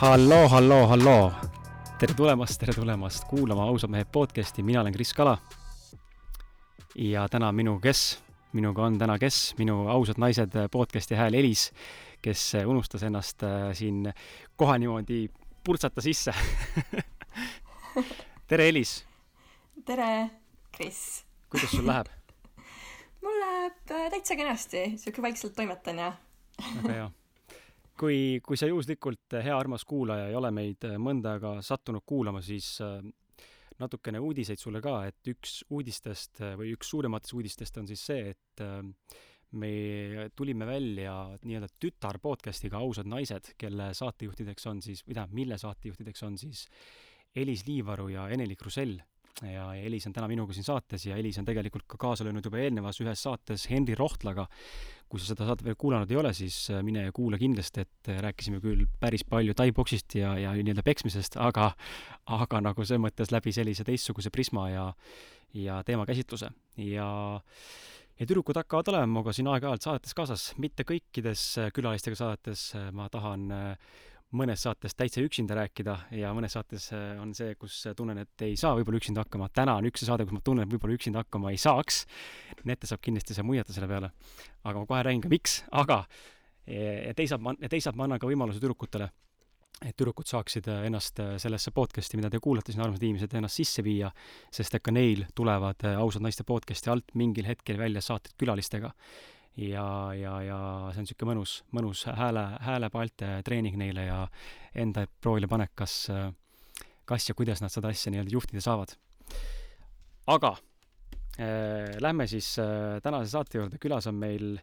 halloo, halloo, halloo. tere tulemast, tere tulemast kuulama Ausad mehed podcasti, mina olen Kris Kala. ja täna minuga kes? minuga on täna kes? minu Ausad naised podcasti hääl Elis, kes unustas ennast äh, siin kohe niimoodi purtsata sisse tere, Elis! tere, Kris! kuidas sul läheb? mul läheb äh, täitsa kenasti, sihuke vaikselt toimetan ja. väga hea kui, kui sa juhuslikult, eh, hea armas kuulaja, ei ole meid eh, mõnda aega sattunud kuulama, siis eh, natukene uudiseid sulle ka, et üks uudistest või üks suurimatest uudistest on siis see, et me tulime välja nii-öelda tütar podcast'iga Ausad naised, kelle saatejuhtideks on siis, või tähendab, mille saatejuhtideks on siis Elis Liivaru ja Ene-Li Krusell ja Elis on täna minuga siin saates ja Elis on tegelikult ka kaasa löönud juba eelnevas ühes saates Henri Rohtlaga. kui sa seda saadet veel kuulanud ei ole, siis äh, mine ja kuula kindlasti, et äh, rääkisime küll päris palju tai-boksist ja, ja nii-öelda peksmisest, aga aga nagu selles mõttes läbi sellise teistsuguse prisma ja ja teemakäsitluse ja ja tüdrukud hakkavad olema minuga siin aeg-ajalt saadetes kaasas, mitte kõikides äh, külalistega saadetes, ma tahan mõnes saates täitsa üksinda rääkida ja mõnes saates äh, on see, kus tunnen, et ei saa võib-olla üksinda hakkama. täna on üks saade, kus ma tunnen, et võib-olla üksinda hakkama ei saaks. Nete saab kindlasti seal muiata selle peale. aga ma kohe räägin ka, miks, aga teisalt ma, teisalt ma annan ka võimaluse tüdrukutele, et tüdrukud saaksid äh, ennast äh, sellesse podcast'i, mida te kuulate siin, armsad inimesed, ennast sisse viia, sest et ka neil tulevad ausad naiste podcast'i alt mingil hetkel välja saated külalistega ja, ja, ja see on niisugune mõnus, mõnus hääle, häälepaalte treening neile ja enda proovile panek, kas, kas ja kuidas nad seda asja nii-öelda juhtida saavad. aga äh, lähme siis äh, tänase saate juurde, külas on meil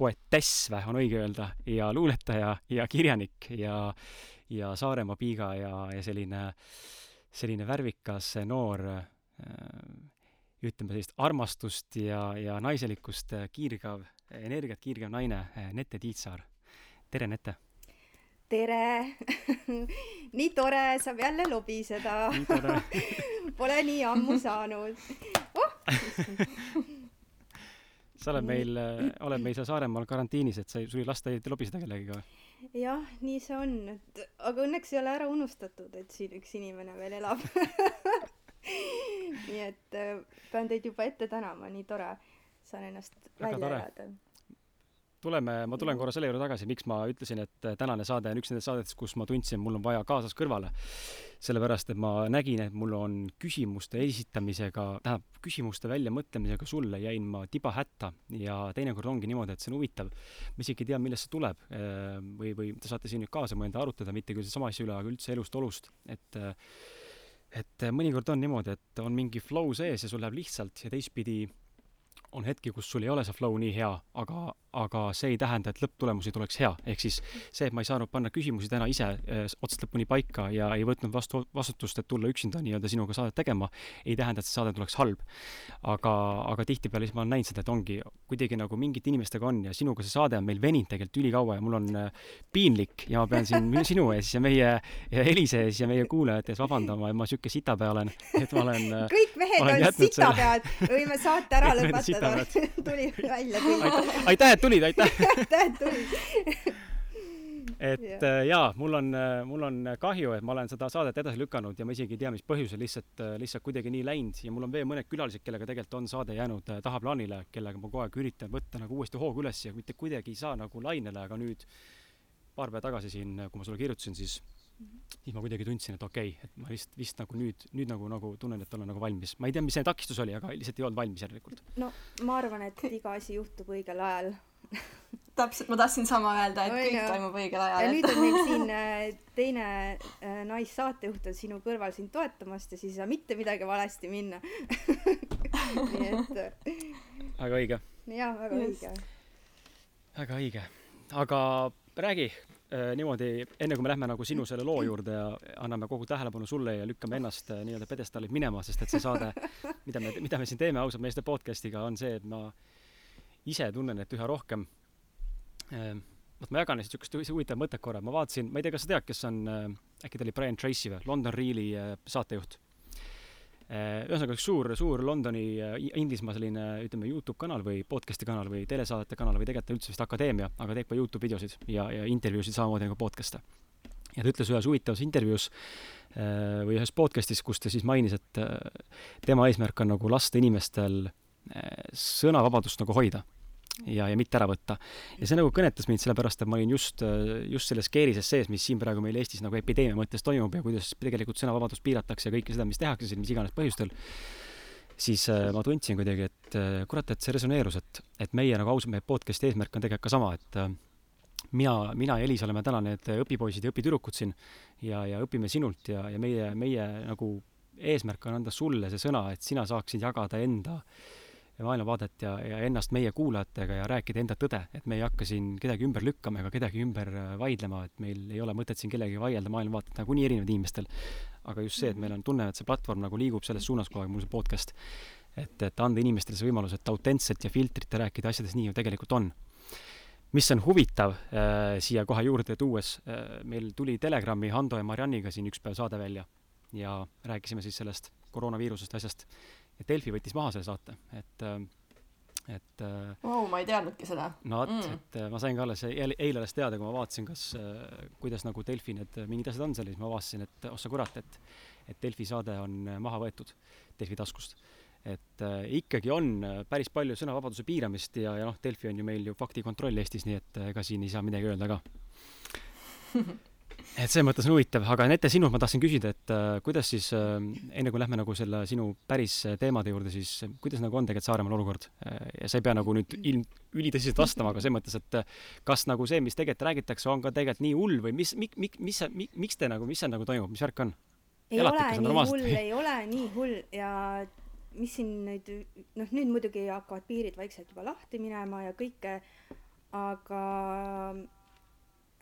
poetess või on õige öelda ja luuletaja ja kirjanik ja, ja Saaremaa piiga ja, ja selline, selline värvikas noor äh, ütleme sellist armastust ja, ja naiselikkust kiirgav energiat kiirgav naine, eh, Nete Tiitsaar. tere, Nete! tere! Nii tore, saab jälle lobiseda Pole nii ammu saanud. Oh! sa oled meil, eh, oled meil seal Saaremaal karantiinis, et sa sul ei lasta lobiseda kellegagi või? jah, nii see on, et aga õnneks ei ole ära unustatud, et siin üks inimene veel elab. Nii et äh, pean teid juba ette tänama, nii tore saan ennast Väga välja elada. Tuleme, ma tulen korra selle juurde tagasi, miks ma ütlesin, et tänane saade on üks nendest saadetest, kus ma tundsin, mul on vaja kaasas kõrvale. sellepärast, et ma nägin, et mul on küsimuste esitamisega, tähendab, küsimuste väljamõtlemisega sulle jäin ma tiba hätta. Ja teinekord ongi niimoodi, et see on huvitav. ma isegi ei tea, millest see tuleb. Või, või te saate siin nüüd kaasa mõelda, arutada, mitte küll sedasama asja üle, aga üldse elust-olust, et et mõnikord on niimoodi, et on mingi flow sees ja sul läheb lihtsalt ja teistpidi on hetki, kus sul ei ole see flow nii hea, aga, aga see ei tähenda, et lõpptulemus ei tuleks hea. ehk siis see, et ma ei saanud panna küsimusi täna ise eh, otsast lõpuni paika ja ei võtnud vastu vastutust, et tulla üksinda nii-öelda sinuga saadet tegema, ei tähenda, et see saade tuleks halb. aga, aga tihtipeale siis ma olen näinud seda, et ongi kuidagi nagu mingite inimestega on ja sinuga see saade on meil veninud tegelikult ülikaua ja mul on eh, piinlik ja ma pean siin sinu ees ja meie ja Elise ees ja meie kuulajate ees vabandama, et ma sihuke sitapea olen, et ma olen eh, kõik mehed on sitapead, võime saate ära lõpetada tuli välja küll. aitäh, et tulid, aitäh! aitäh, et tulid! et ja. Äh, jaa, mul on, äh, mul on kahju, et ma olen seda saadet edasi lükanud ja ma isegi ei tea, mis põhjusel, lihtsalt, äh, lihtsalt kuidagi nii läinud ja mul on veel mõned külalised, kellega tegelikult on saade jäänud tahaplaanile, kellega ma kogu aeg üritan võtta nagu uuesti hoogu üles ja mitte kuidagi ei saa nagu lainele, aga nüüd paar päeva tagasi siin, kui ma sulle kirjutasin, siis siis ma kuidagi tundsin, et okei okay,, et ma vist, vist nagu nüüd, nüüd nagu, nagu tunnen, et olen nagu valmis. ma ei tea, mis see takistus oli, aga lihtsalt ei olnud valmis järelikult. no ma arvan, et iga asi juhtub õigel ajal täpselt, ma tahtsin sama öelda, et Oi, kõik no. toimub õigel ajal. ja nüüd on meil siin äh, teine äh, naissaatejuht on sinu kõrval sind toetamast ja siis ei saa mitte midagi valesti minna nii et. Äh, väga õige. jaa, väga yes. õige. väga õige, aga räägi niimoodi, enne kui me lähme nagu sinu selle loo juurde ja anname kogu tähelepanu sulle ja lükkame ennast nii-öelda pjedestaalilt minema, sest et see saade, mida me, mida me siin teeme ausad meeste podcast'iga, on see, et ma ise tunnen, et üha rohkem äh, vot ma jagan niisugust huvitavat mõtet korra, ma vaatasin, ma ei tea, kas sa tead, kes on, äkki ta oli Brian Tracy või, London Reali saatejuht. Äh, ühesõnaga üks suur, suur Londoni, Inglismaa selline, ütleme, Youtube kanal või podcast'i kanal või telesaadete kanal või tegelikult üldse vist akadeemia, aga teeb ka Youtube videosid ja, ja intervjuusid samamoodi nagu podcast'e. ja ta ütles ühes huvitavas intervjuus või ühes podcastis, kus ta siis mainis, et tema eesmärk on nagu lasta inimestel sõnavabadust nagu hoida ja, ja mitte ära võtta. ja see nagu kõnetas mind sellepärast, et ma olin just, just selles keerises sees, mis siin praegu meil Eestis nagu epideemia mõttes toimub ja kuidas tegelikult sõnavabadust piiratakse ja kõike seda, mis tehakse siin mis iganes põhjustel, siis ma tundsin kuidagi, et kurat, et see resoneerus, et, et meie nagu ausalt mehe podcast'i eesmärk on tegelikult ka sama, et mina, mina ja Elis oleme täna need õpipoisid ja õpitüdrukud siin ja, ja õpime sinult ja, ja meie, meie nagu eesmärk on anda sulle see sõna, et sina saaksid jagada enda maailmavaadet ja, ja ennast meie kuulajatega ja rääkida enda tõde, et me ei hakka siin kedagi ümber lükkama ega kedagi ümber äh, vaidlema, et meil ei ole mõtet siin kellegagi vaielda, maailmavaated nagunii erinevad inimestel. aga just see, et meil on tunne, et see platvorm nagu liigub selles suunas kogu aeg, mul see podcast, et, et anda inimestele see võimalus, et autentselt ja filtrita rääkida asjadest nii, nagu tegelikult on mis on huvitav äh, siia kohe juurde tuues äh,, meil tuli Telegrami Hando ja Marianniga siin üks päev saade välja ja rääkisime siis sellest koroonaviirusest asjast. Ja Delfi võttis maha selle saate, et äh, et äh, oh, ma ei teadnudki seda. no vot mm., et äh, ma sain ka alles eile, eile alles teada, kui ma vaatasin, kas äh,, kuidas nagu Delfi need äh, mingid asjad on seal, siis ma avastasin, et oh sa kurat, et et Delfi saade on äh, maha võetud Delfi taskust et äh, ikkagi on äh, päris palju sõnavabaduse piiramist ja, ja noh, Delfi on ju meil ju faktikontroll Eestis, nii et äh, ega siin ei saa midagi öelda ka. et selles mõttes on huvitav, aga Nete, sinult ma tahtsin küsida, et äh, kuidas siis äh,, enne kui lähme nagu selle sinu päris äh, teemade juurde, siis äh, kuidas nagu on tegelikult Saaremaal olukord äh,? ja sa ei pea nagu nüüd ilm, ülitõsiselt vastama, aga selles mõttes, et äh, kas nagu see, mis tegelikult räägitakse, on ka tegelikult nii hull või mis, mi-, mi-, mis, mi-, miks te nagu, mis seal nagu toimub, mis värk on? ei Elate, ole nii hull, ei ole nii hull ja mis siin nüüd, noh, nüüd muidugi hakkavad piirid vaikselt juba lahti minema ja kõike, aga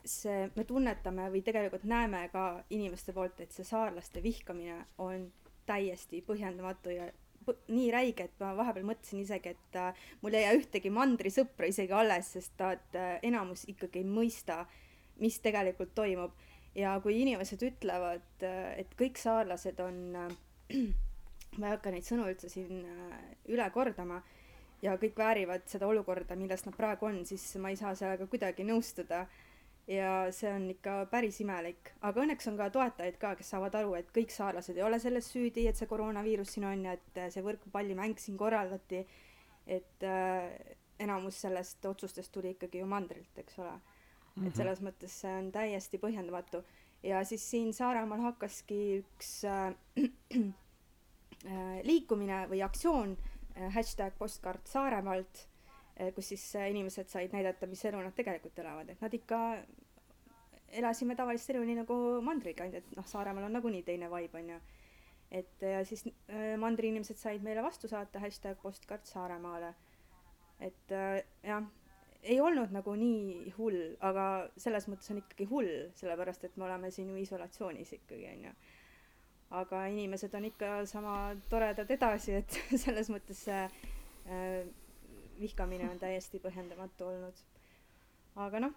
see, me tunnetame või tegelikult näeme ka inimeste poolt, et see saarlaste vihkamine on täiesti põhjendamatu ja nii räige, et ma vahepeal mõtlesin isegi, et äh, mul ei jää ühtegi mandrisõpra isegi alles, sest nad äh, enamus ikkagi ei mõista, mis tegelikult toimub. ja kui inimesed ütlevad, äh, et kõik saarlased on äh, ma ei hakka neid sõnu üldse siin äh, üle kordama ja kõik väärivad seda olukorda, milles nad praegu on, siis ma ei saa sellega kuidagi nõustuda. Ja see on ikka päris imelik, aga õnneks on ka toetajaid ka, kes saavad aru, et kõik saarlased ei ole selles süüdi, et see koroonaviirus siin on ja et äh, see võrkpallimäng siin korraldati. et äh, enamus sellest otsustest tuli ikkagi ju mandrilt, eks ole et mhm. selles mõttes see on täiesti põhjendamatu ja siis siin Saaremaal hakkaski üks äh, Äh, liikumine või aktsioon äh, hashtag postkart Saaremaalt, kus siis inimesed said näidata, mis elu nad tegelikult elavad, et nad ikka elasime tavalist elu nii nagu mandrikandjad, noh, Saaremaal on nagunii teine vibe, on ju. et ja siis mandri inimesed said meile vastu saata hashtag postkart Saaremaale. et jah, ei olnud nagu nii hull, aga selles mõttes on ikkagi hull, sellepärast et me oleme siin ju isolatsioonis ikkagi, on ju aga inimesed on ikka sama toredad edasi, et selles mõttes äh, vihkamine on täiesti põhjendamatu olnud. aga noh,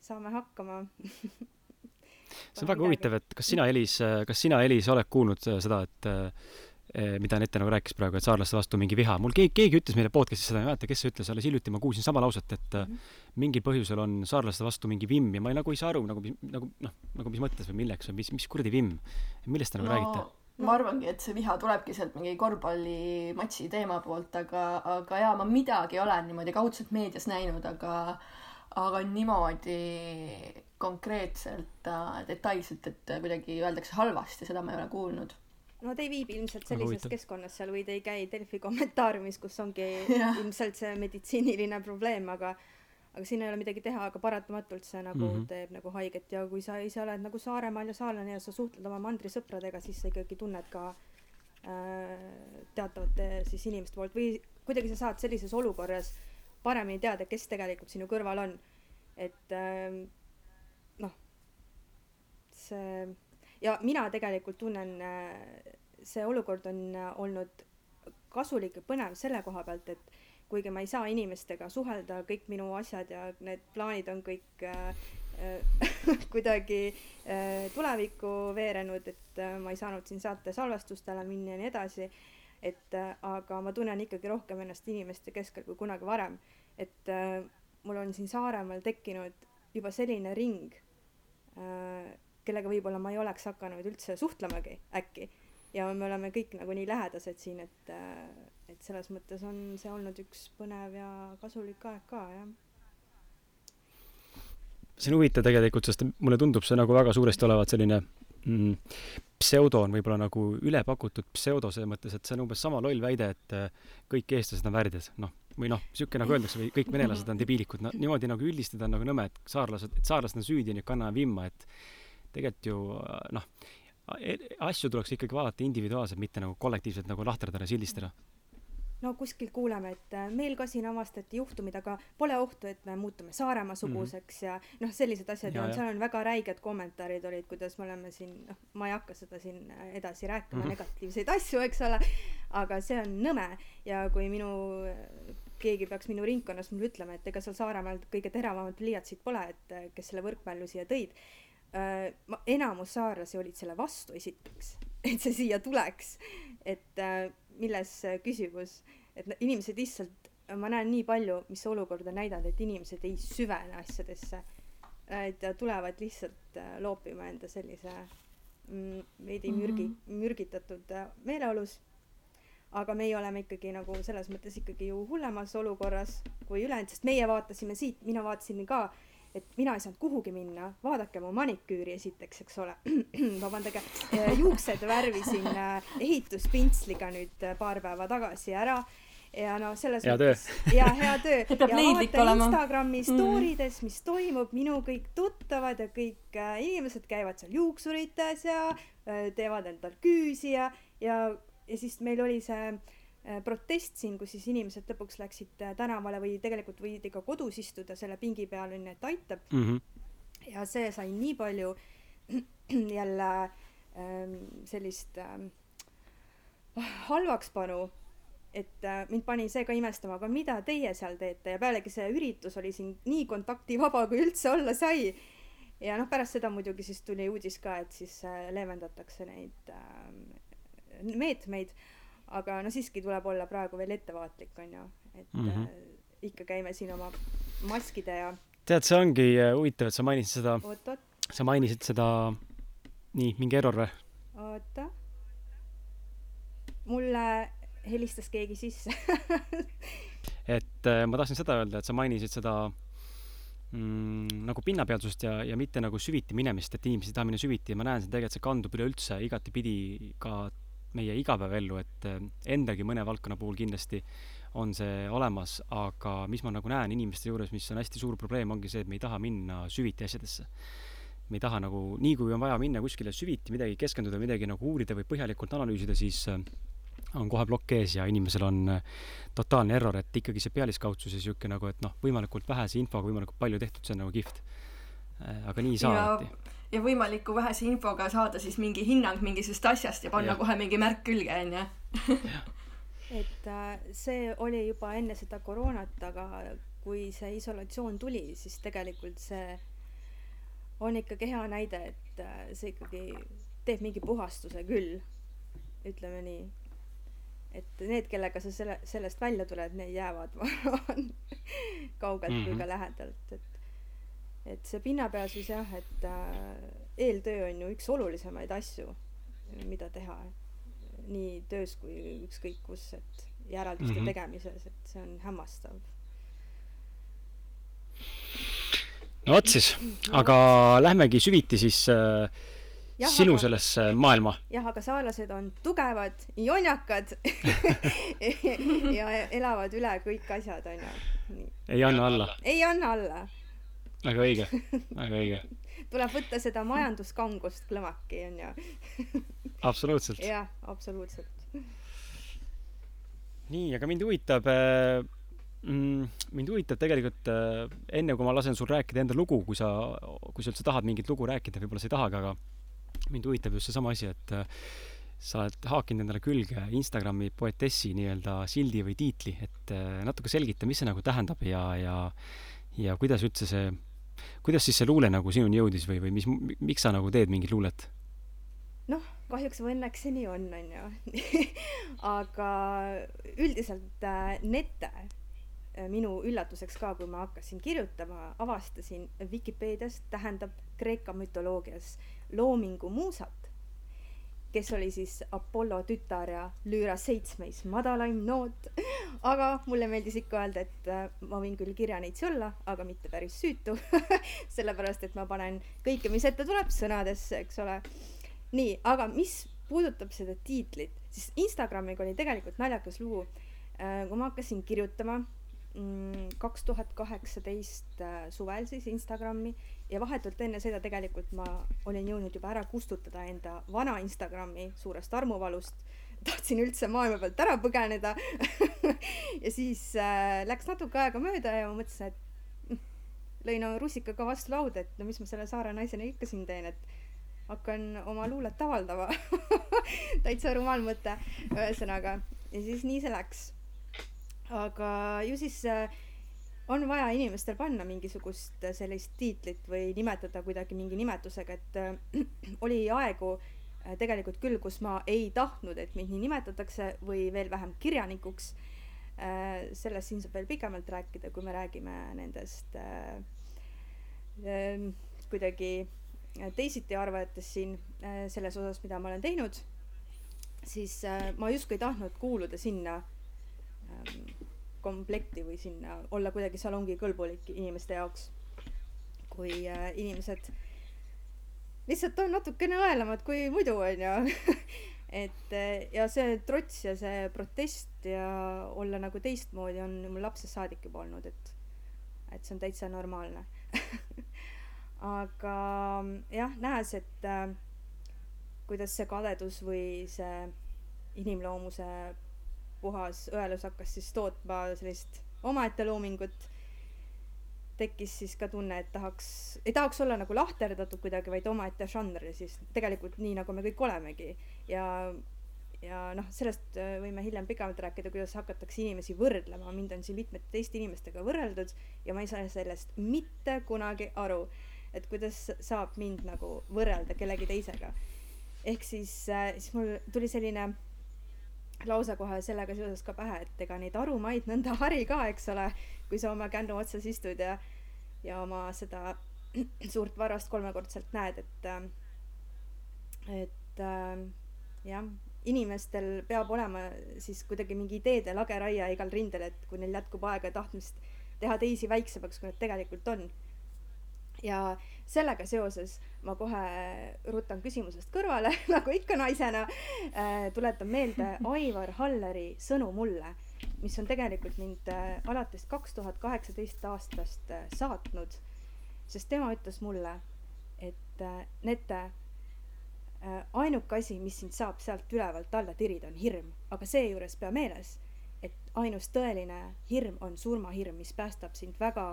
saame hakkama see on väga huvitav, et kas sina, Elis, kas sina, Elis, oled kuulnud seda, et Eh, mida Anette nagu rääkis praegu, et saarlaste vastu mingi viha. mul keegi, keegi ütles meile podcast'is seda, ma ei mäleta, kes see ütles, alles hiljuti ma kuulsin sama lauset, et mm -hmm. mingil põhjusel on saarlaste vastu mingi vimm ja ma ei, nagu ei saa aru nagu, nagu noh, nagu mis mõttes või milleks või mis, mis kuradi vimm. millest te nagu no, räägite? Ma arvangi, et see viha tulebki sealt mingi korvpallimatši teema poolt, aga, aga jaa, ma midagi olen niimoodi kaudselt meedias näinud, aga aga niimoodi konkreetselt äh, detailselt, et kuidagi öeldakse halvasti, seda ma ei ole kuulnud. Nad ei viibi ilmselt sellises keskkonnas seal või te ei käi Delfi kommentaariumis, kus ongi ilmselt see meditsiiniline probleem, aga aga siin ei ole midagi teha, aga paratamatult see nagu mm -hmm. teeb nagu haiget ja kui sa ise oled nagu Saaremaal ja saarlane ja sa suhtled oma mandrisõpradega, siis sa ikkagi tunned ka äh, teatavate siis inimeste poolt või kuidagi sa saad sellises olukorras paremini teada, kes tegelikult sinu kõrval on. et äh, noh, see ja mina tegelikult tunnen, äh, see olukord on olnud kasulik ja põnev selle koha pealt, et kuigi ma ei saa inimestega suhelda, kõik minu asjad ja need plaanid on kõik äh, äh, kuidagi äh, tulevikku veerenud, et äh, ma ei saanud siin saate salvestustele minna ja nii edasi. et äh, aga ma tunnen ikkagi rohkem ennast inimeste keskel kui kunagi varem. et äh, mul on siin Saaremaal tekkinud juba selline ring äh, kellega võib-olla ma ei oleks hakanud üldse suhtlemagi äkki. ja me oleme kõik nagu nii lähedased siin, et, äh, et selles mõttes on see olnud üks põnev ja kasulik aeg ka, jah. See on huvitav tegelikult, sest mulle tundub see nagu väga suuresti olevat selline mm, pseudo on võib-olla nagu üle pakutud pseudo selles mõttes, et see on umbes sama loll väide, et äh, kõik eestlased on värdjad, noh, või noh, niisugune nagu öeldakse, või kõik venelased on debiilikud, no niimoodi nagu üldistada on nagu nõme, et saarlased, et saarlased on süüdi, nii et kanname vimma, et tegelikult ju noh, e-, asju tuleks ikkagi vaadata individuaalselt, mitte nagu kollektiivselt nagu lahterdada ja sildistada no kuskil kuuleme, et äh, meil ka siin avastati juhtumid, aga pole ohtu, et me muutume Saaremaa-suguseks mm -hmm. ja noh, sellised asjad ja, ja seal on väga räiged kommentaarid olid, kuidas me oleme siin, noh, ma ei hakka seda siin äh, edasi rääkima mm, -hmm. negatiivseid asju, eks ole, aga see on nõme ja kui minu äh, keegi peaks minu ringkonnas mulle ütlema, et ega seal Saaremaal kõige teravamad pliiatsid pole, et kes selle võrkmällu siia tõid enamus saarlasi olid selle vastu esiteks, et see siia tuleks, et milles küsimus, et inimesed lihtsalt, ma näen nii palju, mis see olukord on näidanud, et inimesed ei süvene asjadesse. et tulevad lihtsalt äh, loopima enda sellise mm, veidi mürgi mm, -hmm. mürgitatud äh, meeleolus. aga meie oleme ikkagi nagu selles mõttes ikkagi ju hullemas olukorras kui ülejäänud, sest meie vaatasime siit, mina vaatasin ka et mina ei saanud kuhugi minna, vaadake mu maniküüri esiteks, eks ole. vabandage, juuksed värvisin äh, ehituspintsliga nüüd äh, paar päeva tagasi ära ja no selles hea mõttes ja hea töö ja vaatan Instagrami mm. story des, mis toimub, minu kõik tuttavad ja kõik äh, inimesed käivad seal juuksurites ja äh, teevad endal küüsi ja, ja, ja siis meil oli see äh, Äh, protest siin, kus siis inimesed lõpuks läksid äh, tänavale või tegelikult võidi ka kodus istuda selle pingi peal onju, et aitab mm. -hmm. ja see sai nii palju jälle ähm, sellist ähm, halvakspanu, et äh, mind pani see ka imestama, aga mida teie seal teete ja pealegi see üritus oli siin nii kontaktivaba, kui üldse olla sai. ja noh, pärast seda muidugi siis tuli uudis ka, et siis äh, leevendatakse neid äh, meetmeid aga no siiski tuleb olla praegu veel ettevaatlik, on ju, et mm -hmm. äh, ikka käime siin oma maskide ja tead, see ongi äh, huvitav, et sa mainisid seda, sa mainisid seda, nii, mingi error või? oota. mulle helistas keegi sisse et äh, ma tahtsin seda öelda, et sa mainisid seda mm, nagu pinnapealsust ja, ja mitte nagu süviti minemist, et inimesed ei taha minna süviti ja ma näen, see tegelikult see kandub üleüldse igatipidi ka meie igapäevaellu, et eh, endagi mõne valdkonna puhul kindlasti on see olemas, aga mis ma nagu näen inimeste juures, mis on hästi suur probleem, ongi see, et me ei taha minna süviti asjadesse. me ei taha nagu, nii kui on vaja minna kuskile süviti midagi keskenduda, midagi nagu uurida või põhjalikult analüüsida, siis eh, on kohe plokk ees ja inimesel on eh, totaalne error, et ikkagi see pealiskaudsus ja sihuke nagu, et noh, võimalikult vähese infoga võimalikult palju tehtud, see on nagu kihvt. aga nii ei saa alati ja võimaliku vähese infoga saada siis mingi hinnang mingisugusest asjast ja panna ja. kohe mingi märk külge, onju. et äh, see oli juba enne seda koroonat, aga kui see isolatsioon tuli, siis tegelikult see on ikkagi hea näide, et äh, see ikkagi teeb mingi puhastuse küll, ütleme nii. et need, kellega sa selle, sellest välja tuled, need jäävad, ma arvan, kaugelt mm -hmm. kui mhm. ka lähedalt, et et see pinnapealsus jah, et äh, eeltöö on ju üks olulisemaid asju, mida teha nii töös kui ükskõik kus, et järelduste mm -hmm. tegemises, et see on hämmastav. no vot siis, aga lähmegi süviti siis äh, jah, sinu aga, sellesse maailma. jah, aga saarlased on tugevad, jonjakad ja elavad üle kõik asjad, onju. ei anna alla. ei anna alla väga õige, väga õige tuleb võtta seda majanduskangust klõmaki, onju. absoluutselt. jah, absoluutselt. nii, aga mind huvitab äh, mm, mind huvitab tegelikult äh, enne, kui ma lasen sul rääkida enda lugu, kui sa, kui sa üldse tahad mingit lugu rääkida, võib-olla sa ei tahagi, aga mind huvitab just seesama asi, et äh, sa oled haakinud endale külge Instagrami poetessi nii-öelda sildi või tiitli, et natuke selgita, mis see nagu tähendab ja, ja ja kuidas üldse see kuidas siis see luule nagu sinuni jõudis või, või mis, miks sa nagu teed mingit luulet? noh, kahjuks või õnneks see nii on, onju aga üldiselt äh, nete äh, minu üllatuseks ka, kui ma hakkasin kirjutama, avastasin Vikipeediast tähendab Kreeka mütoloogias loomingu muusat, kes oli siis Apollo tütar ja Lüüra seitsmeis madalaim noot. aga mulle meeldis ikka öelda, et äh, ma võin küll kirjaneits olla, aga mitte päris süütu sellepärast, et ma panen kõike, mis ette tuleb, sõnadesse, eks ole. nii, aga mis puudutab seda tiitlit, siis Instagramiga oli tegelikult naljakas lugu. Äh, kui ma hakkasin kirjutama mm, kaks tuhat kaheksateist äh, suvel siis Instagrami ja vahetult enne seda tegelikult ma olin jõudnud juba ära kustutada enda vana Instagrami suurest armuvalust. tahtsin üldse maailma pealt ära põgeneda ja siis äh, läks natuke aega mööda ja ma mõtlesin, et mm, lõin no, rusikaga vastu lauda, et no mis ma selle saare naisena ikka siin teen, et hakkan oma luulet avaldama täitsa rumal mõte, ühesõnaga. ja siis nii see läks. aga ju siis äh, on vaja inimestel panna mingisugust äh, sellist tiitlit või nimetada kuidagi mingi nimetusega, et äh, oli aegu äh, tegelikult küll, kus ma ei tahtnud, et mind nii nimetatakse või veel vähem kirjanikuks äh,. sellest siin saab veel pikemalt rääkida, kui me räägime nendest äh, äh, kuidagi teisiti arvates siin äh, selles osas, mida ma olen teinud, siis äh, ma justkui ei tahtnud kuuluda sinna ähm, komplekti või sinna olla kuidagi salongikõlbulik inimeste jaoks. kui äh, inimesed lihtsalt on natukene õelamad kui muidu, onju. et ja see trots ja see protest ja olla nagu teistmoodi on mul lapsest saadik juba olnud, et, et see on täitsa normaalne aga jah, nähes, et äh, kuidas see kadedus või see inimloomuse puhas õelus hakkas siis tootma sellist omaette loomingut, tekkis siis ka tunne, et tahaks, ei tahaks olla nagu lahterdatud kuidagi, vaid omaette žanr siis tegelikult nii, nagu me kõik olemegi. Ja ja noh, sellest äh, võime hiljem pikemalt rääkida, kuidas hakatakse inimesi võrdlema, mind on siin mitmete teiste inimestega võrreldud ja ma ei saa sellest mitte kunagi aru et kuidas saab mind nagu võrrelda kellegi teisega. ehk siis äh,, siis mul tuli selline lause kohe sellega seoses ka pähe, et ega neid arumaid nõnda hari ka, eks ole, kui sa oma kännu otsas istud ja, ja oma seda suurt varast kolmekordselt näed, et, äh, et äh, jah, inimestel peab olema siis kuidagi mingi ideede lageraie igal rindel, et kui neil jätkub aega ja tahtmist teha teisi väiksemaks, kui nad tegelikult on ja sellega seoses ma kohe rutan küsimusest kõrvale nagu ikka naisena äh,, tuletan meelde Aivar Halleri sõnu mulle, mis on tegelikult mind äh, alates kaks tuhat kaheksateist aastast äh, saatnud, sest tema ütles mulle, et äh, Nete äh,, ainuke asi, mis sind saab sealt ülevalt alla tirida, on hirm, aga seejuures pea meeles, et ainus tõeline hirm on surmahirm, mis päästab sind väga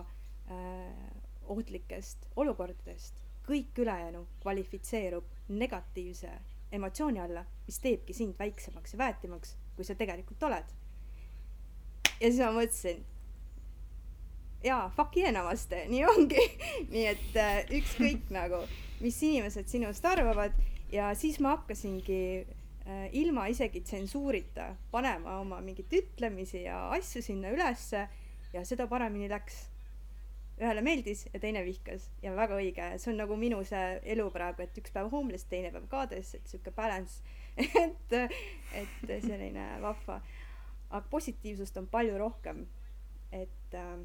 äh, ohtlikest olukordadest, kõik ülejäänu kvalifitseerub negatiivse emotsiooni alla, mis teebki sind väiksemaks ja väetimaks, kui sa tegelikult oled. ja siis ma mõtlesin, jaa, fuck yeah namaste, nii ongi. Nii et äh, ükskõik nagu, mis inimesed sinust arvavad. Ja siis ma hakkasingi äh, ilma isegi tsensuurita panema oma mingeid ütlemisi ja asju sinna ülesse. Ja seda paremini läks ühele meeldis ja teine vihkas. Ja väga õige, see on nagu minu see elu praegu, et üks päev homeless, teine päev kades, et sihuke balance. Et, et selline vahva. aga positiivsust on palju rohkem. et äh,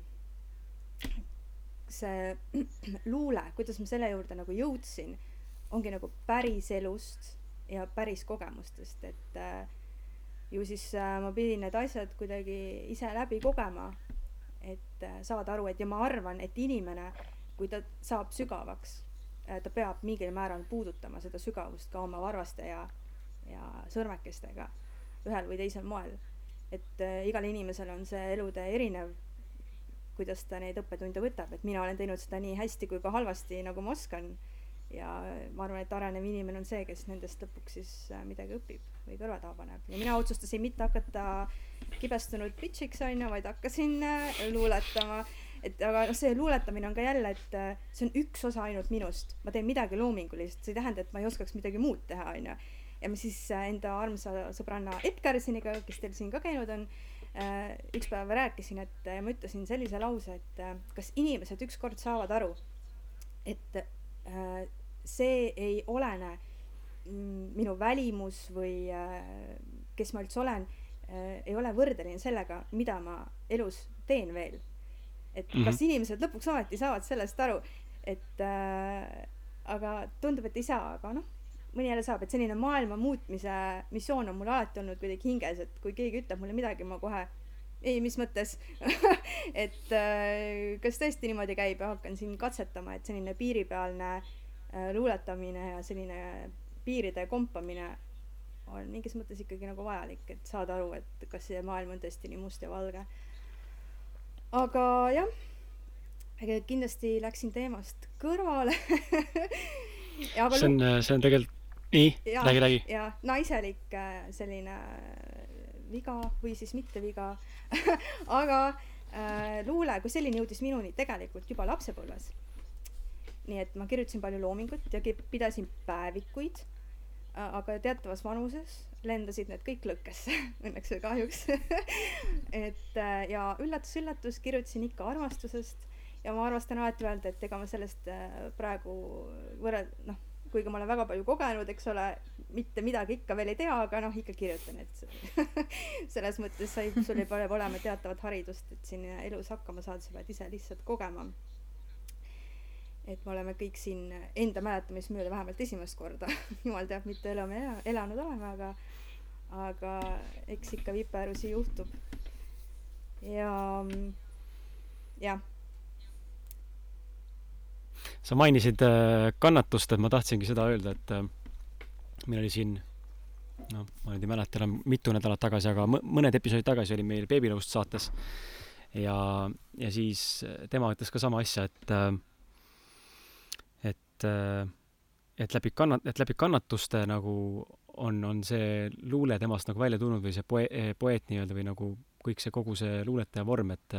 see luule, kuidas ma selle juurde nagu jõudsin, ongi nagu päris elust ja päris kogemustest, et äh, ju siis äh, ma pidin need asjad kuidagi ise läbi kogema et äh, saada aru, et ja ma arvan, et inimene, kui ta saab sügavaks, äh, ta peab mingil määral puudutama seda sügavust ka oma varvaste ja, ja sõrmekestega ühel või teisel moel. et äh, igal inimesel on see elutee erinev, kuidas ta neid õppetunde võtab, et mina olen teinud seda nii hästi kui ka halvasti, nagu ma oskan. ja ma arvan, et arenev inimene on see, kes nendest lõpuks siis midagi õpib või kõrva taha paneb ja mina otsustasin mitte hakata kibestunud bitch'iks onju, vaid hakkasin äh, luuletama. et aga noh, see luuletamine on ka jälle, et äh, see on üks osa ainult minust, ma teen midagi loomingulist, see ei tähenda, et ma ei oskaks midagi muud teha, onju. ja me siis äh, enda armsa sõbranna Epp Kärsiniga, kes teil siin ka käinud on, üks päev rääkisin, et ma ütlesin sellise lause, et kas inimesed ükskord saavad aru, et see ei olene minu välimus või äh, kes ma üldse olen äh,, ei ole võrdeline sellega, mida ma elus teen veel. et mm -hmm. kas inimesed lõpuks ometi saavad sellest aru, et äh, aga tundub, et ei saa, aga noh mõni jälle saab, et selline maailma muutmise missioon on mul alati olnud kuidagi hinges, et kui keegi ütleb mulle midagi, ma kohe ei, mis mõttes et äh, kas tõesti niimoodi käib ja hakkan siin katsetama, et selline piiripealne äh, luuletamine ja selline piiride kompamine on mingis mõttes ikkagi nagu vajalik, et saada aru, et kas see maailm on tõesti nii must ja valge. aga jah, kindlasti läksin teemast kõrvale see on, see on tegelikult nii, räägi, räägi. ja naiselik äh, selline äh, viga või siis mitte viga aga äh, luule kui selline jõudis minuni tegelikult juba lapsepõlves. nii et ma kirjutasin palju loomingut ja pidasin päevikuid aga teatavas vanuses lendasid need kõik lõkkesse õnneks või kahjuks et äh, ja üllatus-üllatus kirjutasin ikka armastusest ja ma armastan alati öelda, et ega ma sellest äh, praegu võrreld-, noh kuigi ma olen väga palju kogenud, eks ole, mitte midagi ikka veel ei tea, aga noh, ikka kirjutan, et selles mõttes sa ei, sul ei pea olema teatavat haridust, et siin elus hakkama saada, sa pead ise lihtsalt kogema. Et me oleme kõik siin enda mäletamist mööda vähemalt esimest korda jumal teab, mitu elu me ela, elanud oleme, aga, aga eks ikka viperusi juhtub. ja, jah sa mainisid äh, kannatust, et ma tahtsingi seda öelda, et äh, meil oli siin noh, ma nüüd ei mäleta enam mitu nädalat tagasi, aga mõned episoodid tagasi oli meil Beebinõust saates ja, ja siis tema ütles ka sama asja, et et et läbi kanna-, et läbi kannatuste nagu on, on see luule temast nagu välja tulnud või see poe-, poeet nii-öelda või nagu kõik see, kogu see luuletaja vorm, et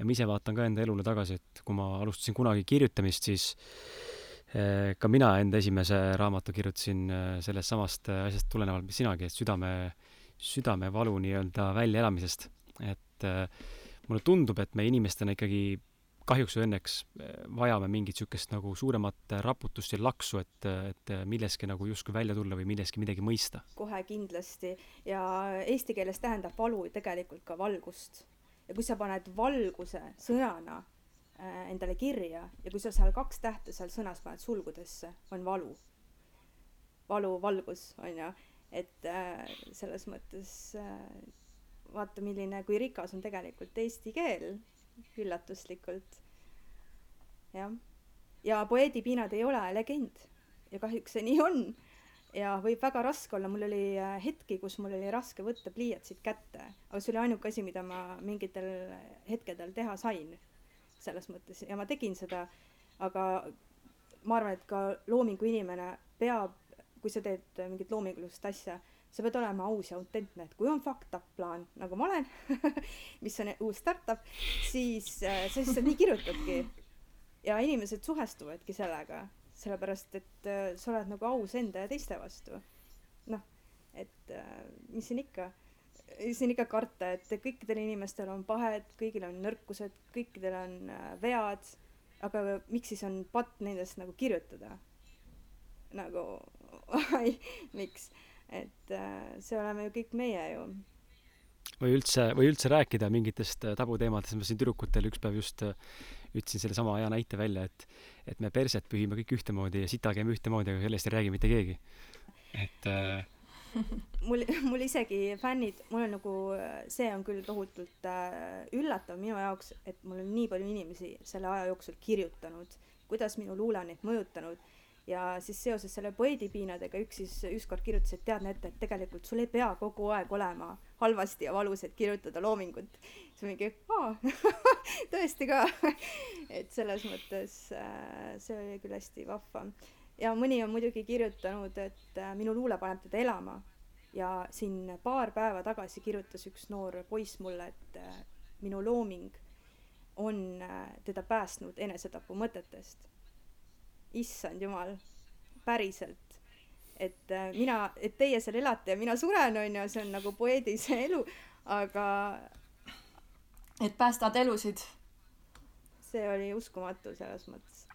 ja ma ise vaatan ka enda elule tagasi, et kui ma alustasin kunagi kirjutamist, siis eh, ka mina enda esimese raamatu kirjutasin eh, sellest samast eh, asjast tulenevalt, mis sinagi, et südame, südamevalu nii-öelda väljaelamisest. et mulle tundub, et me inimestena ikkagi kahjuks või õnneks vajame mingit niisugust nagu suuremat raputust ja laksu, et, et milleski nagu justkui välja tulla või milleski midagi mõista. kohe kindlasti ja eesti keeles tähendab valu tegelikult ka valgust ja kui sa paned valguse sõnana endale kirja ja kui sa seal kaks tähte seal sõnas paned sulgudesse, on valu. valu, valgus, on ju, et äh, selles mõttes äh, vaata, milline, kui rikas on tegelikult eesti keel, üllatuslikult. jah, ja poeedipiinad ei ole legend. Ja kahjuks see nii on. Ja võib väga raske olla, mul oli äh, hetki, kus mul oli raske võtta pliiatsit kätte, aga see oli ainuke asi, mida ma mingitel hetkedel teha sain. selles mõttes. Ja ma tegin seda, aga ma arvan, et ka loomingu inimene peab, kui sa teed mingit loomingulist asja, sa pead olema aus ja autentne, et kui on fucked up plaan, nagu ma olen mis on uus startup, siis äh, sa lihtsalt nii kirjutadki. ja inimesed suhestuvadki sellega sellepärast et äh, sa oled nagu aus enda ja teiste vastu. noh, et äh, mis siin ikka, siin ikka karta, et kõikidel inimestel on pahed, kõigil on nõrkused, kõikidel on äh, vead, aga miks siis on patt nendest nagu kirjutada? nagu miks? Et äh, see oleme ju kõik meie ju. Või üldse, või üldse rääkida mingitest äh, tabuteemadest, ma siin tüdrukutele üks päev just äh, ütlesin sellesama hea näite välja, et et me perset pühime kõik ühtemoodi ja sita käime ühtemoodi, aga sellest ei räägi mitte keegi. et äh, mul, mul isegi fännid, mul on nagu, see on küll tohutult äh, üllatav minu jaoks, et mul on nii palju inimesi selle aja jooksul kirjutanud, kuidas minu luule on neid mõjutanud ja siis seoses selle poeedipiinadega üks siis ükskord kirjutas, et tead Nete, et tegelikult sul ei pea kogu aeg olema halvasti ja valus, et kirjutada loomingut. siis mingi, aa tõesti ka et selles mõttes äh, see oli küll hästi vahva. ja mõni on muidugi kirjutanud, et äh, minu luule paneb teda elama ja siin paar päeva tagasi kirjutas üks noor poiss mulle, et äh, minu looming on teda päästnud enesetapu mõtetest issand jumal, päriselt. et äh, mina, et teie seal elate ja mina suren, on ju, see on nagu poeedi see elu, aga et päästad elusid. see oli uskumatu selles mõttes.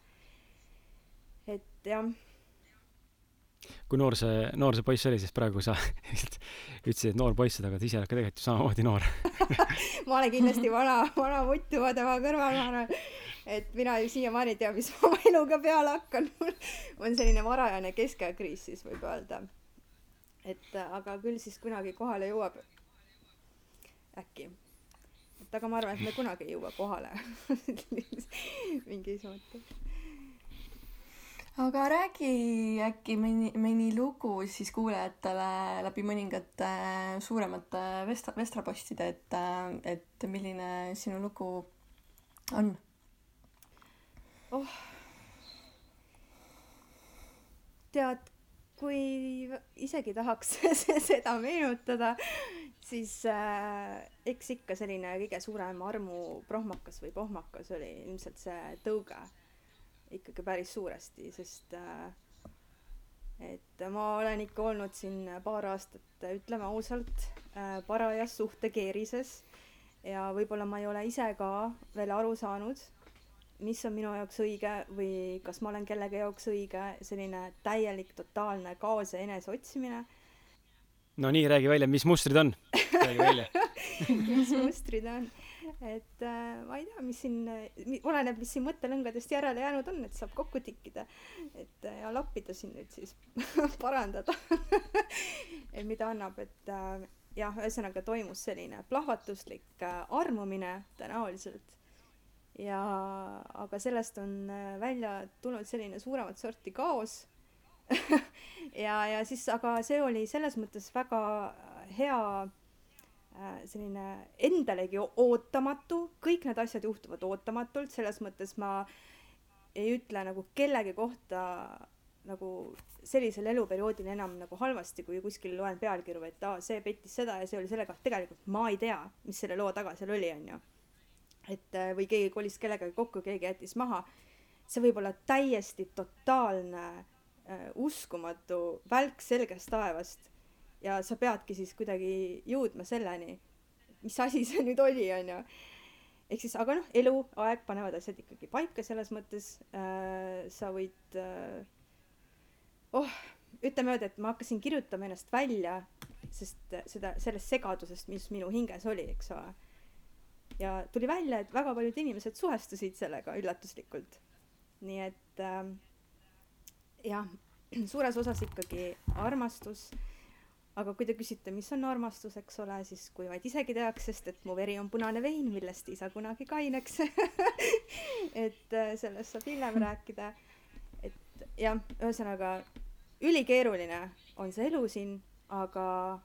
et jah kui noor see, noor see poiss oli, siis praegu sa ütlesid, et noor poiss, aga ta ise oled ka tegelikult ju samamoodi noor ma olen kindlasti vana, vana mutt juba tema kõrval, ma arvan et mina ju siiamaani ei tea, mis ma oma eluga peale hakkan on selline varajane keskeakriis siis võib öelda. et aga küll siis kunagi kohale jõuab. äkki. et aga ma arvan, et me kunagi ei jõua kohale mingis mõttes aga räägi äkki mõni, mõni lugu siis kuulajatele läbi mõningate suuremate vestra, vestrapostide, et, et milline sinu lugu on? Oh. tead, kui isegi tahaks seda meenutada, siis äh, eks ikka selline kõige suurem armuprohmakas või pohmakas oli ilmselt see tõuge ikkagi päris suuresti, sest äh, et ma olen ikka olnud siin paar aastat, ütleme ausalt äh,, parajas suhtekeerises ja võib-olla ma ei ole ise ka veel aru saanud mis on minu jaoks õige või kas ma olen kellegi jaoks õige, selline täielik totaalne kaos ja eneseotsimine. no nii, räägi välja, mis mustrid on, räägi välja. Mis mustrid on, et äh, ma ei tea, mis siin, oleneb, mis siin mõttelõngadest järele jäänud on, et saab kokku tikkida, et äh, ja lappida siin nüüd siis parandada. Mida annab, et äh, jah, ühesõnaga toimus selline plahvatuslik äh, armumine tõenäoliselt ja aga sellest on äh, välja tulnud selline suuremat sorti kaos. Ja, ja siis, aga see oli selles mõttes väga hea äh, selline endalegi ootamatu, kõik need asjad juhtuvad ootamatult, selles mõttes ma ei ütle nagu kellegi kohta nagu sellisel eluperioodil enam nagu halvasti, kui kuskil loen pealkirju, et aa, see pettis seda ja see oli sellega, tegelikult ma ei tea, mis selle loo taga seal oli, onju et äh, või keegi kolis kellegagi kokku, keegi jättis maha. see võib olla täiesti totaalne äh, uskumatu välk selgest taevast ja sa peadki siis kuidagi jõudma selleni, mis asi see nüüd oli, onju. ehk siis, aga noh, eluaeg panevad asjad ikkagi paika selles mõttes äh,, sa võid äh,, oh, ütleme niimoodi, et ma hakkasin kirjutama ennast välja, sest seda, sellest segadusest, mis minu hinges oli, eks ole ja tuli välja, et väga paljud inimesed suhestusid sellega üllatuslikult. nii et äh, jah, suures osas ikkagi armastus. aga kui te küsite, mis on armastus, eks ole, siis kui vaid isegi teaks, sest et mu veri on punane vein, millest ei saa kunagi kaineks et äh, sellest saab hiljem rääkida. et jah, ühesõnaga ülikeeruline on see elu siin, aga,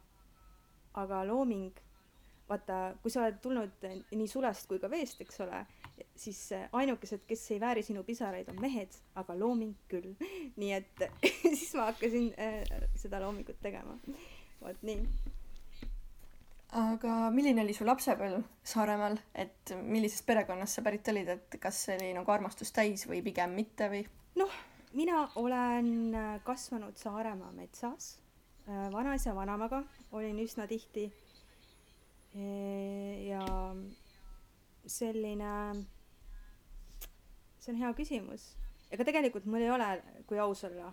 aga looming vaata, kui sa oled tulnud nii sulest kui ka veest, eks ole, siis ainukesed, kes ei vääri sinu pisaraid, on mehed, aga looming küll. nii et siis ma hakkasin äh, seda loomingut tegema. vot nii. aga milline oli su lapsepõlv Saaremaal, et millisest perekonnast sa pärit olid, et kas see oli nagu armastust täis või pigem mitte või? noh, mina olen kasvanud Saaremaa metsas äh, vanaisa vanemaga olin üsna tihti ja selline, see on hea küsimus. ega tegelikult mul ei ole, kui aus olla,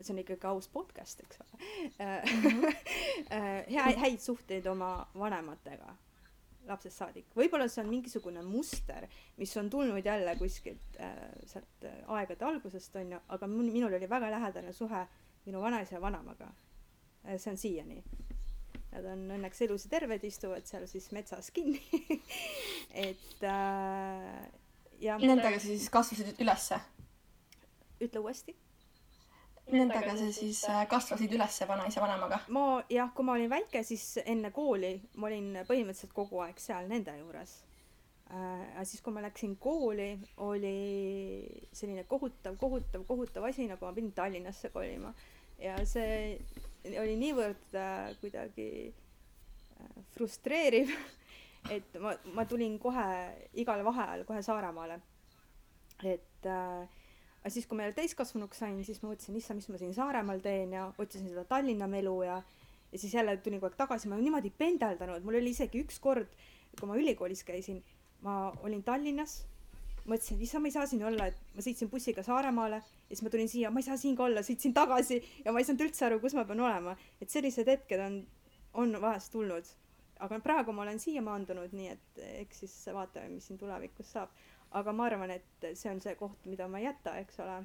see on ikkagi aus podcast, eks ole mm, -hmm. hea, häid suhteid oma vanematega lapsest saadik. võib-olla see on mingisugune muster, mis on tulnud jälle kuskilt äh, sealt aegade algusest, on ju, aga minul oli väga lähedane suhe minu vanaisa ja vanemaga see on siiani Nad on õnneks elus ja terved, istuvad seal siis metsas kinni et äh, jah. Nendega sa siis kasvasid ülesse? ütle uuesti. Nendega sa siis äh, kasvasid ülesse vanaisa vanemaga? ma jah, kui ma olin väike, siis enne kooli ma olin põhimõtteliselt kogu aeg seal nende juures äh,. aga siis, kui ma läksin kooli, oli selline kohutav, kohutav, kohutav asi, nagu ma pidin Tallinnasse kolima ja see oli niivõrd äh, kuidagi äh, frustreeriv et ma, ma tulin kohe igal vaheajal kohe Saaremaale. et äh, aga siis, kui ma jälle täiskasvanuks sain, siis ma mõtlesin, issand, mis ma siin Saaremaal teen ja otsisin seda Tallinna melu ja ja siis jälle tulin kogu aeg tagasi, ma olen niimoodi pendeldanud, mul oli isegi üks kord, kui ma ülikoolis käisin, ma olin Tallinnas, mõtlesin, issand, ma ei saa siin olla, et ma sõitsin bussiga Saaremaale ja siis ma tulin siia, ma ei saa siin ka olla, sõitsin tagasi ja ma ei saanud üldse aru, kus ma pean olema. et sellised hetked on, on vahest tulnud. aga praegu ma olen siia maandunud, nii et eks siis vaatame, mis siin tulevikus saab. aga ma arvan, et see on see koht, mida ma ei jäta, eks ole.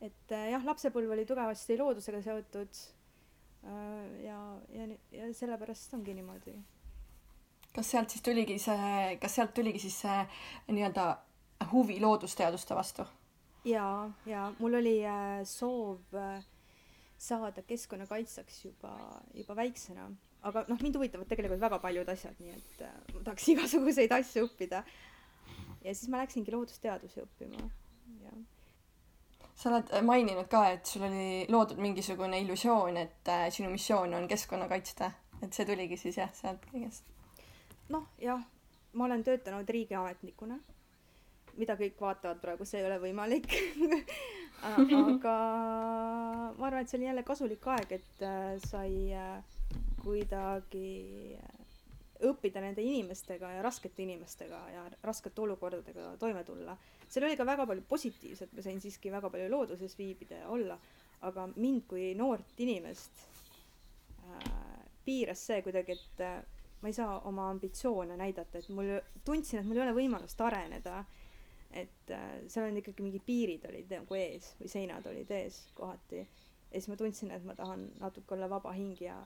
et jah, lapsepõlv oli tugevasti loodusega seotud Äh, ja, ja, ja sellepärast ongi niimoodi. kas sealt siis tuligi see, kas sealt tuligi siis see nii-öelda huvi loodusteaduste vastu? Ja, ja mul oli äh, soov äh, saada keskkonnakaitsjaks juba, juba väiksena, aga noh, mind huvitavad tegelikult väga paljud asjad, nii et ma tahaks igasuguseid asju õppida. ja siis ma läksingi loodusteadusi õppima, jah. Sa oled maininud ka, et sul oli loodud mingisugune illusioon, et äh, sinu missioon on keskkonna kaitsta, et see tuligi siis jah, sealt kõigest? noh, jah, ma olen töötanud riigiametnikuna, mida kõik vaatavad praegu, see ei ole võimalik aga ma arvan, et see oli jälle kasulik aeg, et äh, sai äh, kuidagi õppida nende inimestega ja raskete inimestega ja raskete olukordadega toime tulla seal oli ka väga palju positiivset, ma sain siiski väga palju looduses viibida ja olla, aga mind kui noort inimest äh, piiras see kuidagi, et äh, ma ei saa oma ambitsioone näidata, et mul, tundsin, et mul ei ole võimalust areneda. Et äh, seal on ikkagi mingid piirid olid nagu ees või seinad olid ees kohati. ja siis ma tundsin, et ma tahan natuke olla vaba hing ja,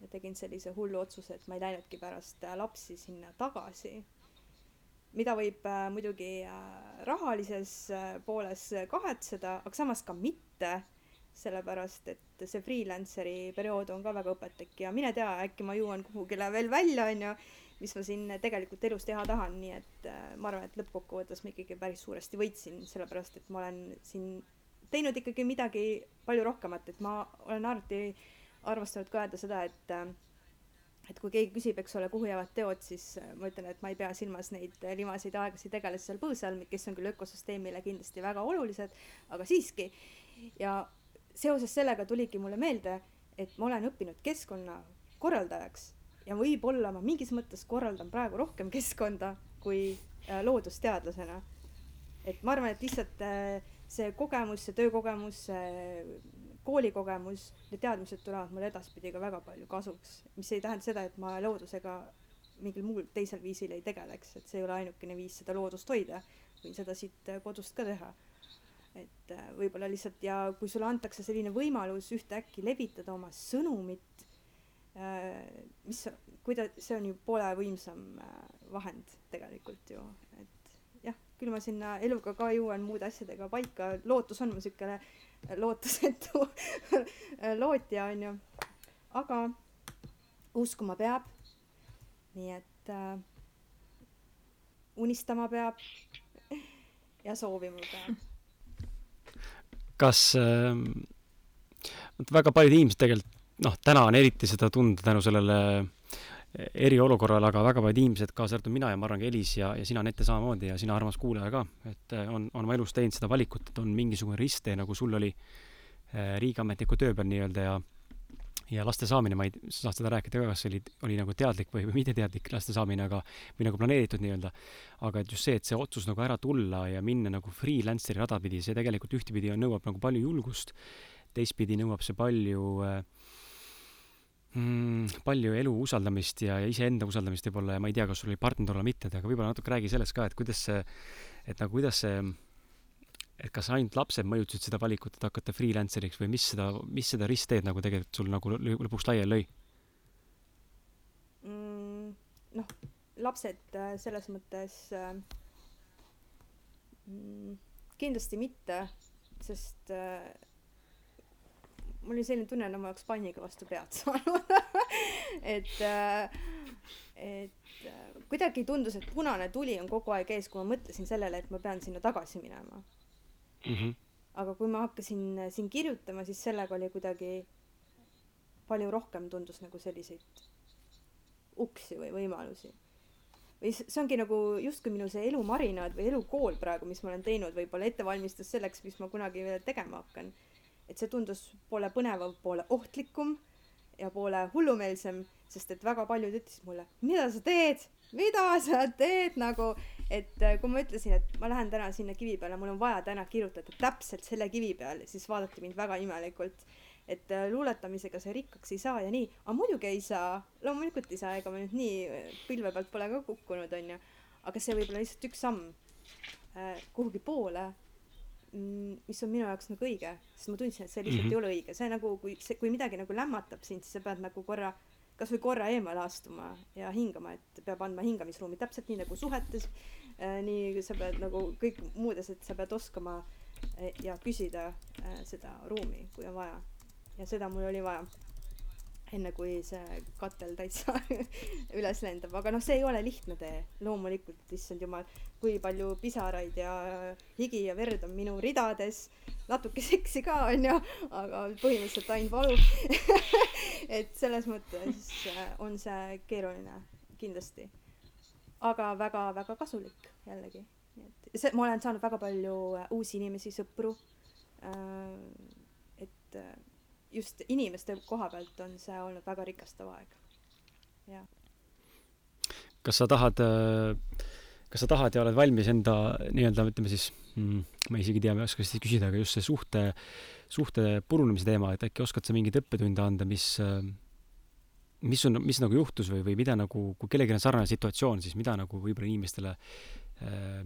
ja tegin sellise hullu otsuse, et ma ei läinudki pärast äh, lapsi sinna tagasi. Mida võib äh, muidugi äh, rahalises äh, pooles kahetseda, aga samas ka mitte, sellepärast et see freelanceri periood on ka väga õpetlik. Ja mine tea, äkki ma jõuan kuhugile veel välja, onju, mis ma siin tegelikult elus teha tahan, nii et äh, ma arvan, et lõppkokkuvõttes ma ikkagi päris suuresti võitsin, sellepärast et ma olen siin teinud ikkagi midagi palju rohkemat, et ma olen alati armastanud ka öelda seda, et äh, et kui keegi küsib, eks ole, kuhu jäävad teod, siis äh, ma ütlen, et ma ei pea silmas neid limaseid aeglasi tegelasi seal põõsa all, kes on küll ökosüsteemile kindlasti väga olulised, aga siiski. ja seoses sellega tuligi mulle meelde, et ma olen õppinud keskkonna korraldajaks ja võib-olla ma mingis mõttes korraldan praegu rohkem keskkonda kui äh, loodusteadlasena. et ma arvan, et lihtsalt see kogemus, see töökogemus, see koolikogemus, need teadmised tulevad mulle edaspidi ka väga palju kasuks, mis ei tähenda seda, et ma loodusega mingil muul teisel viisil ei tegeleks, et see ei ole ainukene viis seda loodust hoida, võin seda siit äh, kodust ka teha. et äh, võib-olla lihtsalt ja kui sulle antakse selline võimalus ühtäkki levitada oma sõnumit, äh, mis, kuida-, see on ju poole võimsam vahend tegelikult ju, et jah, küll ma sinna eluga ka jõuan muude asjadega paika, lootus on mu siukene lootusetu lootja, onju. aga uskuma peab. nii et äh, unistama peab ja soovima peab. kas äh, väga paljud inimesed tegelikult noh, täna on eriti seda tunda tänu sellele eriolukorral, aga väga paljud inimesed, kaasa arvatud mina ja ma arvan ka Elis ja, ja sina, Anette, samamoodi ja sina, armas kuulaja ka, et äh, on, on oma elus teinud seda valikut, et on mingisugune risttee, nagu sul oli äh, riigiametniku töö peal nii-öelda ja ja laste saamine, ma ei, sa saad seda rääkida ka, kas see oli, oli nagu teadlik või, või mitteteadlik laste saamine, aga või nagu planeeritud nii-öelda. aga et just see, et see otsus nagu ära tulla ja minna nagu freelancer'i rada pidi, see tegelikult ühtepidi nõuab nagu palju julgust, teistpidi nõuab see palju äh, mm, palju elu usaldamist ja, ja iseenda usaldamist võib-olla ja ma ei tea, kas sul oli partner olla mitte, aga võib-olla natuke räägi sellest ka, et kuidas see, et nagu kuidas see, et kas ainult lapsed mõjutasid seda valikut, et hakata freelancer'iks või mis seda, mis seda ristteed nagu tegelikult sul nagu lõpuks laiali lõi mm,? noh, lapsed äh, selles mõttes äh, mm, kindlasti mitte, sest äh, mul oli selline tunne, nagu ma oleks panniga vastu pead saanud et, äh, et äh, kuidagi tundus, et punane tuli on kogu aeg ees, kui ma mõtlesin sellele, et ma pean sinna tagasi minema mm. -hmm. aga kui ma hakkasin äh, siin kirjutama, siis sellega oli kuidagi palju rohkem tundus nagu selliseid uksi või võimalusi. või see ongi nagu justkui minu see elumarinaad või elukool praegu, mis ma olen teinud, võib-olla ettevalmistus selleks, mis ma kunagi veel tegema hakkan et see tundus poole põnevam, poole ohtlikum ja poole hullumeelsem, sest et väga paljud ütlesid mulle, mida sa teed, mida sa teed nagu, et äh, kui ma ütlesin, et ma lähen täna sinna kivi peale, mul on vaja täna kirjutada täpselt selle kivi peal, siis vaadati mind väga imelikult. et äh, luuletamisega sa rikkaks ei saa ja nii, aga muidugi ei saa, loomulikult ei saa, ega ma nüüd nii äh, pilve pealt pole ka kukkunud, onju. aga see võib olla lihtsalt üks samm kuhugi poole mis on minu jaoks nagu õige, sest ma tundsin, et see lihtsalt mm -hmm. ei ole õige, see nagu, kui see, kui midagi nagu lämmatab sind, siis sa pead nagu korra kasvõi korra eemale astuma ja hingama, et peab andma hingamisruumi täpselt nii nagu suhetes äh,, nii sa pead nagu kõik muudes, et sa pead oskama äh, ja küsida äh, seda ruumi, kui on vaja. ja seda mul oli vaja enne kui see katel täitsa üles lendab, aga noh, see ei ole lihtne tee, loomulikult, issand jumal, kui palju pisaraid ja higi ja verd on minu ridades, natuke seksi ka onju, aga põhimõtteliselt ainult valu. Et selles mõttes äh, on see keeruline kindlasti, aga väga-väga kasulik jällegi, et see, ma olen saanud väga palju äh, uusi inimesi, sõpru. Äh, et just inimeste koha pealt on see olnud väga rikastav aeg, jah. kas sa tahad, kas sa tahad ja oled valmis enda nii-öelda, ütleme siis mm,, ma isegi ei tea, ma ei oska seda küsida, aga just see suhte, suhte purunemise teema, et äkki oskad sa mingeid õppetunde anda, mis mis on, mis nagu juhtus või, või mida nagu, kui kellelgi on sarnane situatsioon, siis mida nagu võib-olla inimestele,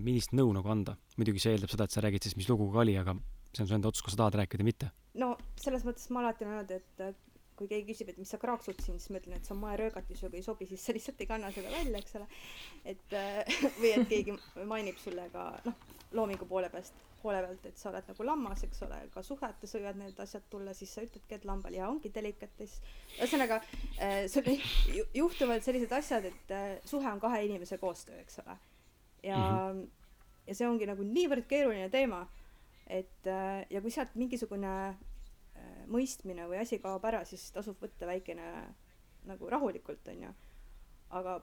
millist nõu nagu anda? muidugi see eeldab seda, et sa räägid siis, mis lugu ka oli, aga see on su enda otsus, kas sa tahad rääkida või mitte. no selles mõttes ma alati olen öelnud, et kui keegi küsib, et mis sa kraaksud siin, siis ma ütlen, et see on moeröögatis, sinuga ei sobi, siis sa lihtsalt ei kanna seda välja, eks ole. et või et keegi mainib sulle ka noh, loomingu poole pealt, poole pealt, et sa oled nagu lammas, eks ole, ka suhetes võivad need asjad tulla, siis sa ütledki, et lambal ja ongi delikates. ühesõnaga äh, sul juhtuvad sellised asjad, et äh, suhe on kahe inimese koostöö, eks ole. ja mm, -hmm. ja see ongi nagu niivõrd keeruline teema et äh, ja kui sealt mingisugune äh, mõistmine või asi kaob ära, siis tasub võtta väikene nagu rahulikult, onju. aga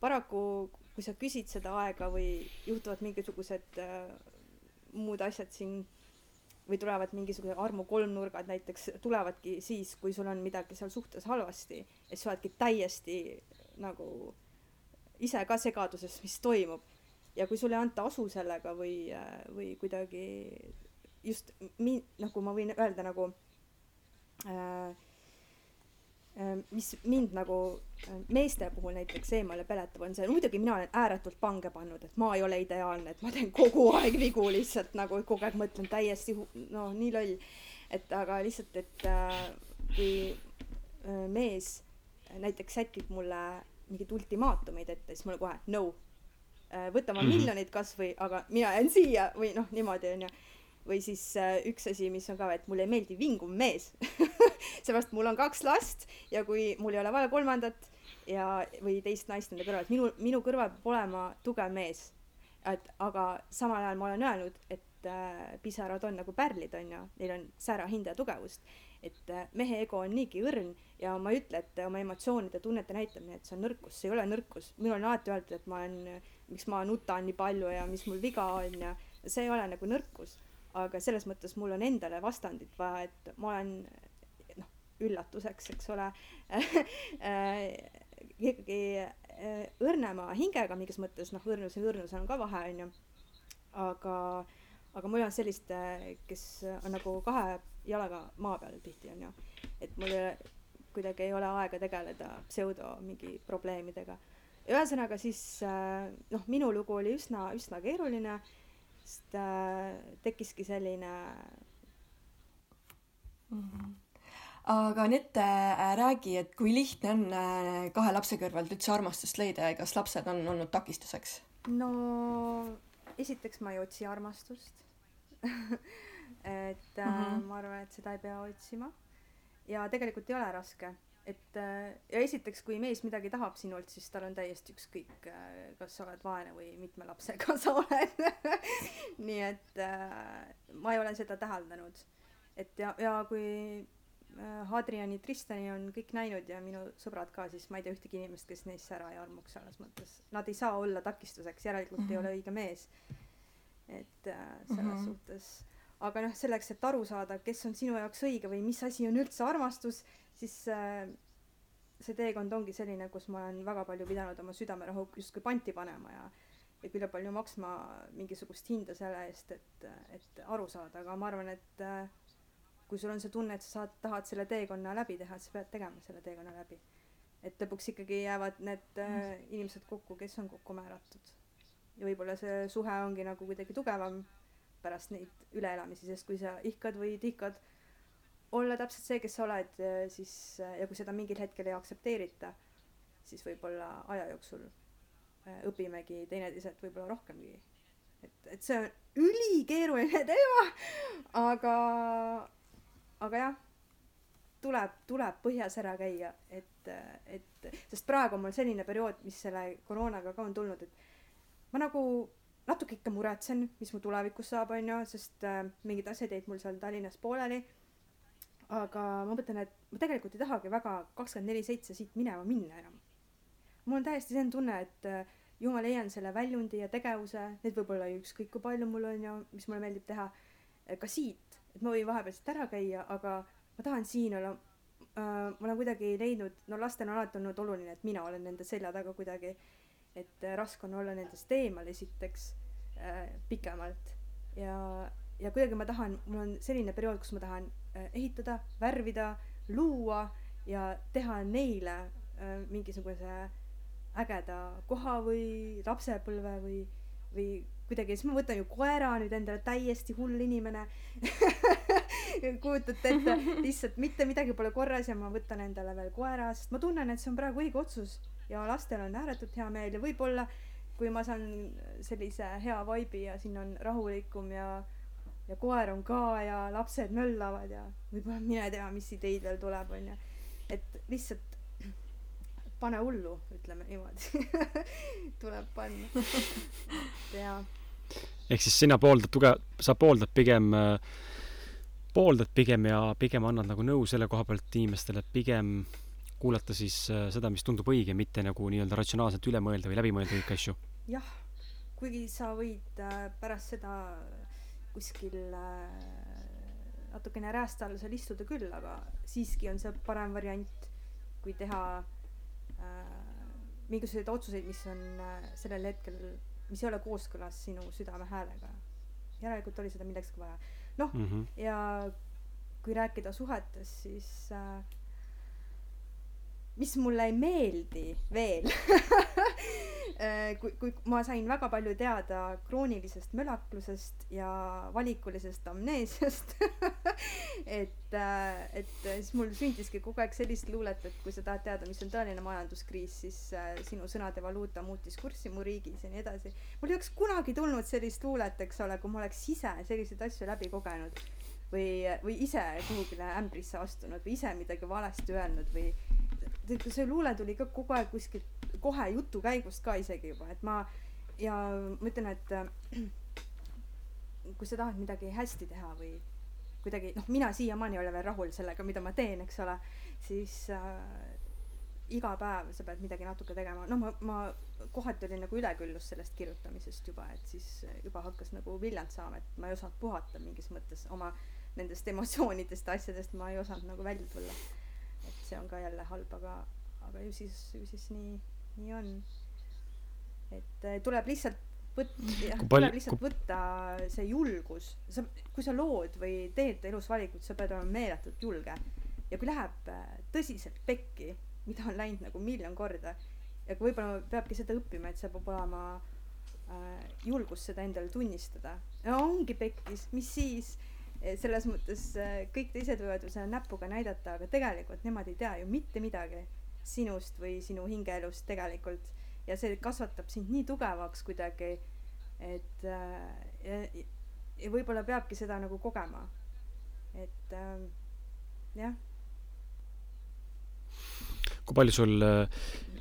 paraku, kui sa küsid seda aega või juhtuvad mingisugused äh, muud asjad siin või tulevad mingisugused armu kolmnurgad näiteks, tulevadki siis, kui sul on midagi seal suhtes halvasti, et sa oledki täiesti nagu ise ka segaduses, mis toimub ja kui sulle ei anta asu sellega või, või kuidagi just mi-, nagu ma võin öelda nagu äh, äh, mis mind nagu äh, meeste puhul näiteks eemale peletab, on see, muidugi mina olen ääretult pange pannud, et ma ei ole ideaalne, et ma teen kogu aeg vigu lihtsalt nagu kogu aeg mõtlen täiesti no nii loll. et aga lihtsalt, et äh, kui äh, mees näiteks sätib mulle mingeid ultimaatumeid ette, siis mul kohe no Äh, võta ma mm -hmm. miljonid kasvõi, aga mina jään siia või noh, niimoodi onju. või siis äh, üks asi, mis on ka, et mulle ei meeldi vinguv mees seepärast mul on kaks last ja kui mul ei ole vaja kolmandat ja, või teist naist nende kõrval, et minu, minu kõrval peab olema tugev mees. et aga samal ajal ma olen öelnud, et äh, pisarad on nagu pärlid onju, neil on säära hinda ja tugevust et äh, mehe ego on niigi õrn ja ma ei ütle, et oma emotsioonide, tunnete näitamine, et see on nõrkus, see ei ole nõrkus. minul on alati öeldud, et ma olen, miks ma nutan nii palju ja mis mul viga on ja see ei ole nagu nõrkus. aga selles mõttes mul on endale vastandit vaja, et ma olen noh, üllatuseks, eks ole ikkagi äh, õrnema hingega mingis mõttes, noh, õrnus ja õrnusel on ka vahe, onju. aga, aga mul on sellist, kes on nagu kahe jalaga maa peal tihti onju, et mul ei ole, kuidagi ei ole aega tegeleda pseudo mingi probleemidega. ühesõnaga siis äh, noh, minu lugu oli üsna, üsna keeruline, sest äh, tekkiski selline mm. -hmm aga Anette äh,, räägi, et kui lihtne on äh, kahe lapse kõrvalt üldse armastust leida ja kas lapsed on olnud takistuseks? no esiteks ma ei otsi armastust et mm -hmm. ma arvan, et seda ei pea otsima. Ja tegelikult ei ole raske, et äh, ja esiteks, kui mees midagi tahab sinult, siis tal on täiesti ükskõik, äh, kas sa oled vaene või mitme lapsega sa oled nii et äh, ma ei ole seda täheldanud. et ja, ja kui Hadriani, Tristani on kõik näinud ja minu sõbrad ka, siis ma ei tea ühtegi inimest, kes neisse ära ei armuks selles mõttes. Nad ei saa olla takistuseks, järelikult mm -hmm. ei mhm. ole õige mees. et äh, selles mm -hmm. suhtes aga noh, selleks, et aru saada, kes on sinu jaoks õige või mis asi on üldse armastus, siis äh, see teekond ongi selline, kus ma olen väga palju pidanud oma südamerahu justkui panti panema ja ja küll palju maksma mingisugust hinda selle eest, et, et aru saada, aga ma arvan, et äh, kui sul on see tunne, et sa saad, tahad selle teekonna läbi teha, et sa pead tegema selle teekonna läbi. et lõpuks ikkagi jäävad need äh, inimesed kokku, kes on kokku määratud. ja võib-olla see suhe ongi nagu kuidagi tugevam pärast neid üleelamisi, sest kui sa ihkad või tihkad olla täpselt see, kes sa oled, siis ja kui seda mingil hetkel ei aktsepteerita, siis võib-olla aja jooksul äh, õpimegi teineteiselt võib-olla rohkemgi. et, et see on ülikeeruline teema, aga, aga jah, tuleb, tuleb põhjas ära käia, et, et, sest praegu on mul selline periood, mis selle koroonaga ka on tulnud, et ma nagu natuke ikka muretsen, mis mu tulevikus saab, on ju, sest äh, mingid asjad jäid mul seal Tallinnas pooleli aga ma mõtlen, et ma tegelikult ei tahagi väga kakskümmend neli seitse siit minema minna enam. mul on täiesti selline tunne, et äh, ju ma leian selle väljundi ja tegevuse, neid võib olla ükskõik kui palju mul on ja mis mulle meeldib teha, äh, ka siit, et ma võin vahepeal siit ära käia, aga ma tahan siin olla äh,. ma olen kuidagi leidnud, no lastel on alati olnud oluline, et mina olen nende selja taga kuidagi, et äh, raske on olla nendest eemal esiteks äh, pikemalt. Ja, ja kuidagi ma tahan, mul on selline periood, kus ma tahan Äh, ehitada, värvida, luua ja teha neile äh, mingisuguse ägeda koha või lapsepõlve või, või kuidagi, siis ma võtan ju koera nüüd endale, täiesti hull inimene. Kujutate ette, lihtsalt mitte midagi pole korras ja ma võtan endale veel koera, sest ma tunnen, et see on praegu õige otsus ja lastel on ääretult hea meel ja võib-olla kui ma saan sellise hea vibe'i ja siin on rahulikum ja ja koer on ka ja lapsed möllavad ja võib-olla mine tea, mis ideid veel tuleb, onju. et lihtsalt pane hullu, ütleme niimoodi tuleb panna. et jaa. ehk siis sina pooldad tuge-, sa pooldad pigem äh, pooldad pigem ja pigem annad nagu nõu selle koha pealt inimestele, et pigem kuulata siis äh, seda, mis tundub õige, mitte nagu nii-öelda ratsionaalselt üle mõelda või läbi mõelda kõiki asju. jah, kuigi sa võid äh, pärast seda kuskil äh, natukene räästa all seal istuda küll, aga siiski on see parem variant, kui teha äh, mingisuguseid otsuseid, mis on sellel hetkel, mis ei ole kooskõlas sinu südame häälega. järelikult oli seda millekski vaja. noh mm, -hmm. ja kui rääkida suhetest, siis äh, mis mulle ei meeldi veel Äh, kui, kui ma sain väga palju teada kroonilisest mölaklusest ja valikulisest amneesiast et, äh, et siis mul sündiski kogu aeg sellist luulet, et kui sa tahad teada, mis on tõeline majanduskriis, siis äh, sinu sõnade valuuta muutis kurssi mu riigis ja nii edasi. mul ei oleks kunagi tulnud sellist luulet, eks ole, kui ma oleks ise selliseid asju läbi kogenud või, või ise kuhugile ämbrisse astunud või ise midagi valesti öelnud või see luule tuli ka kogu aeg kuskilt kohe jutu käigust ka isegi juba, et ma ja ma ütlen, et kui sa tahad midagi hästi teha või kuidagi noh, mina siiamaani ei ole veel rahul sellega, mida ma teen, eks ole, siis äh, iga päev sa pead midagi natuke tegema, noh, ma, ma kohati olin nagu üleküllus sellest kirjutamisest juba, et siis juba hakkas nagu viljand saama, et ma ei osanud puhata mingis mõttes oma nendest emotsioonidest ja asjadest ma ei osanud nagu välja tulla. See on ka jälle halb, aga, aga ju siis, ju siis nii nii on. et äh, tuleb lihtsalt võt-, jah, tuleb lihtsalt kui... võtta see julgus, sa, kui sa lood või teed elus valikuid, sa pead olema meeletult julge. ja kui läheb äh, tõsiselt pekki, mida on läinud nagu miljon korda, ja kui võib-olla peabki seda õppima, et see peab olema äh, julgus seda endale tunnistada. ongi pekkis, mis siis, selles mõttes äh, kõik teised võivad ju selle näpuga näidata, aga tegelikult nemad ei tea ju mitte midagi sinust või sinu hingeelust tegelikult ja see kasvatab sind nii tugevaks kuidagi, et äh, ja, ja võib-olla peabki seda nagu kogema. et äh, jah. kui palju sul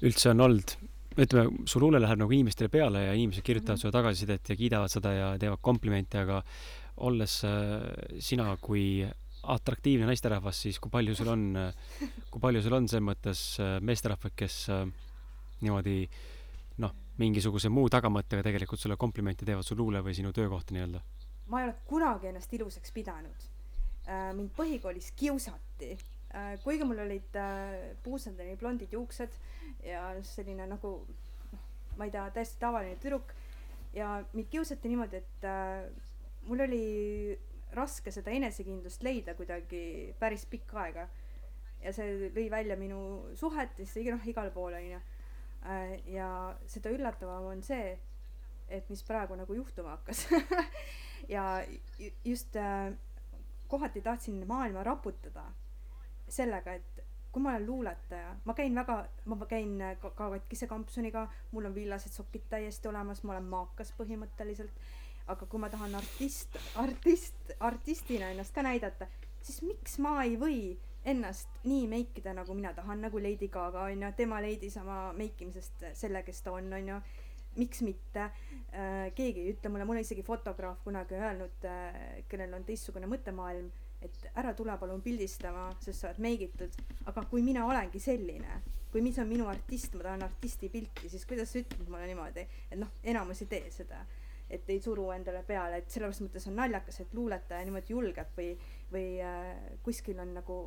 üldse on olnud, ütleme, su luule läheb nagu inimestele peale ja inimesed kirjutavad mm -hmm. sulle tagasisidet ja kiidavad seda ja teevad komplimente, aga olles äh, sina kui atraktiivne naisterahvas, siis kui palju sul on, kui palju sul on selles mõttes äh, meesterahvaid, kes äh, niimoodi noh, mingisuguse muu tagamõttega tegelikult sulle komplimente teevad su luule või sinu töökohta nii-öelda? ma ei ole kunagi ennast ilusaks pidanud. Äh, mind põhikoolis kiusati äh, kuigi mul olid äh, puusandeni blondid juuksed ja selline nagu noh, ma ei tea, täiesti tavaline tüdruk ja mind kiusati niimoodi, et äh, mul oli raske seda enesekindlust leida kuidagi päris pikka aega. ja see lõi välja minu suhetesse, noh, igal pool onju. Äh, ja seda üllatavam on see, et mis praegu nagu juhtuma hakkas ja just äh, kohati tahtsin maailma raputada sellega, et kui ma olen luuletaja, ma käin väga, ma käin ka, ka katkise kampsuniga, mul on villased sokid täiesti olemas, ma olen maakas põhimõtteliselt aga kui ma tahan artist, artist, artistina ennast ka näidata, siis miks ma ei või ennast nii meikida, nagu mina tahan, nagu Lady Gaga onju, tema leidis oma meikimisest selle, kes ta on, onju. miks mitte? Äh,, keegi ei ütle mulle, mul on isegi fotograaf kunagi öelnud äh,, kellel on teistsugune mõttemaailm, et ära tule palun pildistama, sest sa oled meigitud, aga kui mina olengi selline, kui mis on minu artist, ma tahan artisti pilti, siis kuidas sa ütled mulle niimoodi, et noh, enamus ei tee seda et ei suru endale peale, et selles mõttes on naljakas, et luuletaja niimoodi julgeb või, või äh, kuskil on nagu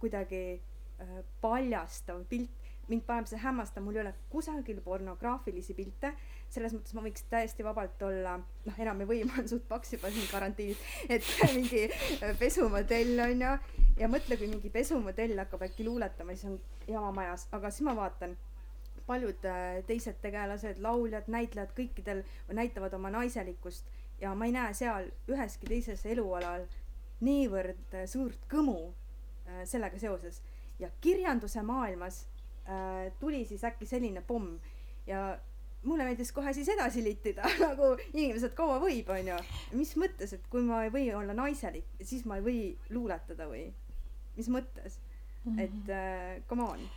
kuidagi äh, paljastav pilt. mind paneb see hämmastama, mul ei ole kusagil pornograafilisi pilte, selles mõttes ma võiks täiesti vabalt olla, noh, enam ei või, ma olen suht paks juba siin karantiinis, et mingi pesumodell on ju, ja mõtle, kui mingi pesumodell hakkab äkki luuletama, siis on jama majas, aga siis ma vaatan paljud äh, teised tegelased, lauljad, näitlejad, kõikidel näitavad oma naiselikkust ja ma ei näe seal üheski teises elualal niivõrd äh, suurt kõmu äh, sellega seoses. ja kirjanduse maailmas tuli siis äkki selline pomm ja mulle meeldis kohe siis edasi littida nagu inimesed kaua võib, onju. mis mõttes, et kui ma ei või olla naiselik, siis ma ei või luuletada või? mis mõttes? -hmm. et äh, come on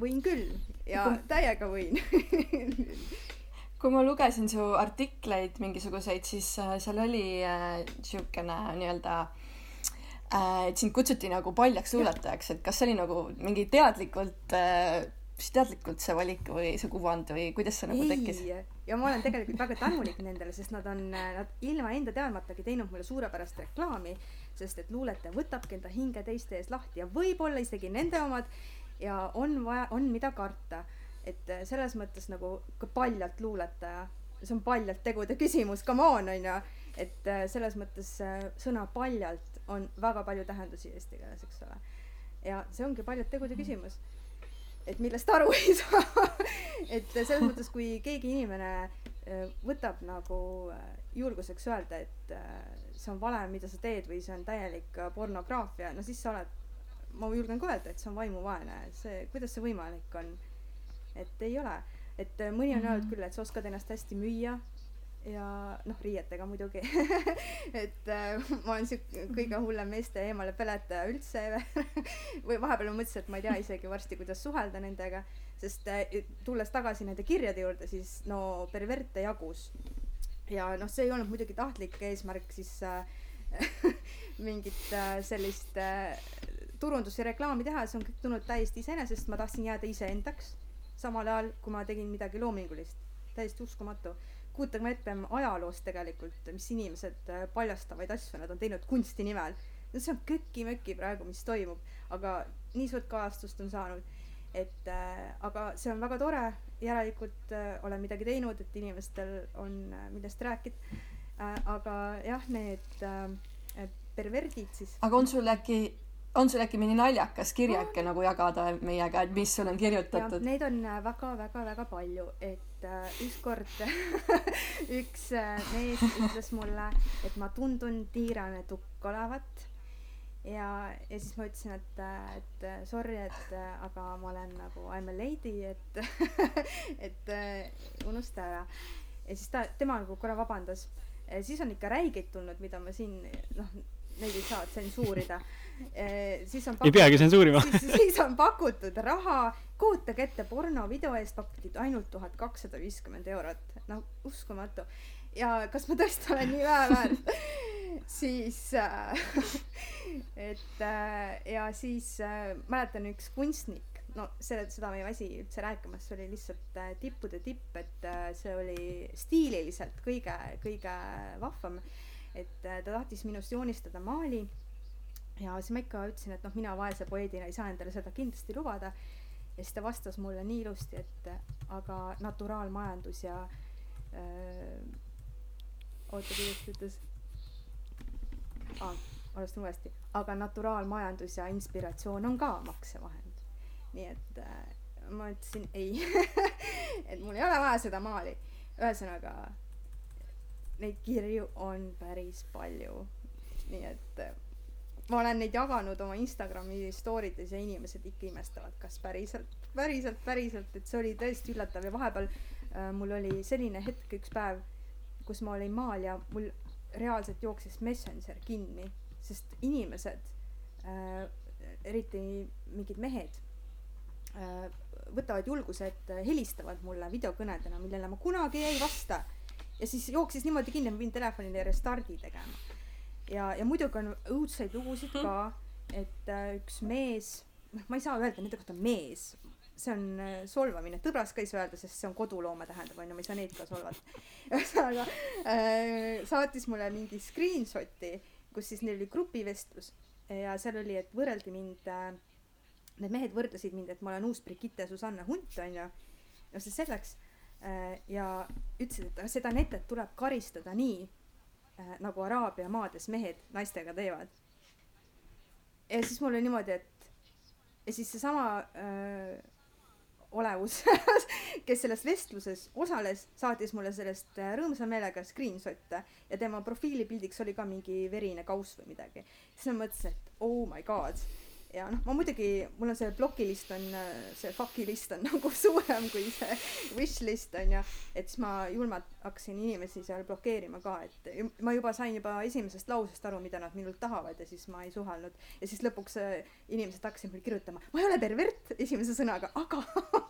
võin küll. Ja täiega võin. Kui ma lugesin su artikleid mingisuguseid, siis äh, seal oli niisugune äh, nii-öelda äh, et sind kutsuti nagu paljaks luuletajaks, et kas see oli nagu mingi teadlikult äh, mis teadlikult see valik või see kuvand või kuidas see nagu tekkis? ja ma olen tegelikult väga tänulik nendele, sest nad on, nad ilma enda teadmatagi teinud mulle suurepärast reklaami, sest et luuletaja võtabki enda hinge teiste ees lahti ja võib-olla isegi nende omad ja on vaja, on mida karta. et äh, selles mõttes nagu ka paljalt luuletaja, see on paljalt tegude küsimus, come on, onju. et äh, selles mõttes äh, sõna paljalt on väga palju tähendusi eesti keeles, eks ole. ja see ongi paljalt tegude küsimus. et millest aru ei saa et selles mõttes, kui keegi inimene võtab nagu julguseks öelda, et see on vale, mida sa teed või see on täielik pornograafia, no siis sa oled ma julgen ka öelda, et see on vaimuvaene, see, kuidas see võimalik on. et ei ole, et äh, mõni on mm -hmm. öelnud küll, et sa oskad ennast hästi müüa ja noh, riietega muidugi et äh, ma olen siuke kõige hullem meeste eemale peletaja üldse või vahepeal ma mõtlesin, et ma ei tea isegi varsti, kuidas suhelda nendega, sest äh, tulles tagasi nende kirjade juurde, siis no perverte jagus. ja noh, see ei olnud muidugi tahtlik eesmärk siis äh, mingit äh, sellist äh, turundus ja reklaami teha, see on kõik tulnud täiesti iseenesest, ma tahtsin jääda iseendaks, samal ajal kui ma tegin midagi loomingulist. täiesti uskumatu. kujutage ette ajaloos tegelikult, mis inimesed äh, paljastavaid asju nad on teinud kunsti nimel. no see on köki-möki praegu, mis toimub, aga nii suurt kajastust on saanud. et äh, aga see on väga tore, järelikult äh, olen midagi teinud, et inimestel on äh, millest rääkida äh,. aga jah, need äh, perverdid siis. aga on sul äkki on sul äkki mõni naljakas kirjake oh. nagu jagada meiega, et mis sul on kirjutatud? Neid on väga-väga-väga äh, palju, et äh, ükskord üks äh, mees ütles mulle, et ma tundun tiirane tukk olevat ja, ja siis ma ütlesin, et, äh, et äh, sorry, et aga ma olen nagu I m a lady, et et unusta ära. ja siis ta, tema nagu korra vabandas. siis on ikka räigeid tulnud, mida ma siin noh neid ei saa tsensuurida. Siis on pakutud, ei peagi tsensuurima. siis, siis on pakutud raha, kujutage ette, pornovideo eest pakuti ainult tuhat kakssada viiskümmend eurot, no uskumatu. ja kas ma tõesti olen nii vähe väärt? Siis äh, et äh, ja siis äh, mäletan üks kunstnik, no selle, seda ma ei väsi üldse rääkimas, see oli lihtsalt äh, tippude tipp, et äh, see oli stiililiselt kõige, kõige vahvam. Äh, et äh, ta tahtis minust joonistada maali ja siis ma ikka ütlesin, et noh, mina vaese poeedina ei saa endale seda kindlasti lubada. ja siis ta vastas mulle nii ilusti, et aga naturaalmajandus ja öö, oota, kuidas ta ütles ah,? alustan uuesti, aga naturaalmajandus ja inspiratsioon on ka maksevahend. nii et äh, ma ütlesin ei et mul ei ole vaja seda maali. ühesõnaga, neid kirju on päris palju. nii et äh, ma olen neid jaganud oma Instagrami story des ja inimesed ikka imestavad, kas päriselt, päriselt, päriselt, et see oli tõesti üllatav ja vahepeal äh, mul oli selline hetk üks päev, kus ma olin maal ja mul reaalselt jooksis Messenger kinni sest inimesed äh,, eriti mingid mehed äh,, võtavad julguse, et helistavad mulle videokõnedena, millele ma kunagi ei vasta. ja siis jooksis niimoodi kinni, ma pidin telefonile restardi tegema. Ja, ja muidugi on õudseid lugusid ka, et äh, üks mees, noh, ma ei saa öelda nende kohta mees, see on äh, solvamine, tõbras ka ei saa öelda, sest see on koduloome tähendab, onju, ma ei saa neid ka solvata. ühesõnaga äh, saatis mulle mingi screenshot'i kus siis neil oli grupivestlus ja seal oli, et võrreldi mind äh,, need mehed võrdlesid mind, et ma olen uus Brigitte Susanne Hunt, onju. no see selleks äh,. ja ütlesid, et seda netet tuleb karistada nii nagu Araabia maades mehed naistega teevad. ja siis mul oli niimoodi, et ja siis seesama äh, olevus kes selles vestluses osales, saatis mulle sellest äh, rõõmsa meelega screenshot'e ja tema profiilipildiks oli ka mingi verine kauss või midagi. siis ma mõtlesin, et oh my god ja noh, ma muidugi, mul on see plokilist on, see fuck'i list on nagu suurem kui see wish list on ju, et siis ma julmalt hakkasin inimesi seal blokeerima ka, et ma juba sain juba esimesest lausest aru, mida nad minult tahavad ja siis ma ei suhelnud. ja siis lõpuks äh, inimesed hakkasid mulle kirjutama, ma ei ole pervert esimese sõnaga, aga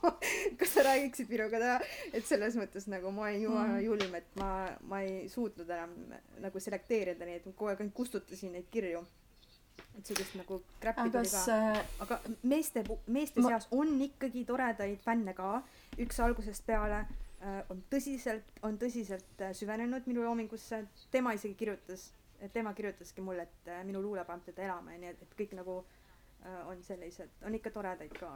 kas sa räägiksid minuga täna, et selles mõttes nagu ma olin jumala mm. julm, et ma, ma ei suutnud enam nagu selekteerida, et kogu aeg ainult kustutasin neid kirju et sellist nagu crap'i tuli ka äh,. aga meeste, meeste ma... seas on ikkagi toredaid fänne ka. üks algusest peale äh, on tõsiselt, on tõsiselt äh, süvenenud minu loomingusse. tema isegi kirjutas, tema kirjutaski mulle, et äh, minu luule paneb teda elama ja nii, et, et kõik nagu äh, on sellised, on ikka toredaid ka.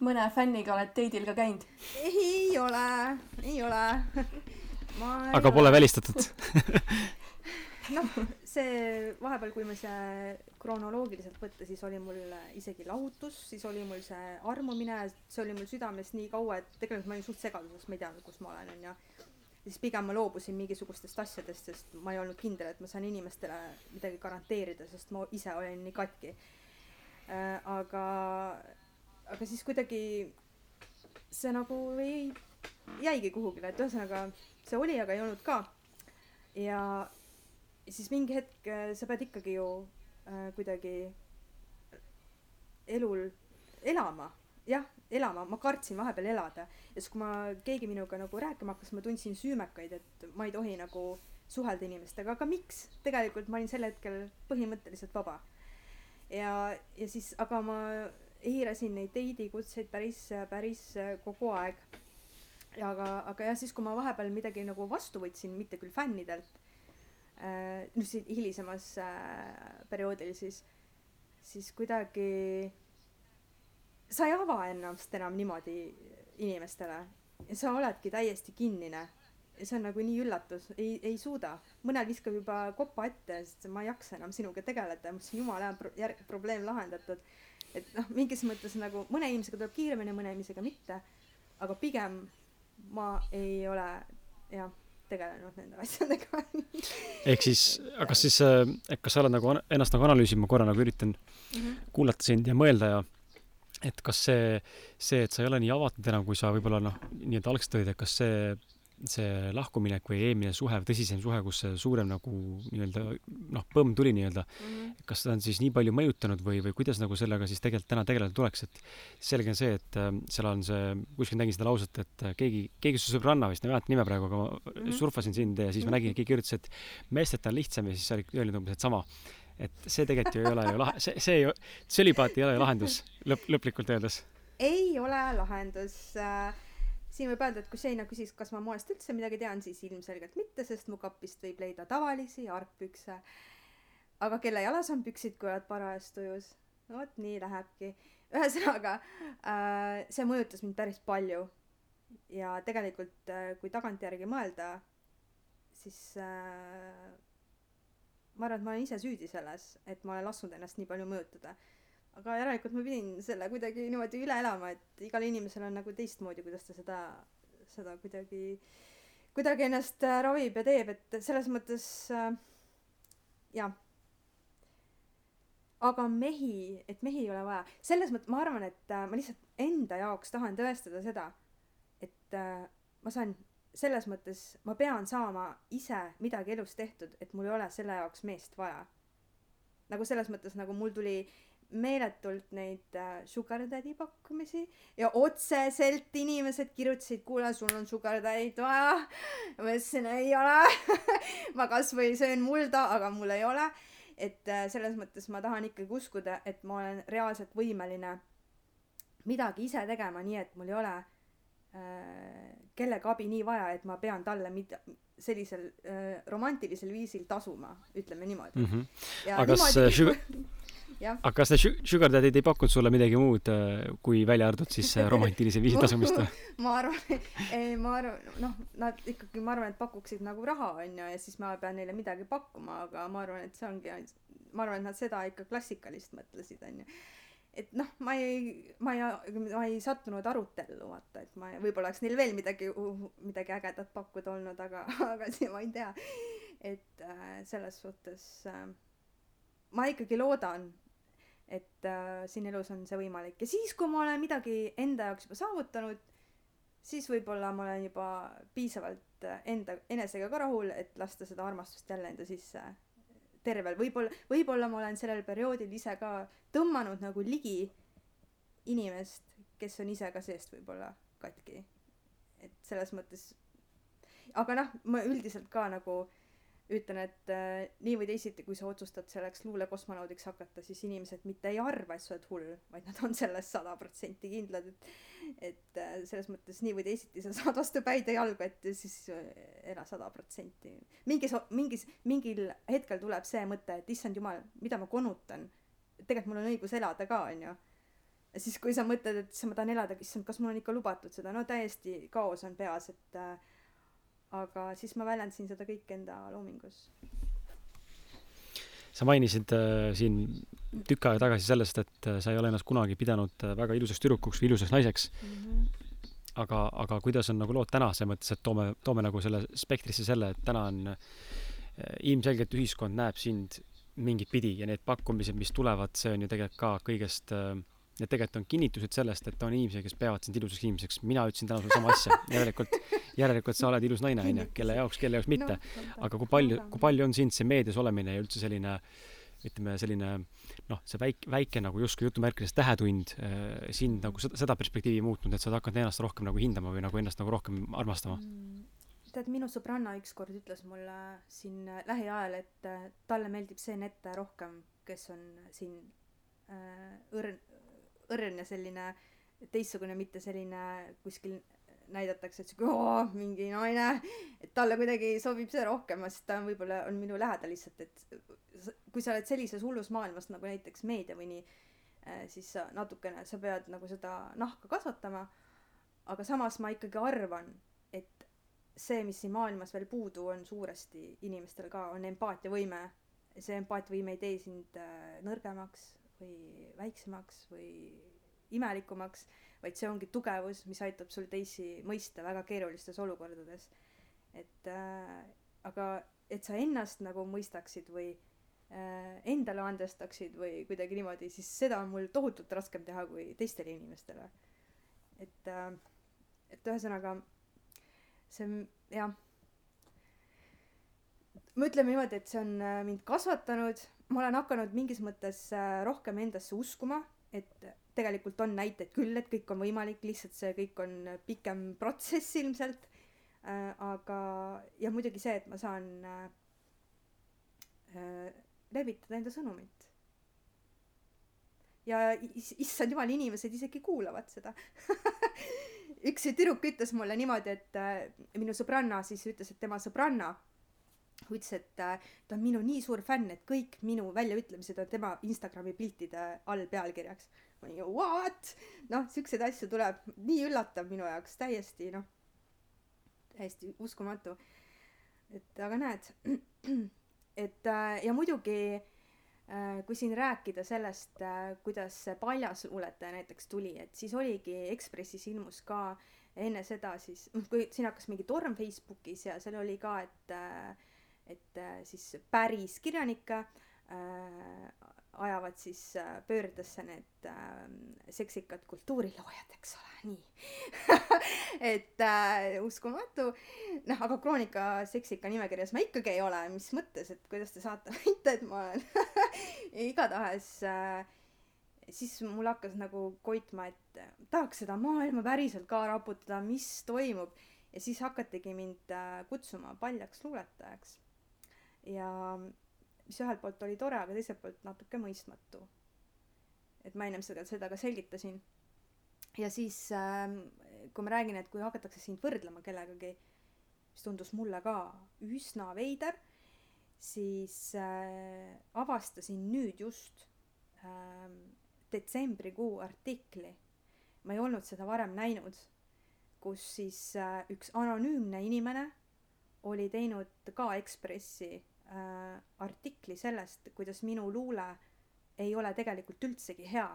mõne fänniga oled teidil ka käinud? ei ole, ei ole aga ole... pole välistatud noh, see vahepeal, kui ma see kronoloogiliselt võtta, siis oli mul isegi lahutus, siis oli mul see armumine, see oli mul südames nii kaua, et tegelikult ma olin suht segaduses, ma ei teadnud, kus ma olen, onju. siis pigem ma loobusin mingisugustest asjadest, sest ma ei olnud kindel, et ma saan inimestele midagi garanteerida, sest ma ise olin nii katki äh,. aga, aga siis kuidagi see nagu ei, jäigi kuhugile, et ühesõnaga see oli, aga ei olnud ka. ja siis mingi hetk äh, sa pead ikkagi ju äh, kuidagi elul elama, jah, elama, ma kartsin vahepeal elada ja siis, kui ma, keegi minuga nagu rääkima hakkas, ma tundsin süümekaid, et ma ei tohi nagu suhelda inimestega, aga miks? tegelikult ma olin sel hetkel põhimõtteliselt vaba. ja, ja siis, aga ma eirasin neid date'i kutseid päris, päris kogu aeg. aga, aga jah, siis kui ma vahepeal midagi nagu vastu võtsin, mitte küll fännidelt Äh, noh, siin hilisemas äh, perioodil siis, siis kuidagi sa ei ava ennast enam niimoodi inimestele sa oledki täiesti kinnine see on nagu nii üllatus, ei, ei suuda. mõnel viskab juba kopa ette, sest ma ei jaksa enam sinuga tegeleda ma mõtlesin, jumala hea pro-, järg-, probleem lahendatud. et noh, mingis mõttes nagu mõne inimesega tuleb kiiremini, mõne inimesega mitte. aga pigem ma ei ole jah tegelenud nende asjadega ehk siis, aga kas siis, et kas sa oled nagu ennast nagu analüüsima, ma korra nagu üritan mm -hmm. kuulata sind ja mõelda ja et kas see, see, et sa ei ole nii avatud enam, kui sa võib-olla noh, nii-öelda algselt olid, et kas see see lahkuminek või eelmine suhe tõsisem suhe, kus see suurem nagu nii-öelda noh, põmm tuli nii-öelda mm, -hmm. kas seda on siis nii palju mõjutanud või, või kuidas nagu sellega siis tegelikult täna tegeleda tuleks, et selge on see, et äh, seal on see, kuskil nägin seda lauset, et äh, keegi, keegi su sõbranna vist, ma ei mäleta nime praegu, aga ma mm -hmm. surfasin sind ja siis ma nägin, keegi kirjutas, et meesteta on lihtsam ja siis olid öelnud umbes, et sama. et see tegelikult ju ei ole ju lahe, see, see ei, tsölibaat ei ole ju lahendus lõpp, lõplikult öeldes. ei ole lahendus äh siin võib öelda, et kui Seina küsis, kas ma moest üldse midagi tean, siis ilmselgelt mitte, sest mu kapist võib leida tavalisi argpükse. aga kelle jalas on püksid, kui oled parajasti tujus. no vot nii lähebki. ühesõnaga äh, see mõjutas mind päris palju. ja tegelikult äh,, kui tagantjärgi mõelda, siis äh, ma arvan, et ma olen ise süüdi selles, et ma olen lasknud ennast nii palju mõjutada. Aga järelikult ma pidin selle kuidagi niimoodi üle elama, et igal inimesel on nagu teistmoodi, kuidas ta seda, seda kuidagi, kuidagi ennast äh, ravib ja teeb, et selles mõttes äh, jah aga mehi, et mehi ei ole vaja, selles mõttes ma arvan, et äh, ma lihtsalt enda jaoks tahan tõestada seda, et äh, ma saan selles mõttes, ma pean saama ise midagi elus tehtud, et mul ei ole selle jaoks meest vaja. nagu selles mõttes, nagu mul tuli meeletult neid äh, sugar daddy pakkumisi ja otseselt inimesed kirjutasid, kuule, sul on sugar daddy't vaja. ma ütlesin, ei ole ma kasvõi söön mulda, aga mul ei ole et äh, selles mõttes ma tahan ikkagi uskuda, et ma olen reaalselt võimeline midagi ise tegema, nii et mul ei ole äh, kellegi abi nii vaja, et ma pean talle mida, sellisel äh, romantilisel viisil tasuma, ütleme niimoodi mm. -hmm. aga kas niimoodi... sugar aga kas need sugar daddy'd ei pakkunud sulle midagi muud, äh, kui välja arvatud siis romantilise viisi tasumist või? ma arvan, ei ma arvan, noh, nad ikkagi, ma arvan, et pakuksid nagu raha, onju, ja siis ma pean neile midagi pakkuma, aga ma arvan, et see ongi, ma arvan, et nad seda ikka klassikalist mõtlesid, onju et noh, ma ei, ma ei, ma ei sattunud arutellu, vaata, et ma, võib-olla oleks neil veel midagi, midagi ägedat pakkuda olnud, aga, aga see ma ei tea. et äh, selles suhtes äh, ma ikkagi loodan, et äh, siin elus on see võimalik ja siis, kui ma olen midagi enda jaoks juba saavutanud, siis võib-olla ma olen juba piisavalt äh, enda, enesega ka rahul, et lasta seda armastust jälle enda sisse tervel, võib-olla, võib-olla ma olen sellel perioodil ise ka tõmmanud nagu ligi inimest, kes on ise ka seest võib-olla katki. et selles mõttes, aga noh, ma üldiselt ka nagu ütlen, et äh, nii või teisiti, kui sa otsustad selleks luulekosmonaudiks hakata, siis inimesed mitte ei arva, et sa oled hull, vaid nad on selles sada protsenti kindlad, et et äh, selles mõttes nii või teisiti sa saad vastu päid ja jalgu, et siis äh, ela sada protsenti. mingis, mingis, mingil hetkel tuleb see mõte, et issand jumal, mida ma konutan. tegelikult mul on õigus elada ka, onju. siis, kui sa mõtled, et ma tahan elada, issand, kas mul on ikka lubatud seda, no täiesti kaos on peas, et äh, aga siis ma väljendasin seda kõike enda loomingus. sa mainisid äh, siin tükk aega tagasi sellest, et äh, sa ei ole ennast kunagi pidanud äh, väga ilusaks tüdrukuks või ilusaks naiseks mm. -hmm. aga, aga kuidas on nagu lood täna, selles mõttes, et toome, toome nagu selle spektrisse selle, et täna on äh, ilmselgelt ühiskond näeb sind mingit pidi ja need pakkumised, mis tulevad, see on ju tegelikult ka kõigest äh, Need tegelikult on kinnitused sellest, et on inimesi, kes peavad sind ilusaks inimeseks. mina ütlesin täna sulle sama asja. järelikult, järelikult sa oled ilus naine, onju. kelle jaoks, kelle jaoks mitte. aga kui palju, kui palju on sind see meedias olemine ja üldse selline ütleme, selline noh, see väike, väike nagu justkui jutumärkides tähetund äh, sind nagu seda, seda perspektiivi muutnud, et sa oled hakanud ennast rohkem nagu hindama või nagu ennast nagu rohkem armastama mm.? tead, minu sõbranna ükskord ütles mulle siin lähiajal, et äh, talle meeldib see nete rohkem, kes on siin äh, õrn, õrn ja selline teistsugune, mitte selline kuskil näidatakse, et sihuke oo, mingi naine, et talle kuidagi sobib see rohkem, sest ta on võib-olla, on minu lähedal lihtsalt, et kui sa oled sellises hullus maailmas nagu näiteks meedia või nii, äh, siis sa natukene, sa pead nagu seda nahka kasvatama, aga samas ma ikkagi arvan, et see, mis siin maailmas veel puudu on suuresti inimestel ka, on empaatiavõime. see empaatiavõime ei tee sind äh, nõrgemaks või väiksemaks või imelikumaks, vaid see ongi tugevus, mis aitab sul teisi mõista väga keerulistes olukordades. et äh, aga et sa ennast nagu mõistaksid või äh, endale andestaksid või kuidagi niimoodi, siis seda on mul tohutult raskem teha kui teistele inimestele. et äh,, et ühesõnaga see jah, me ütleme niimoodi, et see on äh, mind kasvatanud ma olen hakanud mingis mõttes äh, rohkem endasse uskuma, et tegelikult on näiteid küll, et kõik on võimalik, lihtsalt see kõik on pikem protsess ilmselt äh,. aga, ja muidugi see, et ma saan äh, levitada enda sõnumit. ja issand jumal, inimesed isegi kuulavad seda üks tüdruk ütles mulle niimoodi, et minu sõbranna siis ütles, et tema sõbranna ütles, et äh, ta on minu nii suur fänn, et kõik minu väljaütlemised on tema Instagrami piltide all pealkirjaks. ma olin ju what? noh, siukseid asju tuleb, nii üllatav minu jaoks, täiesti noh, täiesti uskumatu. et aga näed, et äh, ja muidugi äh, kui siin rääkida sellest, kuidas see paljasluuletaja näiteks tuli, et siis oligi Ekspressis ilmus ka enne seda siis, kui siin hakkas mingi torm Facebookis ja seal oli ka, et et äh, siis päris kirjanikke äh, ajavad siis äh, pöördesse need seksikad kultuuriloojad, eks ole, nii et äh, uskumatu. noh, aga Kroonika seksika nimekirjas ma ikkagi ei ole, mis mõttes, et kuidas te saate väita, et ma olen igatahes äh, siis mul hakkas nagu koitma, et tahaks seda maailma päriselt ka raputada, mis toimub. ja siis hakatigi mind äh, kutsuma paljaks luuletajaks ja mis ühelt poolt oli tore, aga teiselt poolt natuke mõistmatu. et ma ennem seda, seda ka selgitasin. ja siis äh, kui ma räägin, et kui hakatakse sind võrdlema kellegagi, mis tundus mulle ka üsna veider, siis äh, avastasin nüüd just äh, detsembrikuu artikli, ma ei olnud seda varem näinud, kus siis äh, üks anonüümne inimene oli teinud ka Ekspressi äh, artikli sellest, kuidas minu luule ei ole tegelikult üldsegi hea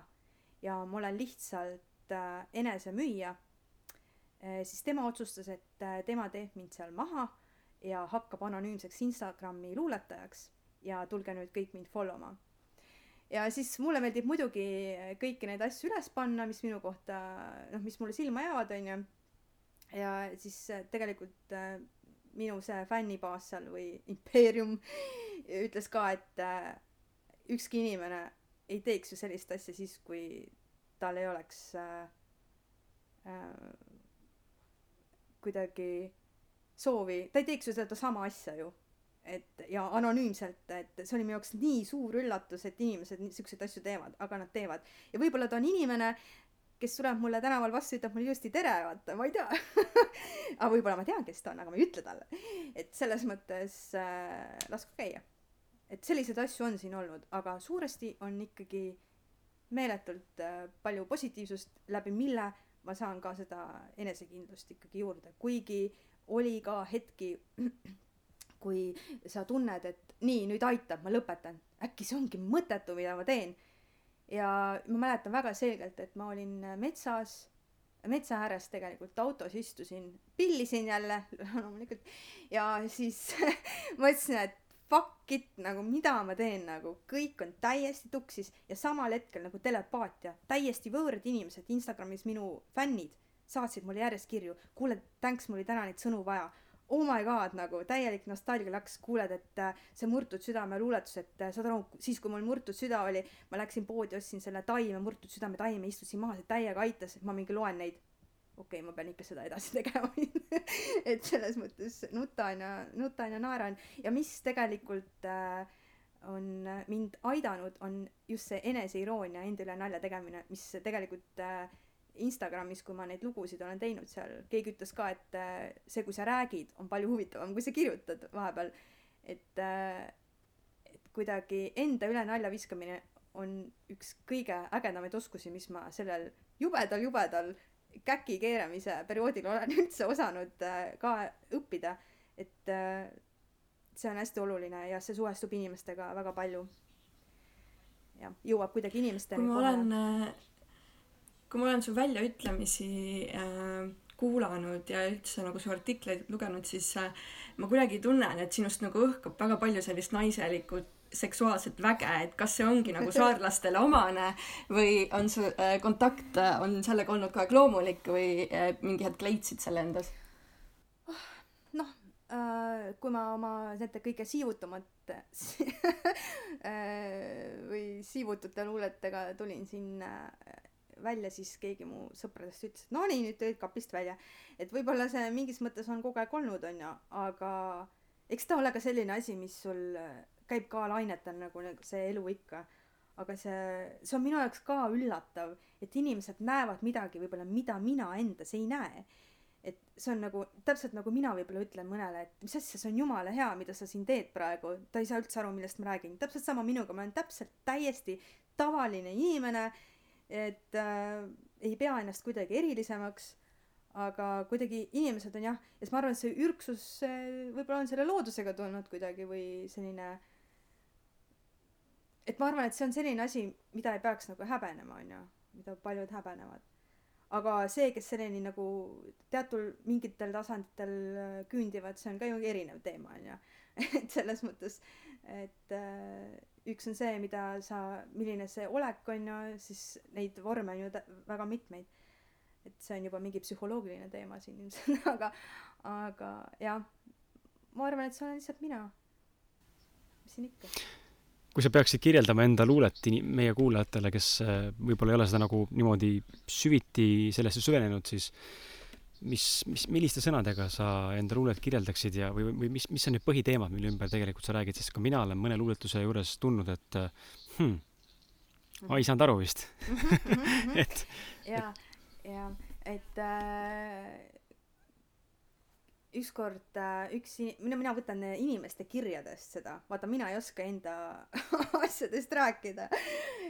ja ma olen lihtsalt äh, enesemüüja äh,, siis tema otsustas, et äh, tema teeb mind seal maha ja hakkab anonüümseks Instagrami luuletajaks ja tulge nüüd kõik mind follow ma. ja siis mulle meeldib muidugi kõiki neid asju üles panna, mis minu kohta, noh, mis mulle silma jäävad, onju. ja siis äh, tegelikult äh, minu see fännibaas seal või impeerium ütles ka, et äh, ükski inimene ei teeks ju sellist asja siis, kui tal ei oleks äh, äh, kuidagi soovi, ta ei teeks ju sedasama asja ju. et ja anonüümselt, et see oli minu jaoks nii suur üllatus, et inimesed niisuguseid asju teevad, aga nad teevad. ja võib-olla ta on inimene, kes tuleb mulle tänaval vastu, ütleb mulle ilusti tere, vaata, ma ei tea aga võib-olla ma tean, kes ta on, aga ma ei ütle talle. et selles mõttes äh, lasku käia. et selliseid asju on siin olnud, aga suuresti on ikkagi meeletult äh, palju positiivsust, läbi mille ma saan ka seda enesekindlust ikkagi juurde, kuigi oli ka hetki, kui sa tunned, et nii, nüüd aitab, ma lõpetan, äkki see ongi mõttetu, mida ma teen ja ma mäletan väga selgelt, et ma olin metsas, metsa ääres tegelikult autos istusin, pillisin jälle loomulikult. Ja siis mõtlesin, et fuck it, nagu mida ma teen, nagu kõik on täiesti tuksis ja samal hetkel nagu telepaatia, täiesti võõrad inimesed Instagramis, minu fännid saatsid mulle järjest kirju, kuule, thanks, mul oli täna neid sõnu vaja oh my god, nagu täielik nostalgia läks, kuuled, et äh, see Murtud südame luuletus, et äh, saad aru, siis kui mul murtud süda oli, ma läksin poodi, ostsin selle taime, Murtud südame taime, istusin maha, see täiega aitas, ma mingi loen neid. okei okay,, ma pean ikka seda edasi tegema. Et selles mõttes nutan ja, nutan ja naeran. Ja mis tegelikult äh, on mind aidanud, on just see eneseiroonia, enda üle nalja tegemine, mis tegelikult äh, Instagramis, kui ma neid lugusid olen teinud seal, keegi ütles ka, et äh, see, kui sa räägid, on palju huvitavam, kui sa kirjutad vahepeal. et, äh, et kuidagi enda üle nalja viskamine on üks kõige ägedamaid oskusi, mis ma sellel jubedal, jubedal käki keeramise perioodil olen üldse osanud äh, ka õppida. et see on hästi oluline ja see suhestub inimestega väga palju. jah, jõuab kuidagi inimesteni. kui ma olen kui ma olen su väljaütlemisi äh, kuulanud ja üldse nagu su artikleid lugenud, siis äh, ma kuidagi tunnen, et sinust nagu õhkab väga palju sellist naiselikku seksuaalset väge, et kas see ongi nagu saarlastele omane või on su äh, kontakt äh, on sellega olnud kogu aeg loomulik või äh, mingi hetk leidsid selle endas? noh äh,, kui ma oma nende kõige siivutumate äh, või siivutute luuletega tulin siin äh, välja, siis keegi mu sõpradest ütles, et no nii, nüüd tulid kapist välja. et võib-olla see mingis mõttes on kogu aeg olnud, onju, aga eks ta ole ka selline asi, mis sul käib ka lainetel nagu see elu ikka. aga see, see on minu jaoks ka üllatav, et inimesed näevad midagi võib-olla, mida mina endas ei näe. et see on nagu täpselt nagu mina võib-olla ütlen mõnele, et mis asja, see on jumala hea, mida sa siin teed praegu, ta ei saa üldse aru, millest ma räägin, täpselt sama minuga, ma olen täpselt täiesti tavaline inimene, et äh, ei pea ennast kuidagi erilisemaks, aga kuidagi inimesed on jah, ja siis ma arvan, et see ürgsus võib-olla on selle loodusega tulnud kuidagi või selline et ma arvan, et see on selline asi, mida ei peaks nagu häbenema, on ju, mida paljud häbenevad aga see, kes selleni nagu teatud mingitel tasanditel äh, küündivad, see on ka ju erinev teema, on ju. et selles mõttes, et äh, üks on see, mida sa, milline see olek on ju, siis neid vorme on ju väga mitmeid. et see on juba mingi psühholoogiline teema siin ilmselt, aga, aga jah, ma arvan, et see olen lihtsalt mina. mis siin ikka kui sa peaksid kirjeldama enda luulet meie kuulajatele, kes äh, võib-olla ei ole seda nagu niimoodi süviti sellesse süvenenud, siis mis, mis, milliste sõnadega sa enda luulet kirjeldaksid ja, või, või mis, mis on need põhiteemad, mille ümber tegelikult sa räägid, sest ka mina olen mõne luuletuse juures tundnud, et hmm, ma ei saanud aru vist et. ja, ja, et äh, ükskord äh, üks, mina, mina võtan inimeste kirjadest seda, vaata, mina ei oska enda asjadest rääkida.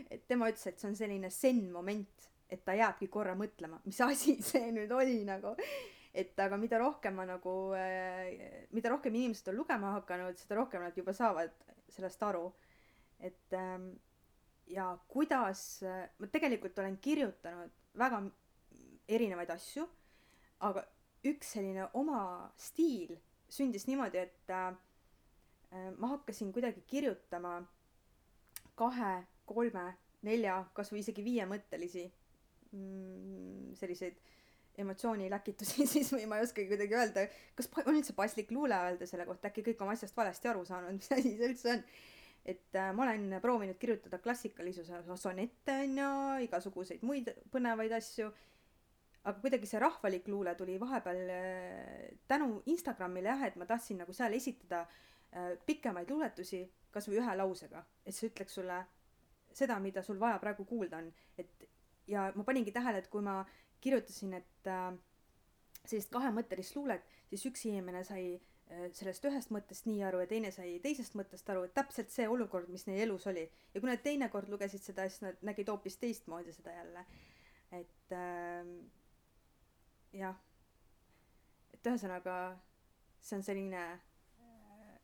et tema ütles, et see on selline zen-moment, et ta jääbki korra mõtlema, mis asi see nüüd oli nagu. et aga mida rohkem ma nagu, äh, mida rohkem inimesed on lugema hakanud, seda rohkem nad juba saavad sellest aru. et ähm, ja kuidas, ma tegelikult olen kirjutanud väga erinevaid asju, aga üks selline oma stiil sündis niimoodi, et äh, ma hakkasin kuidagi kirjutama kahe, kolme, nelja, kasvõi isegi viiemõttelisi mm, selliseid emotsiooniläkitusi siis või ma ei oskagi kuidagi öelda, kas on üldse paslik luule öelda selle kohta, äkki kõik on asjast valesti aru saanud, mis asi see üldse on. et äh, ma olen proovinud kirjutada klassikalisuse sonette on ju, igasuguseid muid põnevaid asju. Aga kuidagi see rahvalik luule tuli vahepeal äh, tänu Instagramile jah, et ma tahtsin nagu seal esitada äh, pikemaid luuletusi kas või ühe lausega, et see ütleks sulle seda, mida sul vaja praegu kuulda on, et ja ma paningi tähele, et kui ma kirjutasin, et äh, sellist kahemõttelist luulet, siis üks inimene sai äh, sellest ühest mõttest nii aru ja teine sai teisest mõttest aru, et täpselt see olukord, mis neil elus oli. ja kui nad teinekord lugesid seda, siis nad nägid hoopis teistmoodi seda jälle. et äh, jah, et ühesõnaga see on selline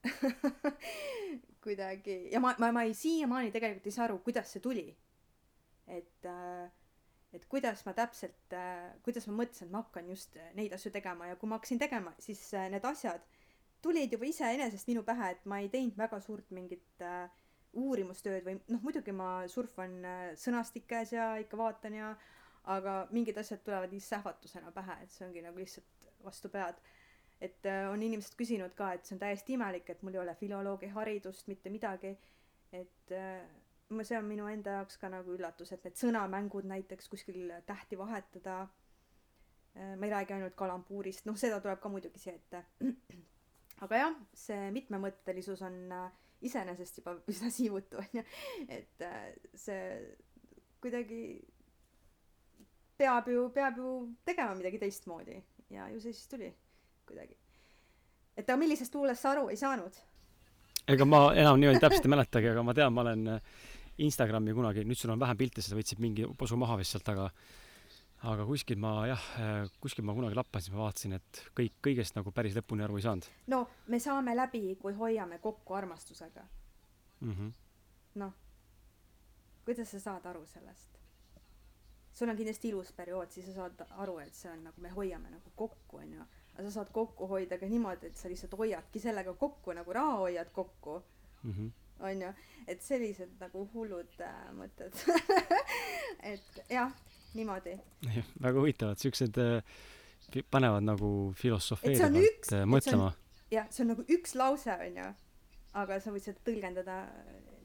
kuidagi ja ma, ma, ma ei siiamaani tegelikult ei saa aru, kuidas see tuli. et äh, et kuidas ma täpselt äh,, kuidas ma mõtlesin, et ma hakkan just neid asju tegema ja kui ma hakkasin tegema, siis äh, need asjad tulid juba iseenesest minu pähe, et ma ei teinud väga suurt mingit äh, uurimustööd või noh, muidugi ma surfan äh, sõnastikes ja ikka vaatan ja aga mingid asjad tulevad lihtsalt sähvatusena pähe, et see ongi nagu lihtsalt vastu pead. et äh, on inimesed küsinud ka, et see on täiesti imelik, et mul ei ole filoloogi haridust, mitte midagi. et äh, see on minu enda jaoks ka nagu üllatus, et need sõnamängud näiteks kuskil tähti vahetada äh,. ma ei räägi ainult kalambuurist, noh, seda tuleb ka muidugi siia ette. aga jah, see mitmemõttelisus on äh, iseenesest juba üsna siivutu, onju. et äh, see kuidagi peab ju, peab ju tegema midagi teistmoodi ja ju see siis tuli kuidagi. et aga millisest luulest sa aru ei saanud? ega ma enam niimoodi täpselt ei mäletagi, aga ma tean, ma olen äh, Instagrami kunagi, nüüd sul on vähem pilte, seda võtsid mingi posu maha vist sealt, aga aga kuskil ma jah, kuskil ma kunagi lappasin, ma vaatasin, et kõik, kõigest nagu päris lõpuni aru ei saanud. no me saame läbi, kui hoiame kokku armastusega mm -hmm.. noh, kuidas sa saad aru sellest? sul on kindlasti ilus periood, siis sa saad aru, et see on nagu me hoiame nagu kokku, onju. aga sa saad kokku hoida ka niimoodi, et sa lihtsalt hoiadki sellega kokku nagu raha hoiad kokku mm. -hmm onju, et sellised nagu hullud äh, mõtted et jah, niimoodi. väga huvitavad, siuksed äh, panevad nagu filosofeerivalt äh, mõtlema. jah, see on nagu üks lause onju, aga sa võid seda tõlgendada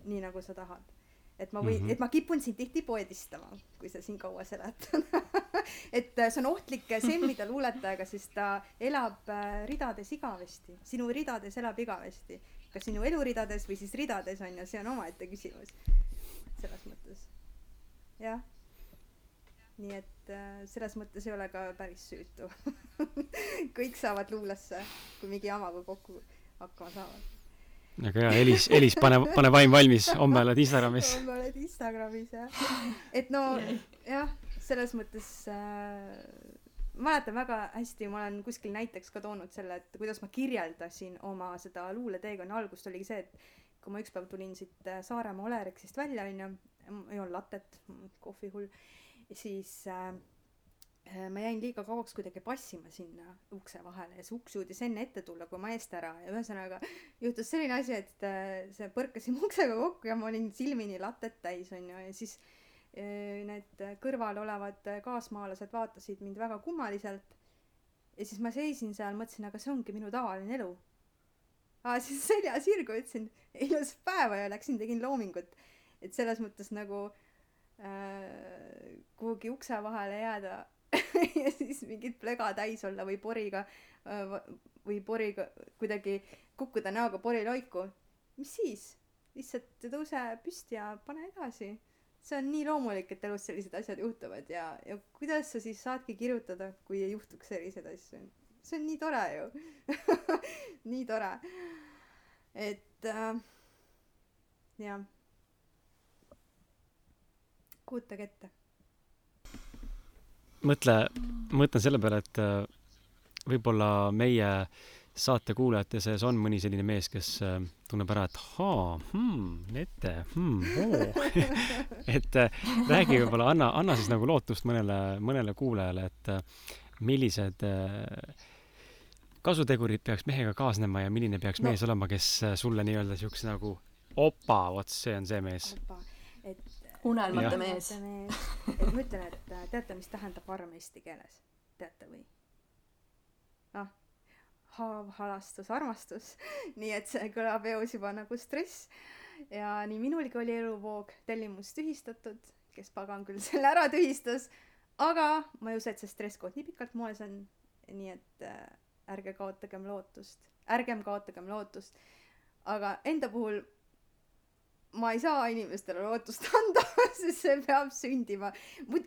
nii nagu sa tahad et ma või mm, -hmm. et ma kipun sind tihti poedistama, kui sa siin kaua seletad et äh, see on ohtlik semmida luuletajaga, sest ta elab äh, ridades igavesti, sinu ridades elab igavesti. Kas sinu eluridades või siis ridades on ju, see on omaette küsimus. selles mõttes, jah. nii et äh, selles mõttes ei ole ka päris süütu kõik saavad luulesse, kui mingi jamaga kokku hakkama saavad. väga hea, Elis, Elis, pane, pane vaim valmis, homme oled Instagramis. homme oled Instagramis jah. et no jah, selles mõttes äh, mäletan väga hästi, ma olen kuskil näiteks ka toonud selle, et kuidas ma kirjeldasin oma seda luuleteekonna. Algust, oligi see, et kui ma ükspäev tulin siit äh, Saaremaa Olerexist välja, onju, ei olnud latet, kohvihull, siis äh, äh, ma jäin liiga kauaks kuidagi passima sinna ukse vahele ja see uks jõudis enne ette tulla kui ma eest ära ja ühesõnaga juhtus selline asi, et äh, see põrkasime uksega kokku ja ma olin silmini latet täis onju ja siis äh, need kõrval olevad kaasmaalased vaatasid mind väga kummaliselt ja siis ma seisin seal, mõtlesin, aga see ongi minu tavaline elu. aa, siis selja sirgu ütlesin ilusat päeva ja läksin, tegin loomingut et selles mõttes nagu äh, kuhugi ukse vahele jääda ja siis mingit plega täis olla või poriga äh, või poriga kuidagi kukkuda näoga poriloiku, mis siis? lihtsalt tõuse püsti ja pane edasi. See on nii loomulik, et elus sellised asjad juhtuvad ja, ja kuidas sa siis saadki kirjutada, kui ei juhtuks selliseid asju. see on nii tore ju nii tore. et äh, jah kujutage ette. mõtle, mõtlen selle peale, et äh, võib-olla meie saate kuulajate seas on mõni selline mees, kes äh, tunneb ära, et haa hmm,, Nete hmm,, oo et äh, räägi võib-olla, anna, anna siis nagu lootust mõnele, mõnele kuulajale, et millised kasutegurid peaks mehega kaasnema ja milline peaks no. mees olema, kes sulle nii-öelda siukse nagu opa, vot see on see mees. et unelmate mees. et ma ütlen, et äh, teate, mis tähendab arm eesti keeles? teate või? noh, haav, halastus, armastus. nii et see kõlab eos juba nagu stress. ja nii minulgi oli eluvoog tellimus tühistatud, kes pagan küll selle ära tühistas, aga ma ei usu, et see stresskood nii pikalt moes on. nii et äh, ärge kaotagem lootust, ärgem kaotagem lootust. aga enda puhul ma ei saa inimestele lootust anda, sest see peab sündima.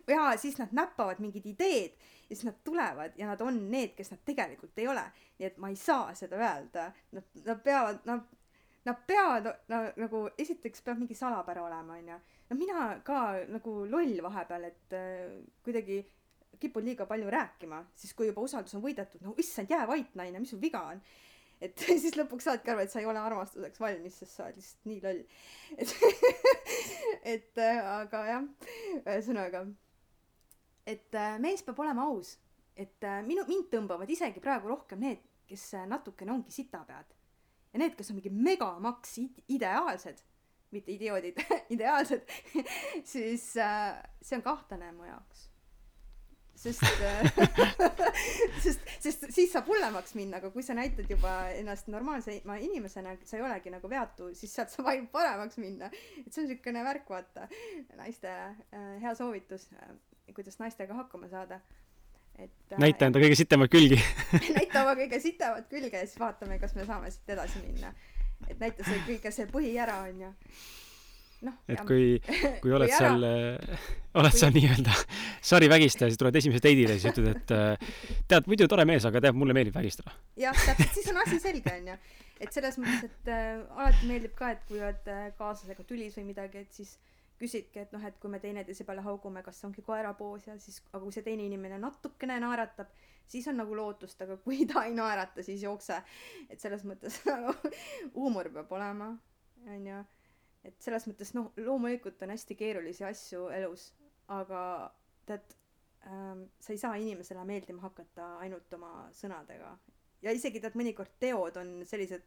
jaa, siis nad näppavad mingid ideed ja siis nad tulevad ja nad on need, kes nad tegelikult ei ole. nii et ma ei saa seda öelda. Nad, nad peavad, nad, nad peavad na, nagu, esiteks peab mingi salapära olema, onju. no mina ka nagu loll vahepeal, et äh, kuidagi kipun liiga palju rääkima, siis kui juba usaldus on võidetud, no issand, jää vait, naine, mis sul viga on et siis lõpuks saadki aru, et sa ei ole armastuseks valmis, sest sa oled lihtsalt nii loll. et et äh, aga jah, ühesõnaga, et äh, mees peab olema aus, et äh, minu, mind tõmbavad isegi praegu rohkem need, kes natukene ongi sitapead ja need, kes on mingi megamaks ideaalsed, mitte idioodid ideaalsed siis see on kahtlane mu jaoks sest sest, sest siis saab hullemaks minna, aga kui sa näitad juba ennast normaalse inimesena, sa ei olegi nagu veatu, siis sealt saab ainult paremaks minna. et see on siukene värk, vaata, naistele äh, hea soovitus, äh, kuidas naistega hakkama saada. et äh, näita enda kõige sitemaid külgi näita oma kõige sitemat külge ja siis vaatame, kas me saame siit edasi minna. et näita see kõige see põhi ära, onju noh. et kui, kui oled kui seal, äh, oled kui... seal nii-öelda sarivägistaja, siis tuled esimese date'ile ja siis ütled, et äh, tead, muidu tore mees, aga tead, mulle meeldib vägistada. jah, täpselt, siis on asi selge, onju. et selles mõttes, et äh, alati meeldib ka, et kui oled äh, kaaslasega tülis või midagi, et siis küsidki, et noh, et kui me teineteise peale haugume, kas ongi koerapoos ja siis, aga kui see teine inimene natukene naeratab, siis on nagu lootust, aga kui ta ei naerata, siis jookse. et selles mõttes nagu huumor peab olema, onju et selles mõttes noh, loomulikult on hästi keerulisi asju elus, aga tead ähm,, sa ei saa inimesele meeldima hakata ainult oma sõnadega. ja isegi tead, mõnikord teod on sellised,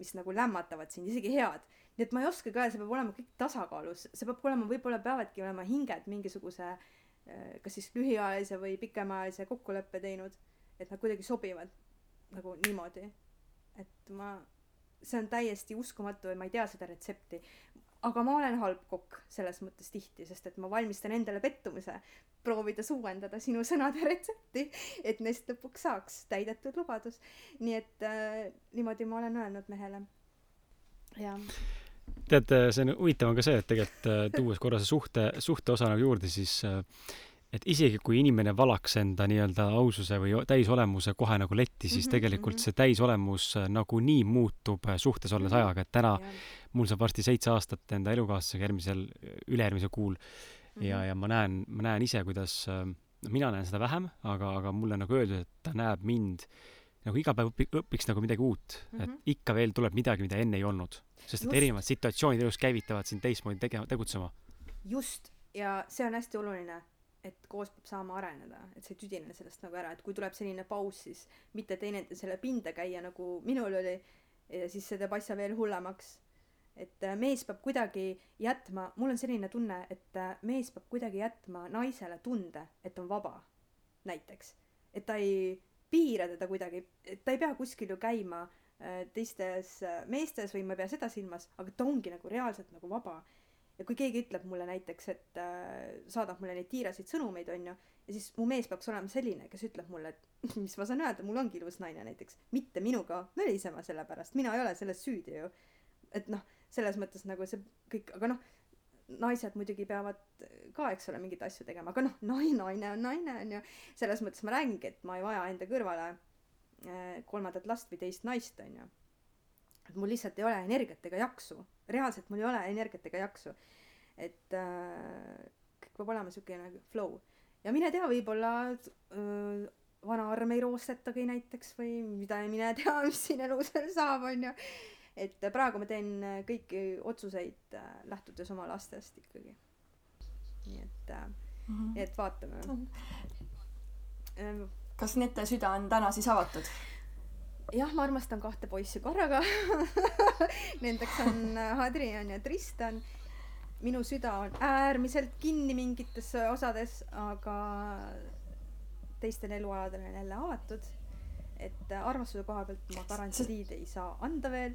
mis nagu lämmatavad sind, isegi head. nii et ma ei oskagi öelda, see peab olema kõik tasakaalus, see peab olema, võib-olla peavadki olema hinged mingisuguse äh, kas siis lühiajalise või pikemaajalise kokkuleppe teinud, et nad kuidagi sobivad nagu niimoodi. et ma see on täiesti uskumatu ja ma ei tea seda retsepti. aga ma olen halb kokk selles mõttes tihti, sest et ma valmistan endale pettumuse, proovida suurendada sinu sõnade retsepti, et neist lõpuks saaks täidetud lubadus. nii et äh, niimoodi ma olen öelnud mehele. jah tead, see on huvitav on ka see, et tegelikult äh, tuues korra see suhte, suhte osa nagu juurde, siis äh, et isegi kui inimene valaks enda nii-öelda aususe või täisolemuse kohe nagu letti, siis Mhm, tegelikult mhm. see täisolemus äh, nagunii muutub äh, suhtes olles Mhm. ajaga, et täna jah. mul saab varsti seitse aastat enda elukaaslasega järgmisel, ülejärgmisel kuul ja, Mhm. ja ma näen, ma näen ise, kuidas äh, no mina näen seda vähem, aga, aga mulle nagu öeldud, et ta näeb mind nagu iga päev õpi-, õpiks nagu midagi uut mm, -hmm. Et ikka veel tuleb midagi, mida enne ei olnud. sest et Just. erinevad situatsioonid elus käivitavad sind teistmoodi tegema, tegutsema. just ja see on hästi oluline et koos peab saama areneda et sa ei tüdine sellest nagu ära et kui tuleb selline paus siis mitte teineteisele pinda käia nagu minul oli siis see teeb asja veel hullemaks. Et äh, mees peab kuidagi jätma mul on selline tunne et äh, mees peab kuidagi jätma naisele tunde et on vaba näiteks. Et ta ei piira teda kuidagi et ta ei pea kuskil ju käima äh, teistes meestes või ma ei pea seda silmas aga ta ongi nagu reaalselt nagu vaba ja kui keegi ütleb mulle näiteks et äh, saadab mulle neid tiirasid sõnumeid onju ja siis mu mees peaks olema selline kes ütleb mulle et mis ma saan öelda mul ongi ilus naine näiteks. Mitte minuga mölisema selle pärast. Mina ei ole selles süüdi ju. Et noh selles mõttes nagu see kõik aga noh naised muidugi peavad ka eks ole mingeid asju tegema. Aga noh nai- naine on naine onju selles mõttes ma räägingi et ma ei vaja enda kõrvale äh, kolmandat last või teist naist onju et mul lihtsalt ei ole energiat ega jaksu reaalselt mul ei ole energiat ega jaksu. Et äh, kõik peab olema siukene flow. Ja mine tea võib-olla äh, vana arm ei roostetagi näiteks või mida mine tea mis siin elus veel saab onju et praegu ma teen kõiki otsuseid äh, lähtudes oma lastest ikkagi. Nii et äh, nii et vaatame. Ähm, kas nende süda on täna siis avatud? Jah ma armastan kahte poissi korraga nendeks on äh, Adrian ja Tristan minu süda on äärmiselt kinni mingites osades aga teistel elualadel on jälle avatud et äh, armastuse koha pealt ma garantiid ei saa anda veel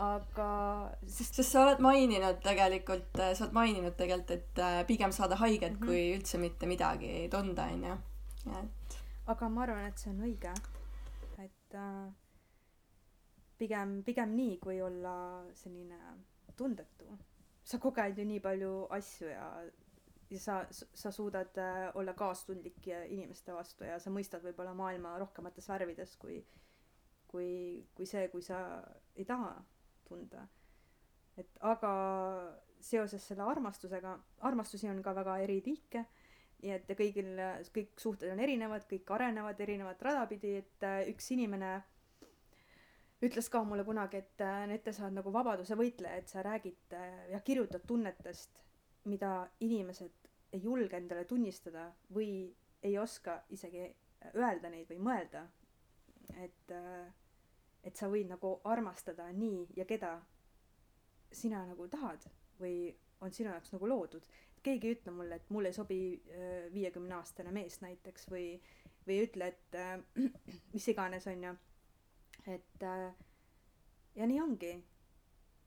aga sest sest sa oled maininud tegelikult, sa oled maininud tegelikult, et äh, pigem saada haiget mm. -hmm. kui üldse mitte midagi tunda, onju. et aga ma arvan et see on õige et äh, pigem pigem nii kui olla selline tundetu. Sa koged ju nii palju asju ja ja sa sa suudad äh, olla kaastundlik inimeste vastu ja sa mõistad võib-olla maailma rohkemates värvides kui kui kui see kui sa ei taha tunda. Et aga seoses selle armastusega armastusi on ka väga eri liike nii et kõigil kõik suhted on erinevad kõik arenevad erinevat rada pidi et äh, üks inimene ütles ka mulle kunagi et äh, Nete sa oled nagu vabaduse võitleja et sa räägid äh, ja kirjutad tunnetest mida inimesed ei julge endale tunnistada või ei oska isegi öelda neid või mõelda. Et äh, et sa võid nagu armastada nii ja keda sina nagu tahad või on sinu jaoks nagu loodud keegi ei ütle mulle et mulle ei sobi viiekümne aastane mees näiteks või või ei ütle et äh, mis iganes onju et äh, ja nii ongi.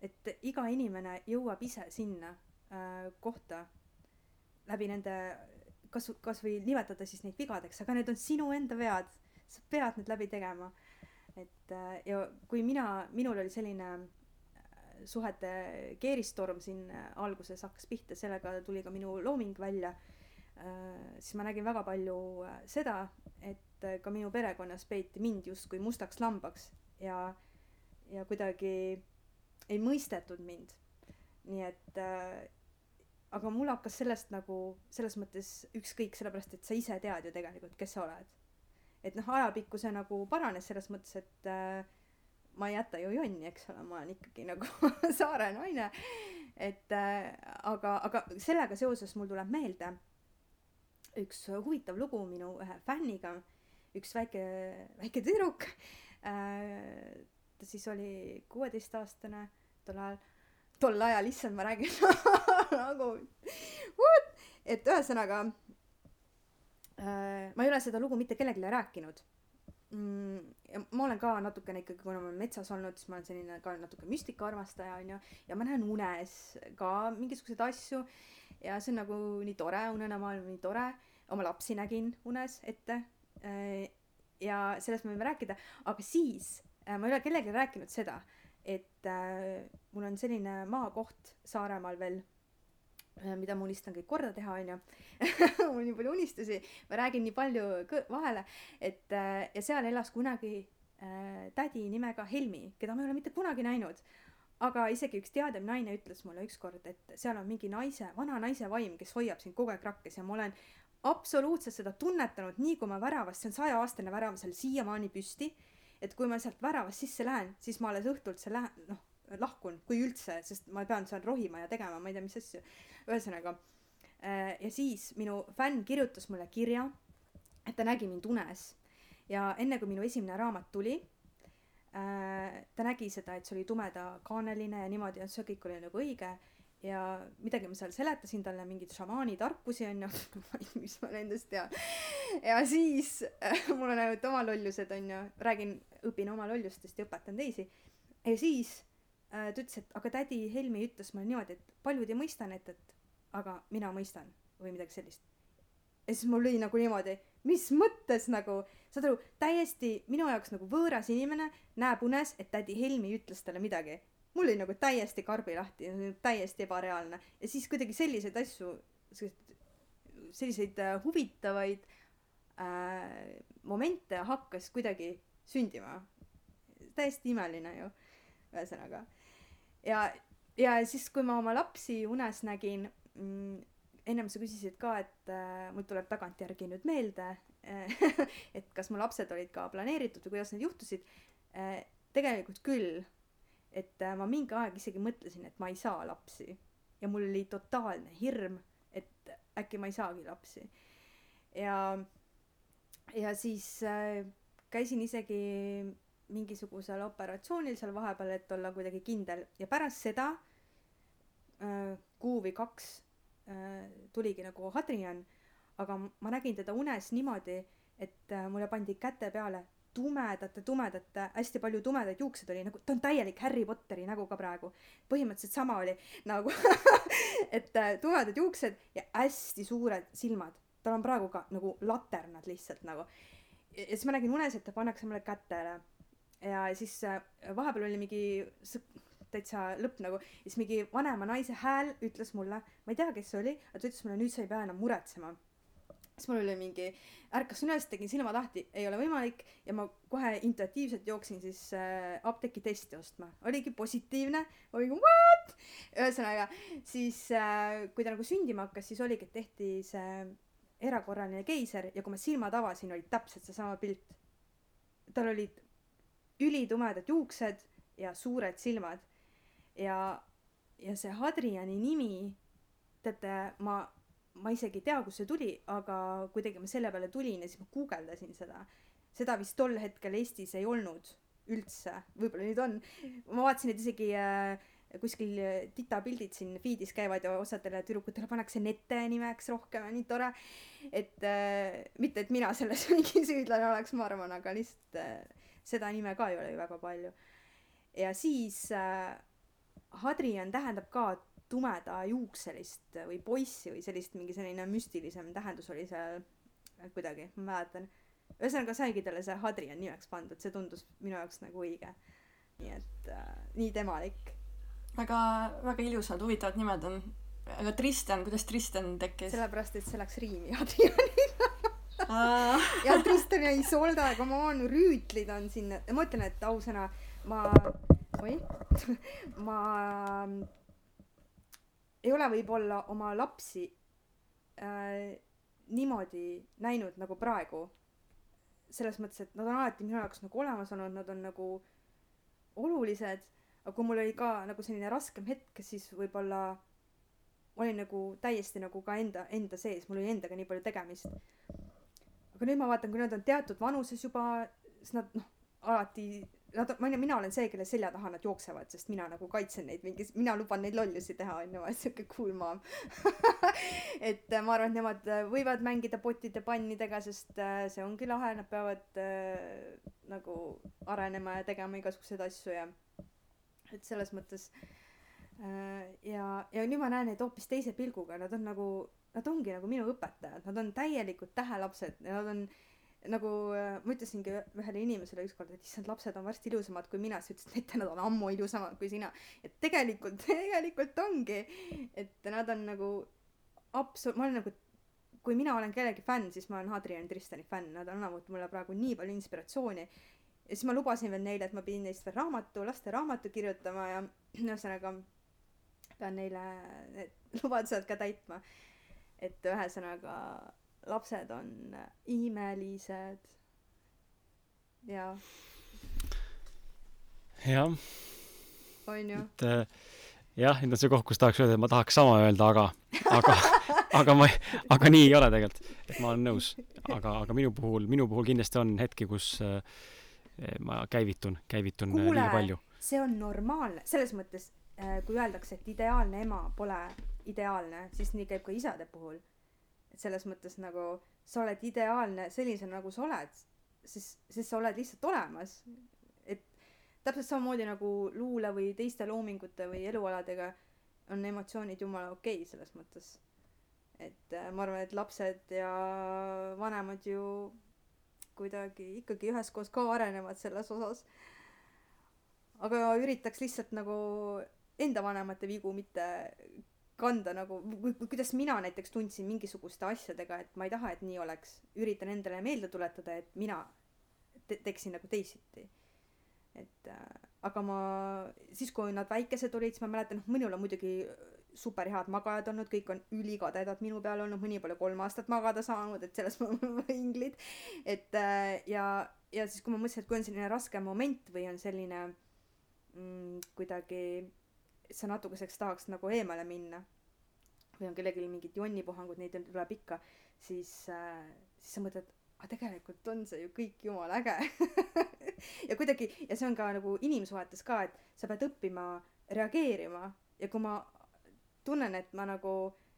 Et iga inimene jõuab ise sinna äh, kohta läbi nende kas kasvõi nimetada siis neid vigadeks aga need on sinu enda vead. Sa pead need läbi tegema. Et äh, ja kui mina minul oli selline suhete keeristorm siin alguses hakkas pihta sellega tuli ka minu looming välja. Äh, siis ma nägin väga palju äh, seda et äh, ka minu perekonnas peeti mind justkui mustaks lambaks ja ja kuidagi ei mõistetud mind. Nii et aga mul hakkas sellest nagu selles mõttes ükskõik sellepärast et sa ise tead ju tegelikult kes sa oled. Et noh ajapikku see nagu paranes selles mõttes et äh, ma ei jäta ju jonni eks ole ma olen ikkagi nagu saare naine. Et äh, aga aga sellega seoses mul tuleb meelde üks huvitav lugu minu ühe fänniga. Üks väike väike tüdruk äh, ta siis oli kuueteistaastane tol ajal. Tol ajal issand ma räägin nagu what? Et ühesõnaga äh, ma ei ole seda lugu mitte kellelegi rääkinud mm, ma olen ka natukene ikkagi kuna ma olen metsas olnud siis ma olen selline ka natuke müstikaarmastaja onju. Ja ma näen unes ka mingisuguseid asju. Ja see on nagu nii tore unenäomaailm on nii tore. Oma lapsi nägin unes ette. Äh, ja sellest me võime rääkida. Aga siis äh, ma ei ole kellelegi rääkinud seda et äh, mul on selline maakoht Saaremaal veel mida ma unistan kõik korda teha, onju. mul on nii palju unistusi, ma räägin nii palju vahele, et äh, ja seal elas kunagi äh, tädi nimega Helmi, keda ma ei ole mitte kunagi näinud. aga isegi üks teadev naine ütles mulle ükskord, et seal on mingi naise, vana naise vaim, kes hoiab sind kogu aeg rakkes ja ma olen absoluutselt seda tunnetanud, nii kui ma väravast, see on sajaaastane värav seal siiamaani püsti, et kui ma sealt väravast sisse lähen, siis ma alles õhtult seal lähen, noh, lahkun, kui üldse, sest ma pean seal rohima ja tegema, ma ei tea, mis asju. ühesõnaga äh, ja siis minu fänn kirjutas mulle kirja, et ta nägi mind unes ja enne kui minu esimene raamat tuli äh,, ta nägi seda, et see oli tumedakaaneline ja niimoodi ja see kõik oli nagu õige ja midagi ma seal seletasin talle, mingeid šamaani tarkusi onju mis ma nendest tean. ja siis äh, mul on ainult oma lollused onju, räägin, õpin oma lollustest ja õpetan teisi. ja siis äh, ta ütles, et aga tädi Helmi ütles mulle niimoodi, et paljud ei mõista need, et aga mina mõistan või midagi sellist. ja siis mul lõi nagu niimoodi, mis mõttes nagu, saad aru, täiesti minu jaoks nagu võõras inimene näeb unes, et tädi Helmi ütles talle midagi mul oli nagu täiesti karbi lahti, täiesti ebareaalne ja siis kuidagi selliseid asju, selliseid äh, huvitavaid äh, momente hakkas kuidagi sündima. täiesti imeline ju, ühesõnaga. Ja, ja siis, kui ma oma lapsi unes nägin mm,, ennem sa küsisid ka, et äh, mul tuleb tagantjärgi nüüd meelde et kas mu lapsed olid ka planeeritud või kuidas need juhtusid äh,. tegelikult küll et äh, ma mingi aeg isegi mõtlesin, et ma ei saa lapsi ja mul oli totaalne hirm, et äkki ma ei saagi lapsi. ja, ja siis äh, käisin isegi mingisugusel operatsioonil seal vahepeal, et olla kuidagi kindel ja pärast seda äh, kuu või kaks äh, tuligi nagu Hadrian, aga ma nägin teda unes niimoodi, et äh, mulle pandi käte peale tumedate, tumedate, hästi palju tumedaid juukseid oli nagu, ta on täielik Harry Potteri nägu ka praegu. põhimõtteliselt sama oli nagu et äh, tumedad juuksed ja hästi suured silmad. tal on praegu ka nagu laternad lihtsalt nagu. ja siis ma nägin unes, et ta pannakse mulle kätele. Ja siis äh, vahepeal oli mingi täitsa lõpp nagu, siis mingi vanema naise hääl ütles mulle, ma ei tea, kes see oli, aga ta ütles mulle, nüüd sa ei pea enam muretsema siis mul oli mingi, ärkasin üles, tegin silmad lahti, ei ole võimalik ja ma kohe intuitiivselt jooksin siis äh, apteeki testi ostma. oligi positiivne, ma olin what? ühesõnaga, siis äh, kui ta nagu sündima hakkas, siis oligi, et tehti see erakorraline keiser ja kui ma silmad avasin, oli täpselt seesama pilt. tal olid ülitumedad juuksed ja suured silmad. ja, ja see Hadriani nimi, teate, ma ma isegi ei tea, kust see tuli, aga kuidagi ma selle peale tulin ja siis ma guugeldasin seda. seda vist tol hetkel Eestis ei olnud üldse, võib-olla nüüd on. ma vaatasin, et isegi äh, kuskil titapildid siin feed'is käivad ja osadele tüdrukutele pannakse nete nimeks rohkem ja nii tore. et äh, mitte, et mina selles mingi süüdlane oleks, ma arvan, aga lihtsalt äh, seda nime ka ei ole ju väga palju. ja siis äh, Hadrian tähendab ka tumedajuukselist või poissi või sellist mingi selline müstilisem tähendus oli seal kuidagi, ma mäletan. ühesõnaga saigi talle see Hadrian nimeks pandud, see tundus minu jaoks nagu õige. nii et äh, nii temalik. väga, väga ilusad, huvitavad nimed on. aga Tristan, kuidas Tristan tekkis? sellepärast, et see läks riimi Hadrianiga ja Tristan ja Isolda, come on, rüütlid on siin, ma ütlen, et ausõna, ma, oi ma ei ole võib-olla oma lapsi äh, niimoodi näinud nagu praegu. selles mõttes, et nad on alati minu jaoks nagu olemas olnud, nad on nagu olulised, aga kui mul oli ka nagu selline raskem hetk, siis võib-olla olin nagu täiesti nagu ka enda, enda sees, mul oli endaga nii palju tegemist. Aga nüüd ma vaatan, kui nad on teatud vanuses juba, siis nad noh, alati nad, ma, mina olen see, kelle selja taha nad jooksevad, sest mina nagu kaitsen neid mingi, mina luban neid lollusi teha, onju, siuke cool mom. Et äh, ma arvan, et nemad äh, võivad mängida potide pannidega, sest äh, see ongi lahe, nad peavad äh, nagu arenema ja tegema igasuguseid asju ja et selles mõttes äh, ja, ja nüüd ma näen neid hoopis teise pilguga, nad on nagu, nad ongi nagu minu õpetajad, nad on täielikud tähelapsed ja nad on nagu äh, ma ütlesingi ühele inimesele ükskord, et issand, lapsed on varsti ilusamad kui mina, siis ütles, et nad on ammu ilusamad kui sina. et tegelikult, tegelikult ongi, et nad on nagu absu-, ma olen nagu, kui mina olen kellegi fänn, siis ma olen Hadrian Tristani fänn, nad annavad mulle praegu nii palju inspiratsiooni. ja siis ma lubasin veel neile, et ma pidin neist veel raamatu, lasteraamatu kirjutama ja ühesõnaga pean neile need lubadused ka täitma. Et ühesõnaga lapsed on imelised. ja. jah. on ju? et äh, jah, nüüd on see koht, kus tahaks öelda, et ma tahaks sama öelda, aga, aga, aga ma, aga nii ei ole tegelikult. et ma olen nõus. aga, aga minu puhul, minu puhul kindlasti on hetki, kus äh, ma käivitun, käivitun Kuule, liiga palju. see on normaalne, selles mõttes äh,, kui öeldakse, et ideaalne ema pole ideaalne, siis nii käib ka isade puhul et selles mõttes nagu sa oled ideaalne sellisena, nagu sa oled, siis, siis sa oled lihtsalt olemas. et täpselt samamoodi nagu luule või teiste loomingute või elualadega on emotsioonid jumala okei okay, selles mõttes. et äh, ma arvan, et lapsed ja vanemad ju kuidagi ikkagi üheskoos ka arenevad selles osas. aga üritaks lihtsalt nagu enda vanemate vigu mitte kanda nagu, kuidas mina näiteks tundsin mingisuguste asjadega, et ma ei taha, et nii oleks, üritan endale meelde tuletada, et mina te teeksin nagu teisiti. et äh, aga ma, siis kui nad väikesed olid, siis ma mäletan, noh, minul on muidugi super head magajad olnud, kõik on ülikadedad minu peale olnud, mõni pole kolm aastat magada saanud, et selles ma olen inglid. et äh, ja, ja siis, kui ma mõtlesin, et kui on selline raske moment või on selline mm, kuidagi sa natukeseks tahaks nagu eemale minna või on kellelgi mingid jonnipuhangud, neid tuleb ikka, siis äh,, siis sa mõtled, aga tegelikult on see ju kõik jumala äge. Ja kuidagi, ja see on ka nagu inimsuhetes ka, et sa pead õppima reageerima. Ja kui ma tunnen, et ma nagu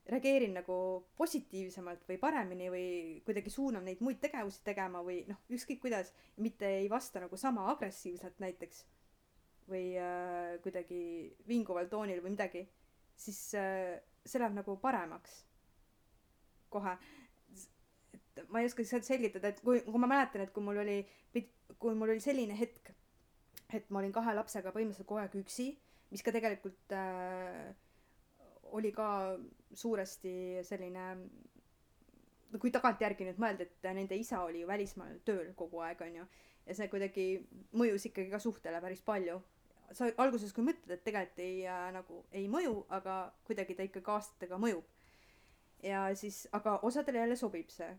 reageerin nagu positiivsemalt või paremini või kuidagi suunan neid muid tegevusi tegema või noh, ükskõik kuidas, mitte ei vasta nagu sama agressiivselt näiteks või äh, kuidagi vinguval toonil või midagi, siis äh, see läheb nagu paremaks kohe. et ma ei oska selgitada, et kui, kui ma mäletan, et kui mul oli, kui mul oli selline hetk, et ma olin kahe lapsega põhimõtteliselt kogu aeg üksi, mis ka tegelikult äh, oli ka suuresti selline no kui tagantjärgi nüüd mõelda, et nende isa oli ju välismaal tööl kogu aeg, onju, ja see kuidagi mõjus ikkagi ka suhtele päris palju sa alguses küll mõtled, et tegelikult ei äh, nagu ei mõju, aga kuidagi ta ikkagi aastatega mõjub. ja siis, aga osadele jälle sobib see.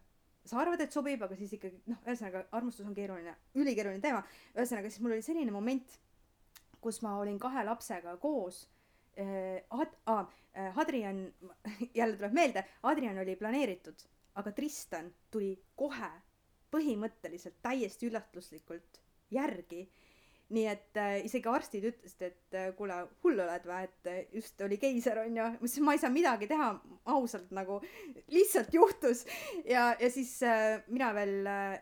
sa arvad, et sobib, aga siis ikkagi noh, ühesõnaga armastus on keeruline, ülikeeruline teema. ühesõnaga siis mul oli selline moment, kus ma olin kahe lapsega koos äh,. Ad- ah,, Hadrian, jälle tuleb meelde, Adrian oli planeeritud, aga Tristan tuli kohe põhimõtteliselt täiesti üllatuslikult järgi. Nii et äh, isegi arstid ütlesid, et äh, kuule, hull oled või, et äh, just oli keiser onju, ma ütlesin, ma ei saa midagi teha, ausalt nagu lihtsalt juhtus. Ja, ja siis äh, mina veel äh,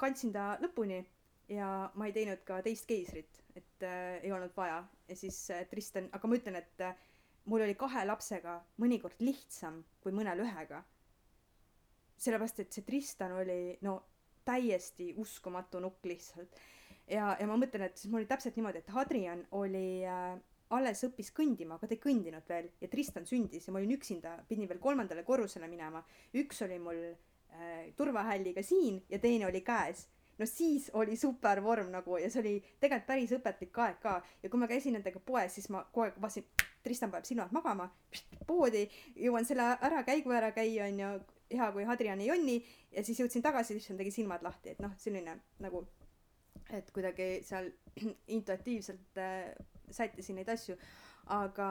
kandsin ta lõpuni ja ma ei teinud ka teist keisrit, et äh, ei olnud vaja. Ja siis äh, Tristan, aga ma ütlen, et äh, mul oli kahe lapsega mõnikord lihtsam kui mõnel ühega. Sellepärast, et see Tristan oli no täiesti uskumatu nukk lihtsalt. Ja, ja ma mõtlen, et siis mul oli täpselt niimoodi, et Hadrian oli äh, alles õppis kõndima, aga ta ei kõndinud veel. Ja Tristan sündis ja ma olin üksinda, pidin veel kolmandale korrusele minema. üks oli mul äh, turvahälliga siin ja teine oli käes. no siis oli super vorm nagu ja see oli tegelikult päris õpetlik aeg ka. Ja kui ma käisin nendega poes, siis ma kogu aeg vaatasin, Tristan paneb silmad magama, poodi, jõuan selle ära käigu ära käia, onju, hea kui Hadrian ei jonni ja siis jõudsin tagasi, siis ta tegi silmad lahti, et noh, selline nagu et kuidagi seal intuitiivselt äh, sättisin neid asju, aga,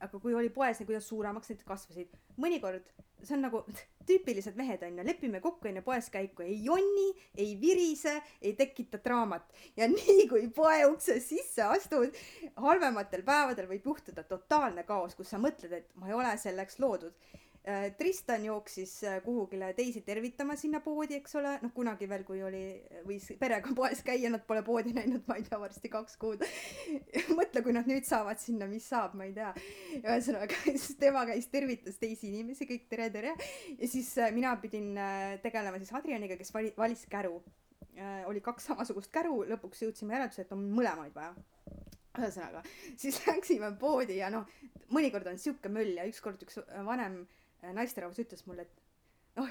aga kui oli poes, kuidas suuremaks need kasvasid, mõnikord see on nagu tüüpilised mehed onju, lepime kokku enne poes käiku, ei jonni, ei virise, ei tekita draamat. Ja nii kui poe ukse sisse astud, halvematel päevadel võib juhtuda totaalne kaos, kus sa mõtled, et ma ei ole selleks loodud Tristan jooksis äh, kuhugile teisi tervitama sinna poodi, eks ole, noh kunagi veel, kui oli, võis perega poes käia, nad pole poodi näinud, ma ei tea, varsti kaks kuud mõtle, kui nad nüüd saavad sinna, mis saab, ma ei tea. ühesõnaga, siis tema käis, tervitas teisi inimesi, kõik tere, tere. ja siis äh, mina pidin äh, tegelema siis Adrianiga, kes vali-, valis käru. oli kaks samasugust käru, lõpuks jõudsime järeldusele, et on mõlemaid vaja ühesõnaga, siis läksime poodi ja noh, mõnikord on sihuke möll ja ükskord üks vanem äh, naisterahvas ütles mulle, et noh,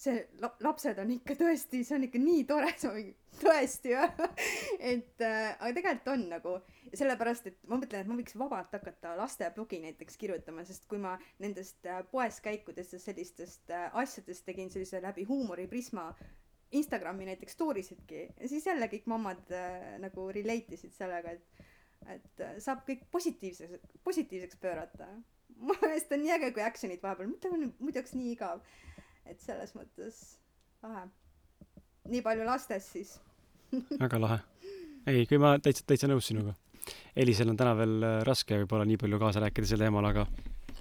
see la- lapsed on ikka tõesti, see on ikka nii tore, siis ma mingi tõesti või? et äh, aga tegelikult on nagu sellepärast, et ma mõtlen, et ma võiks vabalt hakata lasteblogi näiteks kirjutama, sest kui ma nendest äh, poes käikudest ja sellistest äh, asjadest tegin sellise läbi huumoriprisma Instagrami näiteks story sidki, siis jälle kõik mammad äh, nagu relate isid sellega, et et äh, saab kõik positiivseks, positiivseks pöörata. Mu meelest on nii äge, kui action'id vahepeal, muidu, muidu oleks nii igav. et selles mõttes lahe. nii palju lastest siis. väga lahe. ei, kui ma täitsa, täitsa nõus sinuga. Elisel on täna veel äh, raske võib-olla nii palju kaasa rääkida sel teemal, aga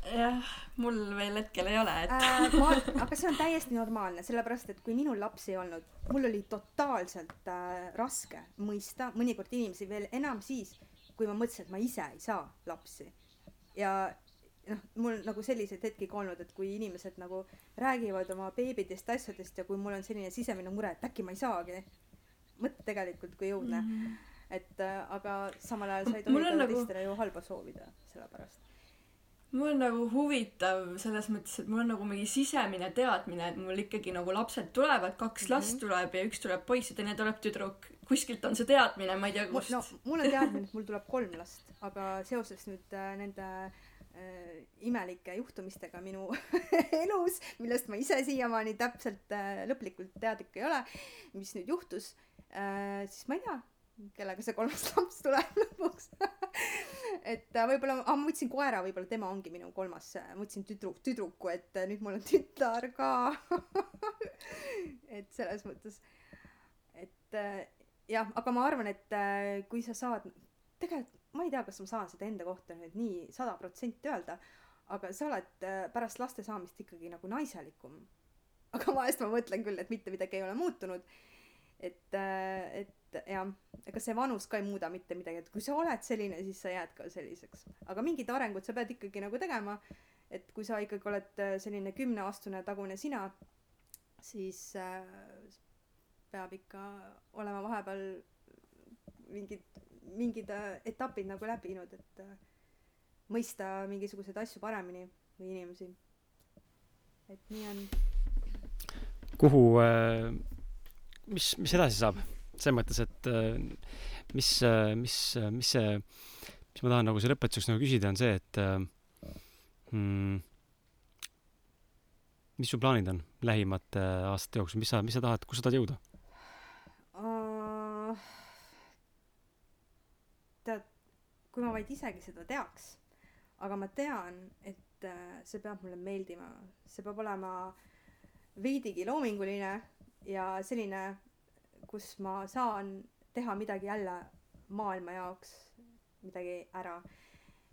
jah, mul veel hetkel ei ole, et äh,. ma, aga see on täiesti normaalne, sellepärast et kui minul lapsi ei olnud, mul oli totaalselt äh, raske mõista mõnikord inimesi veel enam siis, kui ma mõtlesin, et ma ise ei saa lapsi. ja noh, mul nagu selliseid hetki ka olnud, et kui inimesed nagu räägivad oma beebidest, asjadest ja kui mul on selline sisemine mure, et äkki ma ei saagi. mõtle tegelikult, kui õudne mm. -hmm. et äh, aga samal ajal sa ei tohi nagu- teistele ju halba soovida, sellepärast. mul on nagu huvitav selles mõttes, et mul on nagu mingi sisemine teadmine, et mul ikkagi nagu lapsed tulevad, kaks mm -hmm. last tuleb ja üks tuleb poiss ja teine tuleb tüdruk. kuskilt on see teadmine, ma ei tea mul kust no mul on teadmine, et mul tuleb kolm last, aga seoses nüüd äh, nende äh, imelike juhtumistega minu elus, millest ma ise siiamaani täpselt äh, lõplikult teadlik ei ole, mis nüüd juhtus äh,, siis ma ei tea, kellega see kolmas laps tuleb lõpuks. Et äh, võib-olla ah,, ma võtsin koera, võib-olla tema ongi minu kolmas, ma võtsin tüdruk, tüdruku, et äh, nüüd mul on tütar ka. Et selles mõttes, et äh, jah, aga ma arvan, et äh, kui sa saad, tegelikult ma ei tea, kas ma saan seda enda kohta nüüd nii sada protsenti öelda, aga sa oled äh, pärast laste saamist ikkagi nagu naiselikum. aga vahest ma mõtlen küll, et mitte midagi ei ole muutunud. et, et jah, ega see vanus ka ei muuda mitte midagi, et kui sa oled selline, siis sa jääd ka selliseks. aga mingid arengud sa pead ikkagi nagu tegema, et kui sa ikkagi oled äh, selline kümneaastane tagune sina, siis äh, peab ikka olema vahepeal mingid, mingid äh, etapid nagu läbinud, et äh, mõista mingisuguseid asju paremini või inimesi. et nii on. kuhu, mis, mis edasi saab? selles mõttes, et äh, mis, mis, mis see, mis ma tahan nagu selle lõpetuseks nagu küsida, on see, et äh, mm, mis su plaanid on lähimate aastate jooksul, mis sa, mis sa tahad, kus sa tahad jõuda? Uh, tead, kui ma vaid isegi seda teaks, aga ma tean, et äh, see peab mulle meeldima, see peab olema veidigi loominguline ja selline, kus ma saan teha midagi jälle maailma jaoks, midagi ära.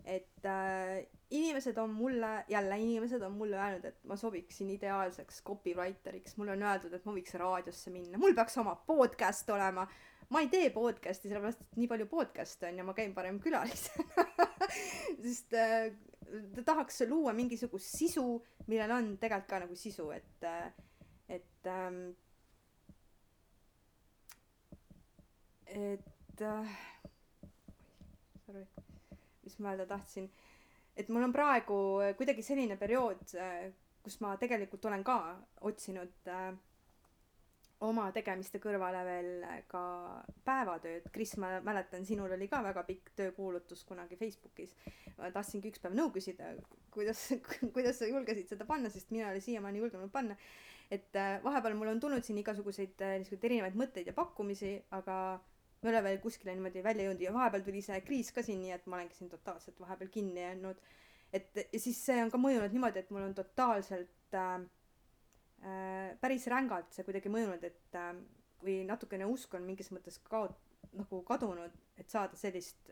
et äh, inimesed on mulle, jälle inimesed on mulle öelnud, et ma sobiksin ideaalseks copywriteriks, mulle on öeldud, et ma võiks raadiosse minna, mul peaks oma podcast olema. Ma ei tee podcast'i sellepärast, et nii palju podcast'e on ja ma käin parem külalisena. Sest äh, ta tahaks luua mingisugust sisu, millel on tegelikult ka nagu sisu, et, et ähm, et äh, sorry, mis ma öelda tahtsin, et mul on praegu kuidagi selline periood, kus ma tegelikult olen ka otsinud äh, oma tegemiste kõrvale veel ka päevatööd. Kris, ma mäletan, sinul oli ka väga pikk töökuulutus kunagi Facebookis. ma tahtsingi üks päev nõu küsida, kuidas, kuidas sa julgesid seda panna, sest mina ei ole siiamaani julgenud panna. et äh, vahepeal mul on tulnud siin igasuguseid äh, niisuguseid erinevaid mõtteid ja pakkumisi, aga ma ei ole veel kuskile niimoodi välja jõudnud ja vahepeal tuli see kriis ka siin, nii et ma olengi siin totaalselt vahepeal kinni jäänud. et ja siis see on ka mõjunud niimoodi, et mul on totaalselt äh, päris rängalt see kuidagi mõjunud, et äh, kui natukene usk on mingis mõttes kaot-, nagu kadunud, et saada sellist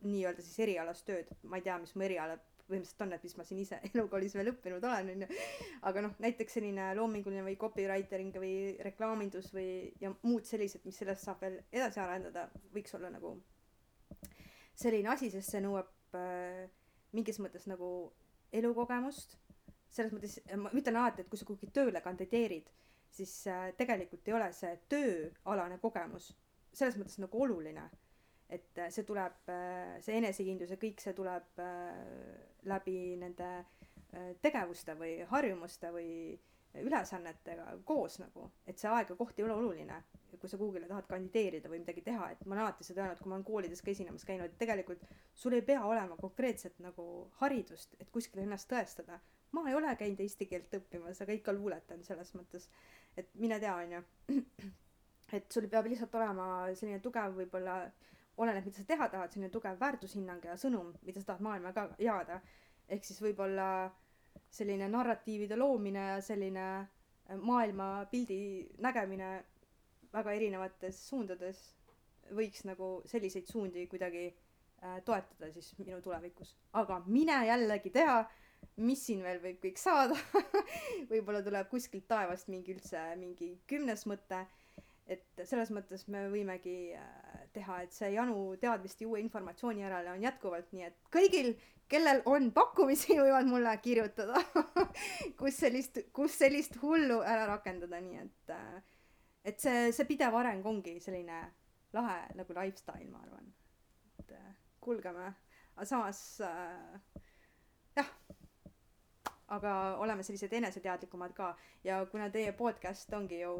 nii-öelda siis erialast tööd, ma ei tea, mis mu eriala põhimõtteliselt on, et mis ma siin ise elukoolis veel õppinud olen, onju. aga noh, näiteks selline loominguline või copywritering või reklaamindus või, ja muud sellised, mis sellest saab veel edasi arendada, võiks olla nagu selline asi, sest see nõuab äh, mingis mõttes nagu elukogemust. Selles mõttes, ma ütlen alati, et kui sa kuhugi tööle kandideerid, siis äh, tegelikult ei ole see tööalane kogemus selles mõttes nagu oluline. et äh, see tuleb, äh, see enesekindlus ja kõik see tuleb läbi nende tegevuste või harjumuste või ülesannetega koos nagu, et see aeg ja koht ei ole oluline, kui sa kuhugile tahad kandideerida või midagi teha, et ma olen alati seda öelnud, kui ma olen koolides ka esinemas käinud, et tegelikult sul ei pea olema konkreetset nagu haridust, et kuskil ennast tõestada. Ma ei ole käinud eesti keelt õppimas, aga ikka luuletan selles mõttes, et mine tea, onju. et sul peab lihtsalt olema selline tugev võib-olla, oleneb, mida sa teha tahad, selline tugev väärtushinnang ja sõnum, mida sa tahad maailmaga jagada. ehk siis võib-olla selline narratiivide loomine ja selline äh, maailmapildi nägemine väga erinevates suundades võiks nagu selliseid suundi kuidagi äh, toetada siis minu tulevikus. aga mine jällegi tea, mis siin veel võib kõik saada. Võib-olla tuleb kuskilt taevast mingi üldse mingi kümnes mõte. Et selles mõttes me võimegi äh, teha, et see janu teadmiste ja uue informatsiooni järele on jätkuvalt nii, et kõigil, kellel on pakkumisi, võivad mulle kirjutada kus sellist, kus sellist hullu ära rakendada, nii et, äh, et see, see pidev areng ongi selline lahe nagu lifestyle, ma arvan. et äh, kulgeme, aga samas äh, aga oleme sellised eneseteadlikumad ka. Ja kuna teie podcast ongi ju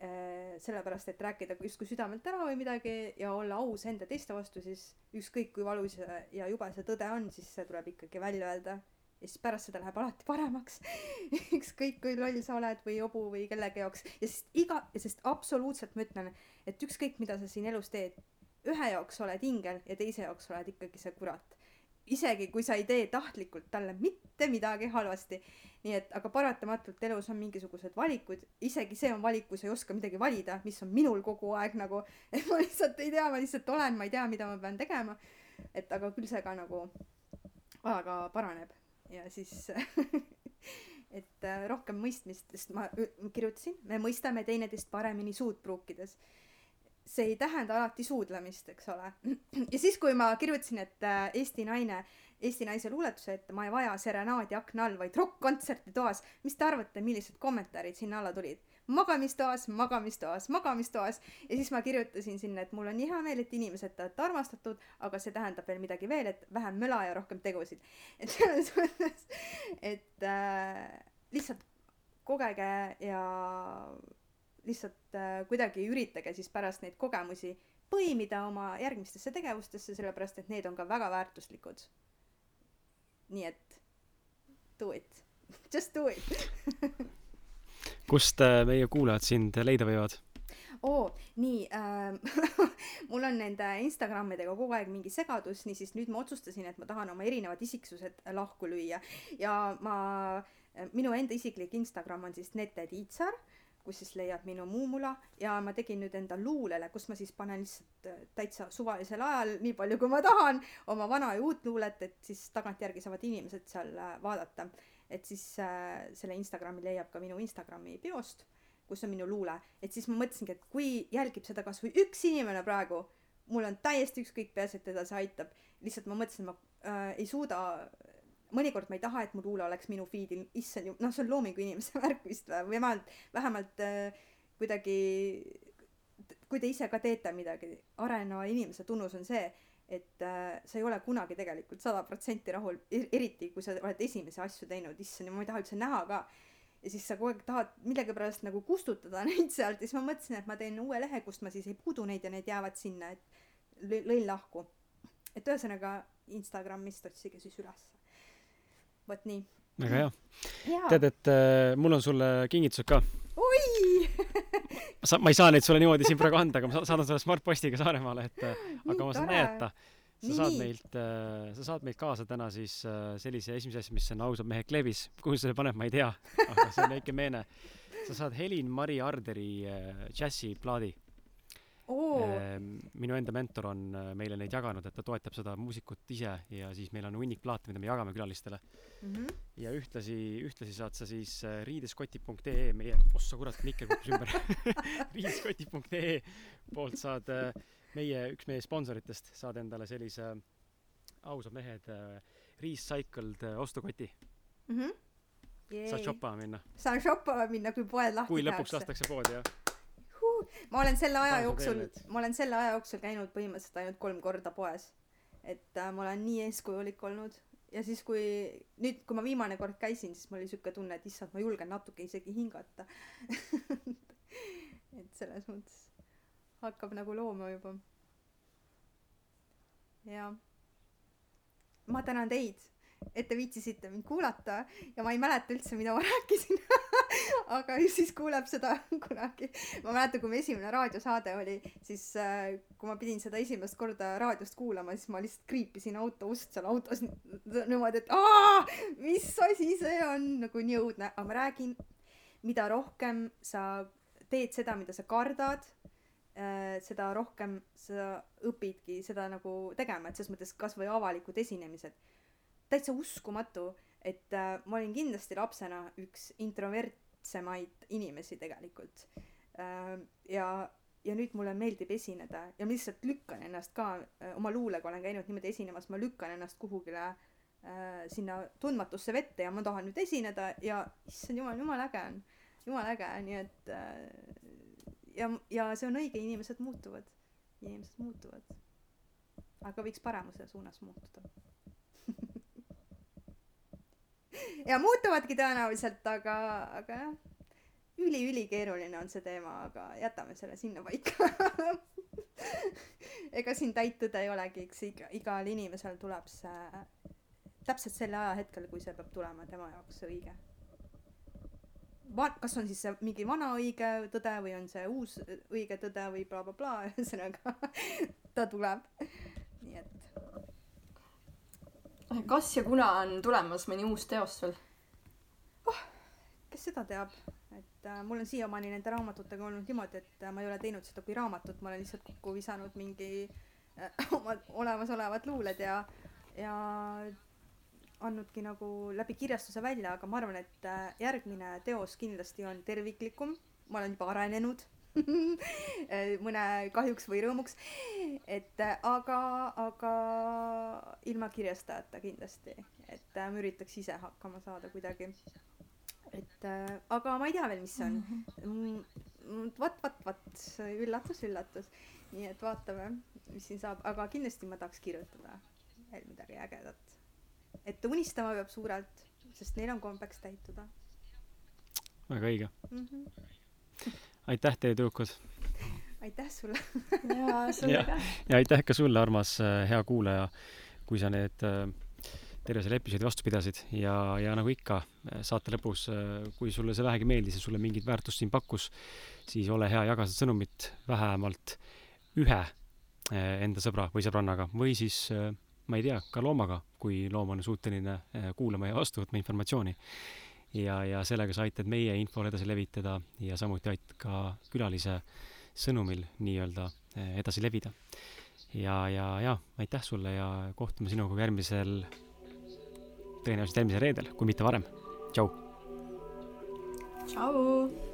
Äh, sellepärast, et rääkida justkui südamelt ära või midagi ja olla aus enda teiste vastu, siis ükskõik kui valus ja jube see tõde on, siis see tuleb ikkagi välja öelda. ja siis pärast seda läheb alati paremaks. Ükskõik kui loll sa oled või jobu või kellegi jaoks. Ja sest iga, sest absoluutselt ma ütlen, et ükskõik mida sa siin elus teed, ühe jaoks oled ingel ja teise jaoks oled ikkagi see kurat isegi kui sa ei tee tahtlikult talle mitte midagi halvasti. nii et, aga paratamatult elus on mingisugused valikud, isegi see on valik, kui sa ei oska midagi valida, mis on minul kogu aeg nagu, et ma lihtsalt ei tea, ma lihtsalt olen, ma ei tea, mida ma pean tegema. et aga küll see ka nagu ajaga paraneb ja siis et äh, rohkem mõistmist, sest ma kirjutasin, me mõistame teineteist paremini suud pruukides see ei tähenda alati suudlemist, eks ole. ja siis, kui ma kirjutasin, et äh, Eesti naine, Eesti naise luuletuse, et ma ei vaja serenaadi akna all, vaid rokk-kontserti toas, mis te arvate, millised kommentaarid sinna alla tulid? magamistoas, magamistoas, magamistoas ja siis ma kirjutasin sinna, et mul on nii hea meel, et inimesed te olete armastatud, aga see tähendab veel midagi veel, et vähem möla ja rohkem tegusid. et selles mõttes, et äh, lihtsalt kogege ja lihtsalt äh, kuidagi üritage siis pärast neid kogemusi põimida oma järgmistesse tegevustesse, sellepärast et need on ka väga väärtuslikud. nii et do it, just do it kust äh, meie kuulajad sind leida võivad? oo, nii äh, mul on nende Instagramidega kogu aeg mingi segadus, niisiis nüüd ma otsustasin, et ma tahan oma erinevad isiksused lahku lüüa ja ma, minu enda isiklik Instagram on siis Nete Tiitsar kus siis leiab minu muumula ja ma tegin nüüd enda luulele, kus ma siis panen lihtsalt äh, täitsa suvalisel ajal, nii palju kui ma tahan, oma vana ja uut luulet, et siis tagantjärgi saavad inimesed seal äh, vaadata. et siis äh, selle Instagrami leiab ka minu Instagrami biost, kus on minu luule, et siis ma mõtlesingi, et kui jälgib seda kasvõi üks inimene praegu, mul on täiesti ükskõik, peaasi, et teda see aitab. lihtsalt ma mõtlesin, ma äh, ei suuda mõnikord ma ei taha, et mu luule oleks minu feed'il, issand ju, noh, see on loomingu inimese värk vist või? Vähemalt, vähemalt äh, kuidagi, kui te ise ka teete midagi, areneva inimese tunnus on see, et äh, sa ei ole kunagi tegelikult sada protsenti rahul, eriti kui sa oled esimesi asju teinud, issand, ma ei taha üldse näha ka. ja siis sa kogu aeg tahad millegipärast nagu kustutada neid sealt. Ja siis ma mõtlesin, et ma teen uue lehe, kust ma siis ei puudu neid ja need jäävad sinna, et lõin lahku. et ühesõnaga Instagramist otsige siis ülesse vot nii. väga hea. tead, et äh, mul on sulle kingitused ka. oi sa, ma ei saa neid sulle niimoodi siin praegu anda, aga ma saadan sulle Smart-postiga Saaremaale, et äh, aga ma saan näidata. sa saad meilt äh,, sa saad meilt kaasa täna siis äh, sellise esimese asja, mis on Ausad mehed kleebis. kuhu see paneb, ma ei tea, aga see on väike meene. sa saad Helin-Mari Arderi äh, džässiplaadi oh.. minu enda mentor on äh, meile neid jaganud, et ta toetab seda muusikut ise ja siis meil on hunnik plaate, mida me jagame külalistele mm. -hmm. ja ühtlasi, ühtlasi saad sa siis äh, riideskoti.ee meie, ossa kurat, mikker kukkus ümber riideskoti.ee poolt saad meie, üks meie sponsoritest saad endale sellise ausad mehed äh, recycled äh, ostukoti mm. -hmm. saad shoppama minna. saan shoppama minna, kui poed lahti kui lõpuks lastakse poodi, jah. Ma olen selle aja jooksul, ma olen selle aja jooksul käinud põhimõtteliselt ainult kolm korda poes. et äh, ma olen nii eeskujulik olnud ja siis, kui nüüd, kui ma viimane kord käisin, siis mul oli siuke tunne, et issand, ma julgen natuke isegi hingata et selles mõttes hakkab nagu looma juba. ja ma tänan teid, et te viitsisite mind kuulata ja ma ei mäleta üldse, mida ma rääkisin aga siis kuuleb seda kunagi. ma mäletan, kui mu esimene raadiosaade oli, siis äh, kui ma pidin seda esimest korda raadiost kuulama, siis ma lihtsalt kriipisin auto ust seal autos niimoodi, et aa, mis asi see on, nagu nii õudne, aga ma räägin, mida rohkem sa teed seda, mida sa kardad äh,, seda rohkem sa õpidki seda nagu tegema, et selles mõttes kasvõi avalikud esinemised. Täitsa uskumatu, et äh, ma olin kindlasti lapsena üks introvert tähtsamaid inimesi tegelikult. Äh, ja, ja nüüd mulle meeldib esineda ja ma lihtsalt lükkan ennast ka, äh, oma luulega olen käinud niimoodi esinemas, ma lükkan ennast kuhugile äh, sinna tundmatusse vette ja ma tahan nüüd esineda ja issand jumal, jumala äge on, jumala äge, nii et äh, ja, ja see on õige, inimesed muutuvad, inimesed muutuvad. aga võiks paremuse suunas muutuda ja muutuvadki tõenäoliselt, aga, aga jah, üli-ülikeeruline on see teema, aga jätame selle sinnapaika ega siin täit tõde ei olegi, eks iga, igal inimesel tuleb see täpselt selle ajahetkel, kui see peab tulema tema jaoks õige. Va-, kas on siis see mingi vana õige tõde või on see uus õige tõde või blablabla bla, bla, ühesõnaga ta tuleb. Kas ja kuna on tulemas mõni uus teos sul oh,? kes seda teab, et äh, mul on siiamaani nende raamatutega olnud niimoodi, et äh, ma ei ole teinud seda kui raamatut, ma olen lihtsalt kokku visanud mingi äh, omad olemasolevad luuled ja, ja andnudki nagu läbi kirjastuse välja, aga ma arvan, et äh, järgmine teos kindlasti on terviklikum, ma olen juba arenenud mõne kahjuks või rõõmuks. et aga, aga ilma kirjastajata kindlasti, et äh, ma üritaks ise hakkama saada kuidagi. et äh, aga ma ei tea veel, mis see on. Mm, vat, vat, vat, üllatus, üllatus. nii et vaatame, mis siin saab, aga kindlasti ma tahaks kirjutada veel midagi ägedat. et unistama peab suurelt, sest neil on kombeks täituda. väga õige mm. -hmm aitäh teile, tüdrukud! aitäh sulle! ja sulle ka! ja aitäh ka sulle, armas äh, hea kuulaja, kui sa need äh, terve selle episoodi vastu pidasid ja, ja nagu ikka, äh, saate lõpus, kui sulle see vähegi meeldis ja sulle mingit väärtust siin pakkus, siis ole hea, jaga seda sõnumit vähemalt ühe enda sõbra või sõbrannaga või siis ma ei tea, ka loomaga, kui loom on suuteline kuulama ja vastu võtma informatsiooni ja, ja sellega sa aitad meie infole edasi levitada ja samuti aitad ka külalise sõnumil nii-öelda eh, edasi levida. ja, ja, ja aitäh sulle ja kohtume sinuga järgmisel, tõenäoliselt järgmisel reedel, kui mitte varem. tšau. tšau.